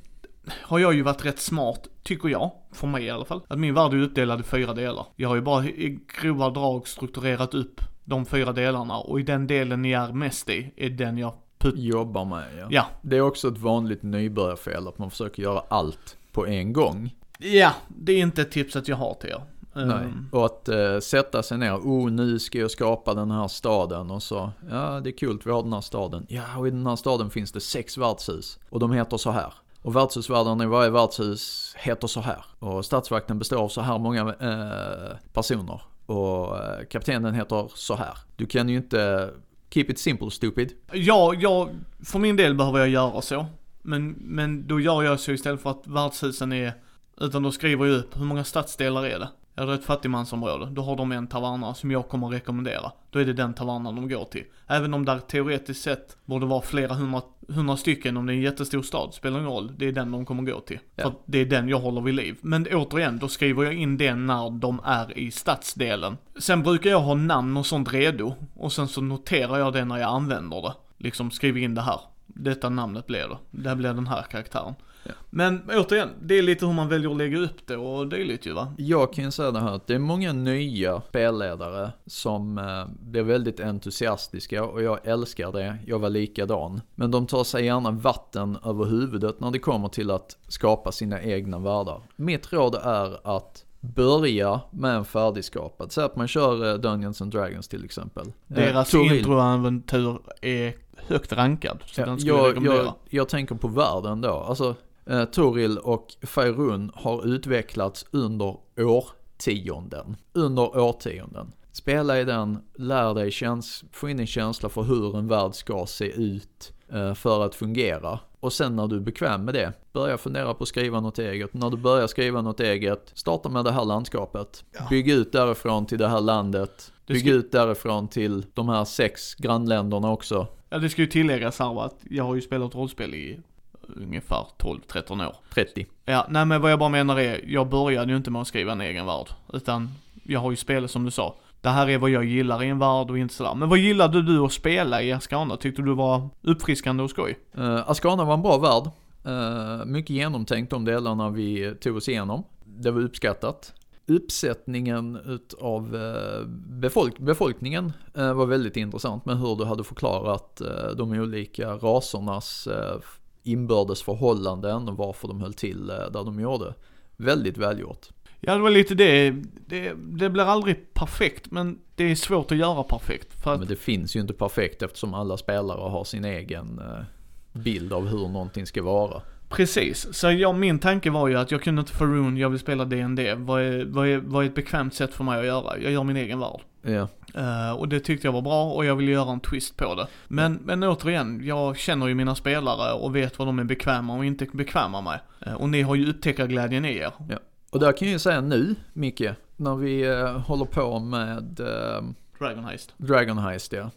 har jag ju varit rätt smart, tycker jag, för mig i alla fall. Att min värld är uppdelad i fyra delar. Jag har ju bara i grova drag strukturerat upp de fyra delarna och i den delen ni är mest i, är den jag. Jobbar med, ja. Ja. Det är också ett vanligt nybörjarfel att man försöker göra allt på en gång. Ja, det är inte ett tips att jag har till er. Nej. Ehm, Och att eh, sätta sig ner, oh nu ska jag skapa den här staden och så, ja det är kul vi har den här staden. Ja och i den här staden finns det sex värdshus och de heter så här. Och värdshusvärdarna i varje värdshus heter så här. Och statsvakten består av så här många eh, personer. Och eh, kaptenen heter så här. Du kan ju inte, keep it simple stupid. Ja, jag, för min del behöver jag göra så. Men, men då gör jag så istället för att värdshusen är, utan då skriver jag upp hur många stadsdelar är det? Ja, det är ett fattigmansområde. Då har de en taverna som jag kommer rekommendera. Då är det den tavernan de går till. Även om där teoretiskt sett borde vara flera hundra, hundra stycken om det är en jättestor stad, spelar ingen roll. Det är den de kommer gå till. Ja. För det är den jag håller vid liv. Men återigen, då skriver jag in den när de är i stadsdelen. Sen brukar jag ha namn och sånt redo. Och sen så noterar jag det när jag använder det. Liksom skriver in det här. Detta namnet blir det. Det här blir den här karaktären. Ja. Men återigen, det är lite hur man väljer att lägga upp det och dylikt ju va. Jag kan ju säga det här att det är många nya spelledare som eh, blir väldigt entusiastiska och jag älskar det. Jag var likadan. Men de tar sig gärna vatten över huvudet när det kommer till att skapa sina egna världar. Mitt råd är att börja med en färdigskapad. Säg att man kör eh, Dungeons and Dragons till exempel. Eh, Deras Toril- introaventur är högt rankad. Så Ja, den skulle jag jag, jag, jag tänker på världen då. Alltså, eh, Toril och Faerun har utvecklats under årtionden. Under årtionden. Spela i den, lär dig käns- få in en känsla för hur en värld ska se ut eh, för att fungera. Och sen när du är bekväm med det, börja fundera på att skriva något eget. När du börjar skriva något eget, starta med det här landskapet. Bygg ut därifrån till det här landet. Det Bygg ut därifrån till de här sex grannländerna också. Ja, det ska ju tilläggas här att jag har ju spelat rollspel i ungefär 12-13 år. 30. Ja, nej men vad jag bara menar är, jag började ju inte med att skriva en egen värld. Utan jag har ju spelat som du sa. Det här är vad jag gillar i en värld och inte sådär. Men vad gillade du att spela i Ascana? Tyckte du var uppfriskande och skoj? Uh, Ascana var en bra värld. Eh, mycket genomtänkt de delarna vi tog oss igenom. Det var uppskattat. Uppsättningen utav uh, befolk befolkningen eh, var väldigt intressant med hur du hade förklarat eh, de olika rasernas uh, inbördes förhållanden och varför de höll till eh, där de gjorde. Väldigt välgjort. Ja, det var lite det. Det, det blir aldrig perfekt, men det är svårt att göra perfekt. För att, Men det finns ju inte perfekt eftersom alla spelare har sin egen eh, bild av hur någonting ska vara. Precis. Så jag, min tanke var ju att jag kunde inte Faroon, jag vill spela D&D. Vad är, vad, är, vad är ett bekvämt sätt för mig att göra? Jag gör min egen värld. Ja. Eh, och det tyckte jag var bra och jag ville göra en twist på det. Men, men återigen, jag känner ju mina spelare och vet vad de är bekväma och inte bekväma med. Eh, och ni har ju upptäckarglädjen i er. Och där kan jag ju säga nu, Micke, när vi eh, håller på med Dragon Heist. Dragon Heist ja.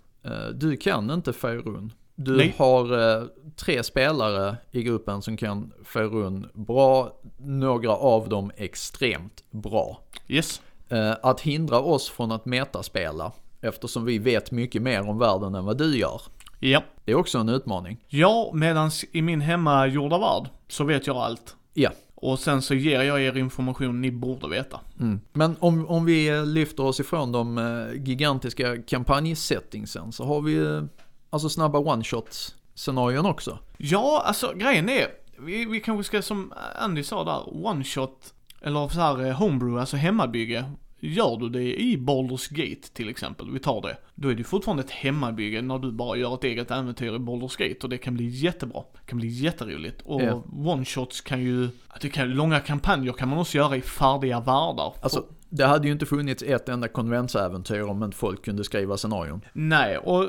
Du kan inte Faerun. Du Nej. har eh, tre spelare i gruppen som kan Faerun bra, några av dem extremt bra. Yes. Eh, Att hindra oss från att metaspela, eftersom vi vet mycket mer om världen än vad du gör. Ja. Det är också en utmaning. Ja, medans i min hemmagjorda värld så vet jag allt. Ja. Och sen så ger jag er information ni borde veta. Mm. Men om, om vi lyfter oss ifrån de eh, gigantiska kampanjsettingsen så har vi alltså snabba one-shot scenarion också. Ja, alltså grejen är, vi, vi kanske ska som Andy sa där, one shot, eller så här eh, homebrew, alltså hemmabygge. Gör du det i Baldur's Gate till exempel, vi tar det. Då är det fortfarande ett hemmabygge när du bara gör ett eget äventyr i Baldur's Gate och det kan bli jättebra. Det kan bli jätteroligt. Och Ja. one-shots kan ju, det kan, långa kampanjer kan man också göra i färdiga världar. Alltså, det hade ju inte funnits ett enda konventsäventyr om inte folk kunde skriva scenarion. Nej, och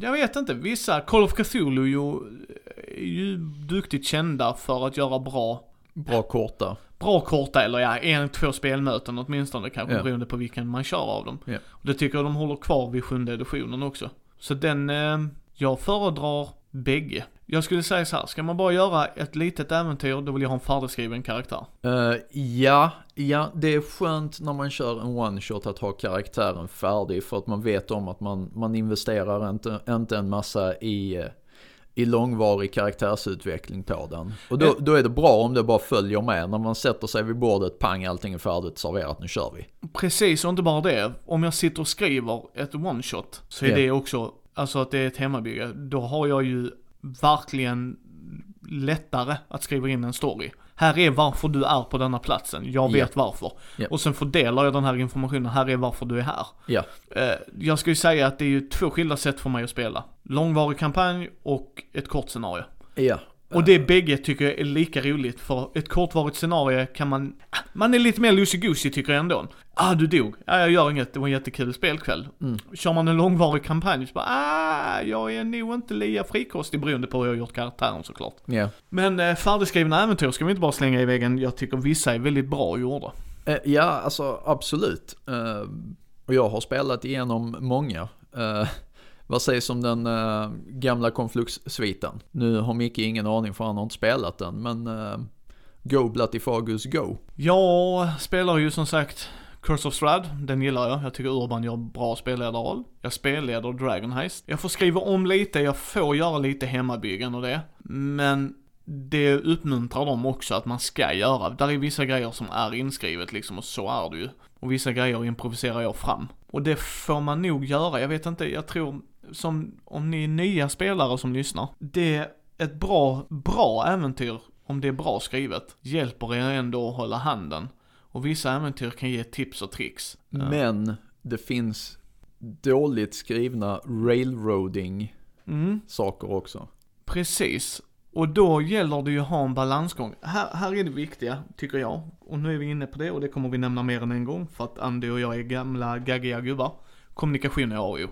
jag vet inte, vissa, Call of Cthulhu ju, är ju duktigt kända för att göra bra Bra korta. bra korta, eller ja, en, två spelmöten åtminstone kanske, Ja. beroende på vilken man kör av dem. Ja. Och det tycker jag de håller kvar vid sjunde editionen också. Så den, eh, jag föredrar bägge. Jag skulle säga så här, ska man bara göra ett litet äventyr, då vill jag ha en färdigskriven karaktär. Eh, ja, ja, det är skönt när man kör en one-shot att ha karaktären färdig för att man vet om att man, man investerar inte, inte en massa i, i långvarig karaktärsutveckling på den. Och då, Eh. då är det bra om det bara följer med. När man sätter sig vid bordet, pang, allting är färdigt, serverat, nu kör vi. Precis, och inte bara det. Om jag sitter och skriver ett one-shot, så är Ja. det också, alltså att det är ett hemmabygge, då har jag ju verkligen lättare att skriva in en story. Här är varför du är på denna platsen, jag vet varför. Ja. Och sen fördelar jag den här informationen, här är varför du är här. Eh, jag ska ju säga att det är ju två skilda sätt för mig att spela. Långvarig kampanj och ett kort scenario. ja. Och det bägge tycker jag är lika roligt, för ett kortvarigt scenario kan man, man är lite mer loosey-goosey tycker jag ändå. Ah, du dog. Ja, jag gör inget, det var en jättekul spelkväll. Mm. Kör man en långvarig kampanj så bara, ah, jag är nog inte lika frikostig beroende på hur jag har gjort karaktären såklart. ja. Men eh, färdigskrivna äventyr ska vi inte bara slänga i väggen, jag tycker vissa är väldigt bra gjorda. Eh, Ja, alltså absolut. Eh, Och jag har spelat igenom många. Eh, vad sägs om den äh, gamla Conflux-sviten? Nu har Micke ingen aning för han har inte spelat den, men äh, Go Blattifagus Go. Jag spelar ju som sagt Curse of Strad, den gillar jag. Jag tycker Urban gör bra spelledarroll. Jag spelleder Dragon Heist. Jag får skriva om lite, jag får göra lite hemmabyggen och det. Men det uppmuntrar dem också att man ska göra. Där är vissa grejer som är inskrivet liksom och så är det ju. Och vissa grejer improviserar jag fram. Och det får man nog göra, jag vet inte, jag tror som om ni är nya spelare som lyssnar. Det är ett bra, bra äventyr, om det är bra skrivet, hjälper er ändå att hålla handen. Och vissa äventyr kan ge tips och tricks. Men det finns dåligt skrivna railroading Mm, saker också. precis. Och då gäller det ju att ha en balansgång. Här, här är det viktiga, tycker jag. Och nu är vi inne på det och det kommer vi nämna mer än en gång. För att Andy och jag är gamla gaggiga gubbar. Kommunikation är A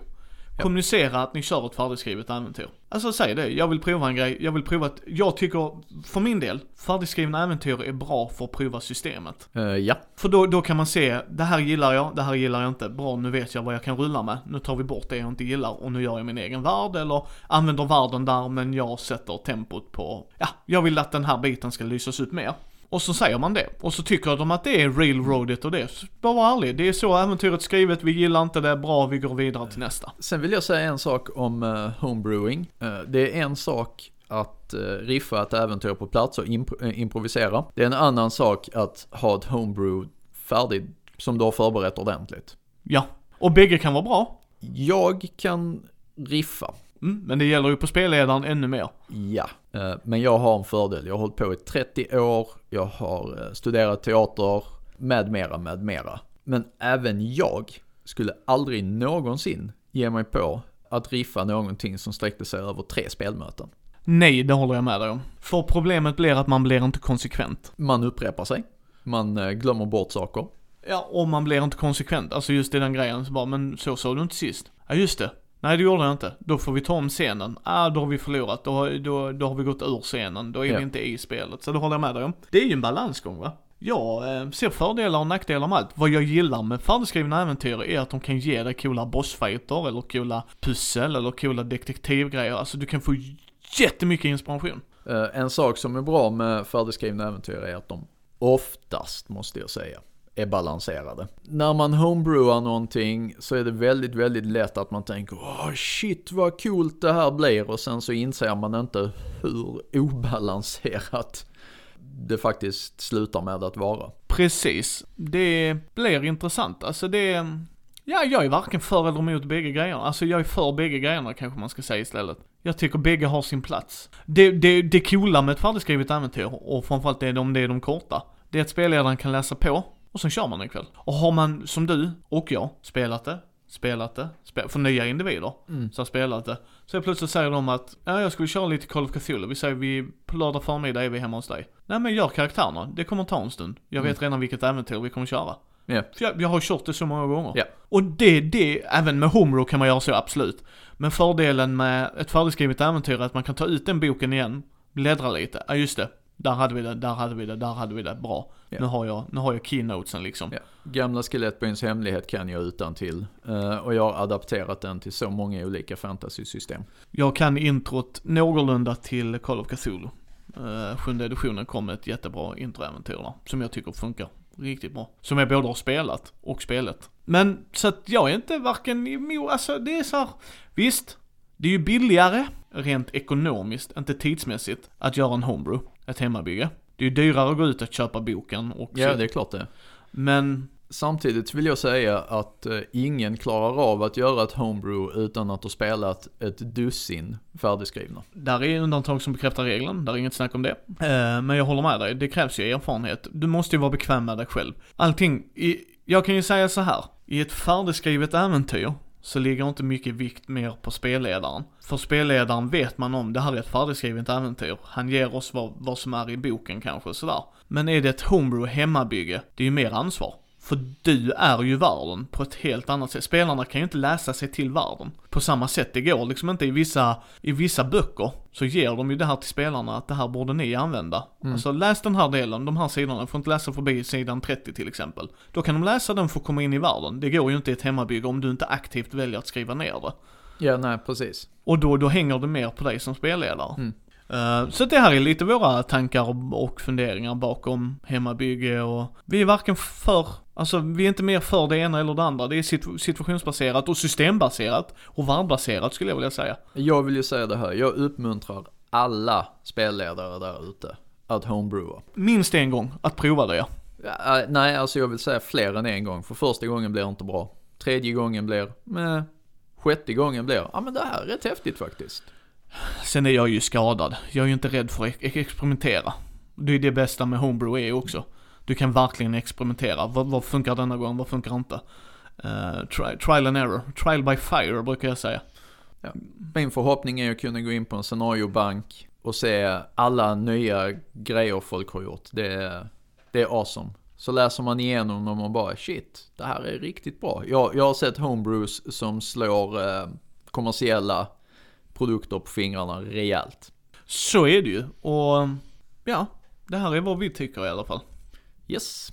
O. Kommunicera att ni kör ett färdigskrivet äventyr. Alltså säg det, jag vill prova en grej, jag vill prova att, jag tycker, för min del, färdigskrivna äventyr är bra för att prova systemet. Eh, ja, För då, då kan man se, det här gillar jag, det här gillar jag inte. Bra, nu vet jag vad jag kan rulla med. Nu tar vi bort det jag inte gillar och nu gör jag min egen värld eller använder världen där men jag sätter tempot på, ja, jag vill att den här biten ska lysas upp mer. Och så säger man det. Och så tycker de att det är railroadet och det. Så Bara var ärlig, det är så äventyret skrivet, vi gillar inte det, bra, vi går vidare till nästa. Sen vill jag säga en sak om uh, homebrewing. Eh, det är en sak att uh, riffa ett äventyr på plats och impro- improvisera. Det är en annan sak att ha ett homebrew färdigt som du har förberett ordentligt. Ja. Och bägge kan vara bra. Jag kan riffa, Mm, men det gäller ju på spelledaren ännu mer. ja. Eh, men jag har en fördel. Jag har hållit på i 30 år, jag har eh, studerat teater, med mera, med mera. Men även jag skulle aldrig någonsin ge mig på att riffa någonting som sträckte sig över tre spelmöten. Nej, det håller jag med dig om. För problemet blir att man blir inte konsekvent. Man upprepar sig, man eh, glömmer bort saker. Ja, och man blir inte konsekvent. Alltså just i den grejen så bara, men så sa du inte sist. Ja, just det. Nej, det gjorde jag inte. Då får vi ta om scenen. Ah, då har vi förlorat. Då, har- då, då har vi gått ur scenen. Då är Ja. vi inte i spelet. Så det håller jag med dig om. Det är ju en balansgång va? Jag eh, ser fördelar och nackdelar med allt. Vad jag gillar med färdigskrivna äventyr är att de kan ge dig coola bossfighter eller coola pussel eller coola detektivgrejer. Alltså du kan få jättemycket inspiration. Eh, En sak som är bra med färdigskrivna äventyr är att de oftast, måste jag säga, är balanserade. När man homebrewar någonting så är det väldigt, väldigt lätt att man tänker åh shit vad coolt det här blir och sen så inser man inte hur obalanserat det faktiskt slutar med att vara. Precis. Det blir intressant. Alltså det... Ja, jag är varken för eller emot bägge grejerna. Alltså jag är för bägge grejerna kanske man ska säga istället. Jag tycker bägge har sin plats. Det, det, det coola med ett färdigskrivet äventyr, och framförallt det om det är de korta, det är att spelledaren kan läsa på och sen kör man en kväll. Och har man, som du och jag, spelat det, spelat det, spe, för nya individer, Mm. har spelat det. Så plötsligt säger de att, ja jag skulle köra lite Call of Cthulhu, vi säger vi, på lördag förmiddag är vi hemma hos dig. Nej men gör karaktärerna, det kommer ta en stund. Jag vet redan vilket äventyr vi kommer köra. Ja. För jag, jag har kört det så många gånger. Ja. Och det, det, även med Homebrew kan man göra så absolut. Men fördelen med ett färdigskrivet äventyr är att man kan ta ut den boken igen, bläddra lite, ja just det. Där hade vi det, där hade vi det, där hade vi det, bra. Ja. Nu har jag, nu har jag keynotesen liksom. Ja. Gamla Skelettbyns hemlighet kan jag utan till och jag har adapterat den till så många olika fantasy-system. Jag kan introt någorlunda till Call of Cthulhu. Uh, sjunde editionen kom ett jättebra introäventyr där, som jag tycker funkar riktigt bra. Som jag både har spelat och spelat. Men så att jag är inte varken emot, alltså det är så här, visst, det är ju billigare, rent ekonomiskt, inte tidsmässigt, att göra en homebrew, ett hemmabygge. Det är ju dyrare att gå ut och köpa boken och Ja, det är klart det. Men Samtidigt vill jag säga att eh, ingen klarar av att göra ett homebrew utan att ha spelat ett dussin färdigskrivna. Där är undantag som bekräftar regeln, där är inget snack om det. Eh, men jag håller med dig, det krävs ju erfarenhet. Du måste ju vara bekväm med dig själv. Allting, i, jag kan ju säga så här. i ett färdigskrivet äventyr så ligger inte mycket vikt mer på spelledaren. För spelledaren vet man om, det här är ett färdigskrivet äventyr. Han ger oss vad, vad som är i boken kanske sådär. Men är det ett homebrew hemmabygge, det är ju mer ansvar. För du är ju världen på ett helt annat sätt. Spelarna kan ju inte läsa sig till världen på samma sätt. Det går liksom inte i vissa, i vissa böcker så ger de ju det här till spelarna att det här borde ni använda. Alltså läs den här delen, de här sidorna, får inte läsa förbi sidan 30 till exempel. Då kan de läsa den för att komma in i världen. Det går ju inte i ett hemmabygge om du inte aktivt väljer att skriva ner det. Ja, nej, precis. Och då, då hänger det mer på dig som spelledare. Mm. Eh, så det här är lite våra tankar och- och funderingar bakom hemmabygge och vi är varken för, alltså vi är inte mer för det ena eller det andra. Det är situ- situationsbaserat och systembaserat och världbaserat skulle jag vilja säga. Jag vill ju säga det här, jag uppmuntrar alla spelledare där ute att homebrewa. Minst en gång att prova det ja. Ja, äh, nej, alltså jag vill säga fler än en gång, för första gången blir inte bra. Tredje gången blir, med Sjätte gången blir, ja men det här är rätt häftigt faktiskt. Sen är jag ju skadad. Jag är ju inte rädd för att ex- experimentera. Det är det bästa med homebrew är också. Du kan verkligen experimentera. Vad, vad funkar denna gång, vad funkar inte? Eh, tri- trial and error. Trial by fire brukar jag säga. Min förhoppning är att kunna gå in på en scenariobank och se alla nya grejer folk har gjort. Det är, det är awesome. Så läser man igenom dem och bara shit, det här är riktigt bra. Jag, jag har sett homebrews som slår eh, kommersiella produkter på fingrarna rejält. Så är det ju. Och ja, det här är vad vi tycker i alla fall. Yes.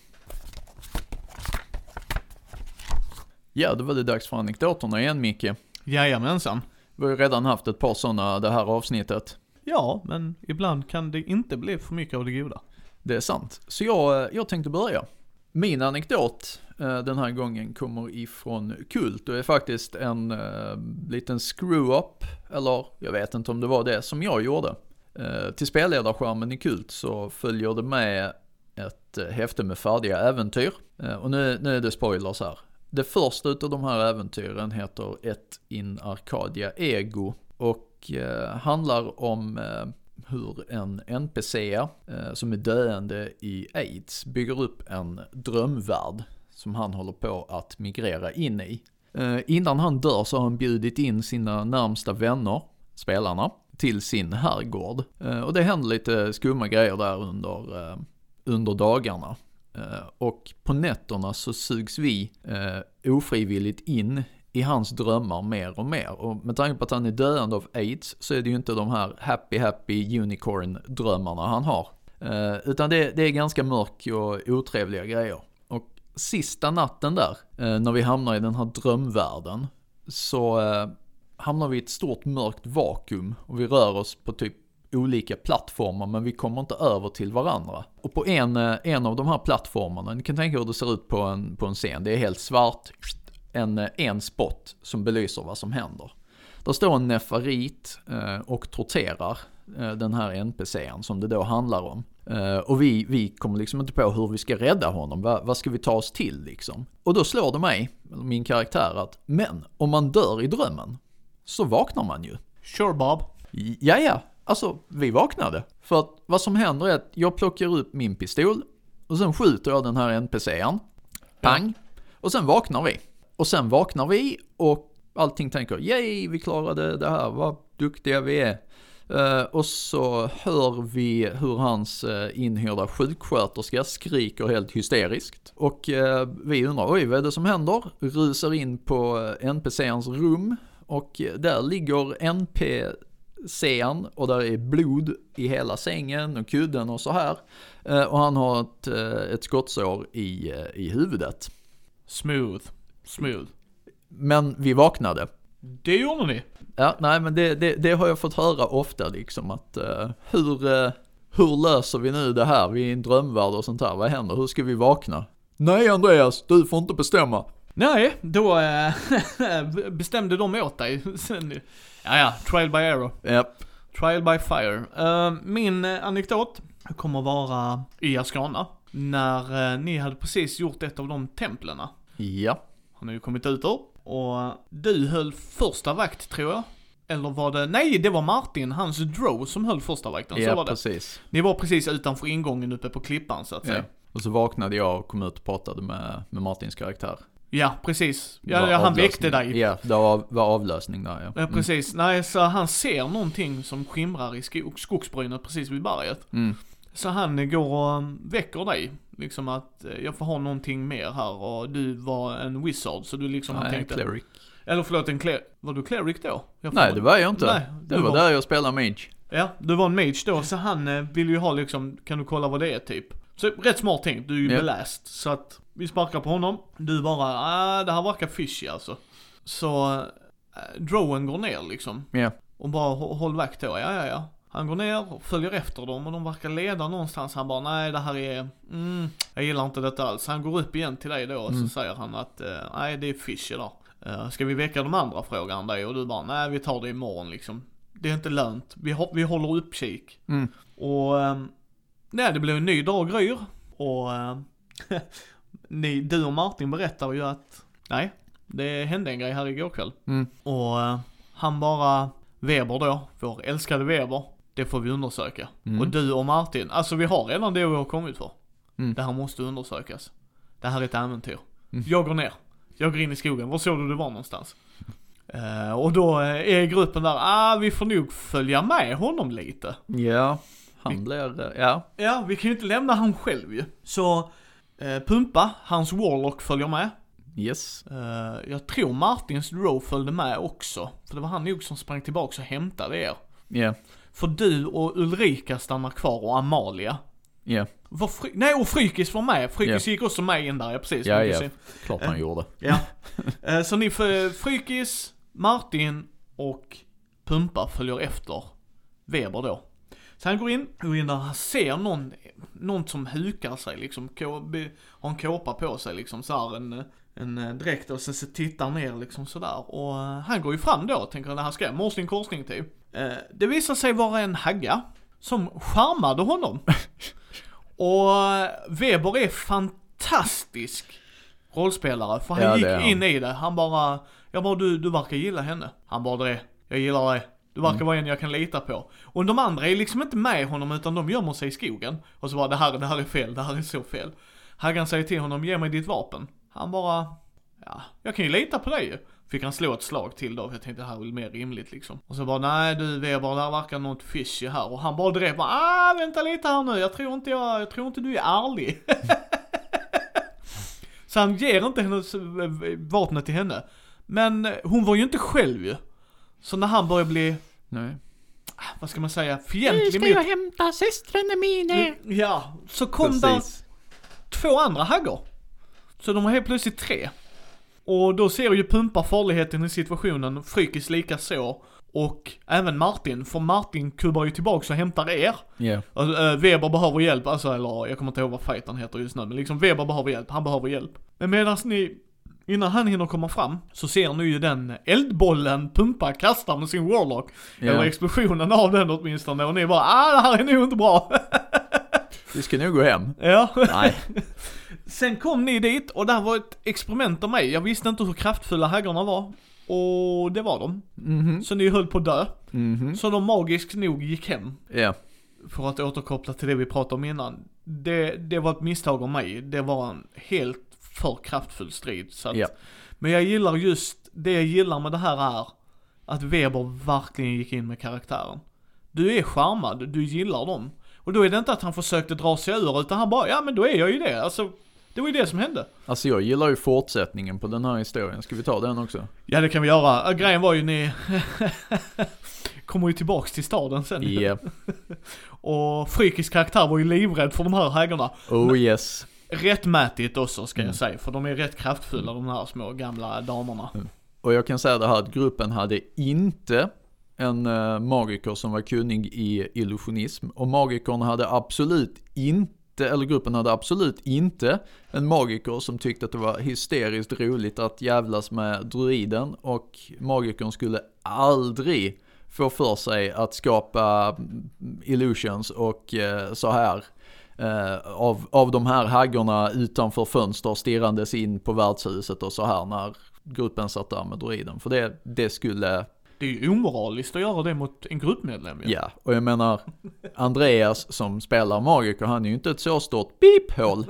Ja, då var det dags för anekdoterna igen Micke. Jajamensan. Vi har ju redan haft ett par sådana det här avsnittet. Ja, men ibland kan det inte bli för mycket av det goda. Det är sant. Så jag, jag tänkte börja. Min anekdot eh, den här gången kommer ifrån Kult och är faktiskt en eh, liten screw-up, eller jag vet inte om det var det, som jag gjorde. Eh, till spelledarskärmen i Kult så följer det med ett eh, häfte med färdiga äventyr. Eh, och nu, nu är det spoilers här. Det första utav de här äventyren heter Ett in Arcadia Ego och eh, handlar om eh, hur en NPC eh, som är döende i aids bygger upp en drömvärld som han håller på att migrera in i. Eh, innan han dör så har han bjudit in sina närmsta vänner, spelarna, till sin herrgård. Eh, och det händer lite skumma grejer där under, eh, under dagarna. Eh, och på nätterna så sugs vi eh, ofrivilligt in i hans drömmar mer och mer. Och med tanke på att han är döende av aids så är det ju inte de här happy happy unicorn drömmarna han har. Eh, utan det, det är ganska mörk och otrevliga grejer. Och sista natten där, eh, när vi hamnar i den här drömvärlden, så eh, hamnar vi i ett stort mörkt vakuum och vi rör oss på typ olika plattformar men vi kommer inte över till varandra. Och på en, eh, en av de här plattformarna, ni kan tänka hur det ser ut på en, på en scen, det är helt svart, en, eh, en spot som belyser vad som händer. Där står en nefarit eh, och torterar den här NPCn som det då handlar om. Och vi, vi kommer liksom inte på hur vi ska rädda honom, Va, vad ska vi ta oss till liksom? Och då slår det mig, min karaktär, att men om man dör i drömmen så vaknar man ju. Sure Bob. Ja, ja, alltså vi vaknade. För att vad som händer är att jag plockar upp min pistol och sen skjuter jag den här NPCn. Pang! Och sen vaknar vi. Och sen vaknar vi och allting tänker yay, vi klarade det här, vad duktiga vi är. Eh, och så hör vi hur hans uh, inhyrda sjuksköterska skriker helt hysteriskt. Och eh, vi undrar, oj vad är det som händer? Rusar in på NPCns rum och där ligger NPCn och där är blod i hela sängen och kudden och så här. Eh, och han har ett, eh, ett skottsår i, eh, i huvudet. Smooth. Smooth. Men vi vaknade. Det gjorde ni. Ja, nej men det, det, det har jag fått höra ofta liksom att uh, hur, uh, hur löser vi nu det här? Vi är i en drömvärld och sånt här. Vad händer? Hur ska vi vakna? Nej Andreas, du får inte bestämma. Nej, då äh, bestämde de åt dig. Sen, ja, ja, trial by error. Japp. Trial by fire. Eh, min eh, anekdot kommer vara i Ascana. När eh, ni hade precis gjort ett av de templerna. Ja. Han har ju kommit ut ur. Och du höll första vakt tror jag. Eller var det, nej det var Martin, hans drow som höll första vakten. så Ja, var det. precis. Ni var precis utanför ingången uppe på klippan så att säga. Ja. Och så vaknade jag och kom ut och pratade med, med Martins karaktär. Ja, precis. Var Ja, ja han väckte dig. Ja, det var, var avlösning där ja. Ja, precis. Nej, så han ser någonting som skimrar i skog, skogsbrynet precis vid berget. Mm. Så han går och um, väcker dig. Liksom att eh, jag får ha någonting mer här och du var en wizard så du liksom Nej, tänkte. cleric. Eller förlåt, en cler... Var du cleric då? Nej, det var jag inte. Nej, det du var, där jag spelade mage. Ja, du var en mage då, så han eh, vill ju ha liksom, kan du kolla vad det är typ? Så rätt smart tänkt, du är ju Ja. beläst. Så att vi sparkar på honom. Du bara, ah, det här verkar fishy alltså. Så äh, drowen går ner liksom. Ja. Och bara hå- håll vakt då, ja ja ja. Han går ner och följer efter dem och de verkar leda någonstans. Han bara, nej det här är, mm, jag gillar inte detta alls. Han går upp igen till dig då och Mm. så säger han att, eh, nej det är fishy då. Eh, ska vi väcka de andra frågar han dig och du bara, nej vi tar det imorgon liksom. Det är inte lönt. Vi, vi håller uppkik. Mm. Och, ehm, nej det blev en ny dag gryr. Och, ehm, ni, du och Martin berättar ju att, nej, det hände en grej här igår kväll. Mm. Och eh, han bara, Weber då, vår älskade Weber, det får vi undersöka. Mm. Och du och Martin, alltså vi har redan det vi har kommit för. Mm. Det här måste undersökas. Det här är ett äventyr. Mm. Jag går ner. Jag går in i skogen. Var såg du det var någonstans? Eh, och då eh, är gruppen där, ah vi får nog följa med honom lite. Ja, han blir, eh, ja. Ja, vi kan ju inte lämna han själv ju. Så, eh, Pumpa, hans Warlock följer med. Yes. Eh, jag tror Martins Drow följde med också. För det var han nog som sprang tillbaka och hämtade er. Ja. För du och Ulrika stannar kvar och Amalia. Ja. Var fry- Nej, och Frykis var med. Frykis Ja. gick också med in där, ja precis. Ja, ja. Klart han gjorde. ja. Eh, Så ni, Frykis, Martin och Pumpa följer efter Weber då. Så han går in, går in där, han ser någon, någon som hukar sig liksom, har en kåpa på sig liksom så här, en, en eh, dräkt och sen så tittar han ner liksom sådär. Och eh, han går ju fram då, tänker det här ska jag, morsning korsning typ. Det visar sig vara en hagga som charmade honom. Och Weber är fantastisk rollspelare, för han Ja, gick han. in i det. Han bara, jag bara du, du verkar gilla henne. Han bara det, jag gillar dig. Du verkar Mm. vara en jag kan lita på. Och de andra är liksom inte med honom utan de gömmer sig i skogen. Och så bara det här, det här är fel, det här är så fel. Haggan säger till honom, ge mig ditt vapen. Han bara, ja, jag kan ju lita på dig. Fick han slå ett slag till då, för jag tänkte det här är väl mer rimligt liksom. Och så bara, nej du Weber, det här verkar något fishy här. Och han bara drev, bara, ah vänta lite här nu, jag tror inte jag, jag tror inte du är ärlig. så han ger inte hennes eh, vapnet till henne. Men eh, hon var ju inte själv ju. Så när han börjar bli, Nej. vad ska man säga, fientlig mot... hämta systrarna mina. Ja, så kom där Precis. två andra haggor. Så de var helt plötsligt tre. Och då ser ju Pumpa farligheten i situationen, Frykis lika så. Och även Martin, för Martin kubbar ju tillbaks och hämtar er. Ja. Alltså, äh, Weber behöver hjälp, alltså eller jag kommer inte ihåg vad fighten heter just nu, men liksom Weber behöver hjälp, han behöver hjälp. Men medan ni, innan han hinner komma fram, så ser ni ju den eldbollen Pumpa kastar med sin Warlock. Eller Ja. explosionen av den åtminstone, och ni bara ah det här är nog inte bra. Vi ska nog gå hem. ja. Nej. Sen kom ni dit och det här var ett experiment av mig. Jag visste inte hur kraftfulla haggorna var. Och det var de. Mhm. Så ni höll på att dö. Mhm. Så de magiskt nog gick hem. Ja. För att återkoppla till det vi pratade om innan. Det, det var ett misstag av mig. Det var en helt för kraftfull strid. Så att, Ja. Men jag gillar just, det jag gillar med det här är att Weber verkligen gick in med karaktären. Du är charmad, du gillar dem. Och då är det inte att han försökte dra sig ur utan han bara, ja men då är jag ju det. Alltså, det var ju det som hände. Alltså jag gillar ju fortsättningen på den här historien. Ska vi ta den också? Ja det kan vi göra. Grejen var ju ni kommer ju tillbaks till staden sen. Ja. Och Frykis karaktär var ju livrädd för de här häggarna. Oh yes. Rättmätigt också ska Mm. jag säga, för de är rätt kraftfulla de här små gamla damerna. Och jag kan säga det här att gruppen hade inte en uh, magiker som var kunnig i illusionism. Och magikern hade absolut inte, eller gruppen hade absolut inte en magiker som tyckte att det var hysteriskt roligt att jävlas med druiden. Och magikern skulle aldrig få för sig att skapa mm, illusions och eh, så här. Eh, av, av de här haggorna utanför fönster stirrandes in på värdshuset och så här när gruppen satt där med druiden. För det, det skulle, Det är ju omoraliskt att göra det mot en gruppmedlem ju. ja. Och jag menar, Andreas som spelar magiker, han är ju inte ett så stort piphål.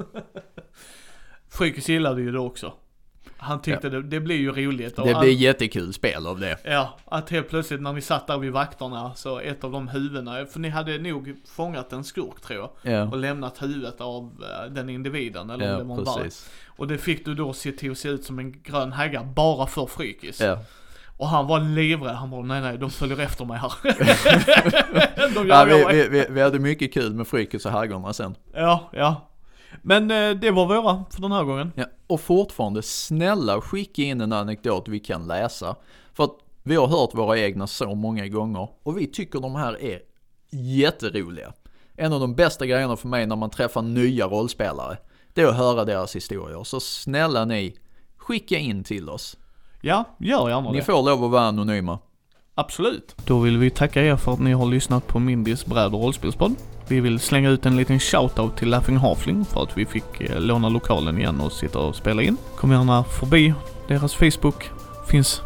Frykis gillade ju det också. Han tyckte det, det blir ju roligt. Det blir jättekul spel av det. Ja, att helt plötsligt när ni satt där vid vakterna så ett av de huvudena, för ni hade nog fångat en skurk tror jag. Ja, Och lämnat huvudet av eh, den individen eller om det ja var en precis. Och det fick du då se till att se ut som en grön hägga bara för Frykis. Ja. Och han var livrädd, han bara nej nej de följer efter mig här. de Ja, vi, vi, vi, vi hade mycket kul med Frykis och haggorna sen. Ja, ja. Men eh, det var våra för den här gången. Ja, och fortfarande, snälla skicka in en anekdot vi kan läsa. För att vi har hört våra egna så många gånger och vi tycker de här är jätteroliga. En av de bästa grejerna för mig när man träffar nya rollspelare, det är att höra deras historier. Så snälla ni, skicka in till oss. Ja, gör gärna Ni det. får lov att vara anonyma. Absolut. Då vill vi tacka er för att ni har lyssnat på Mindys bräd och rollspelspodd. Vi vill slänga ut en liten shoutout till Laughing Halfling för att vi fick eh, låna lokalen igen och sitta och spela in. Kom gärna förbi deras Facebook. Finns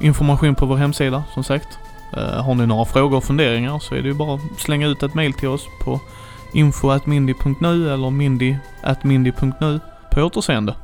information på vår hemsida som sagt. Eh, har ni några frågor och funderingar så är det ju bara att slänga ut ett mail till oss på info.mindy.nu eller mindy.mindy.nu. På återseende.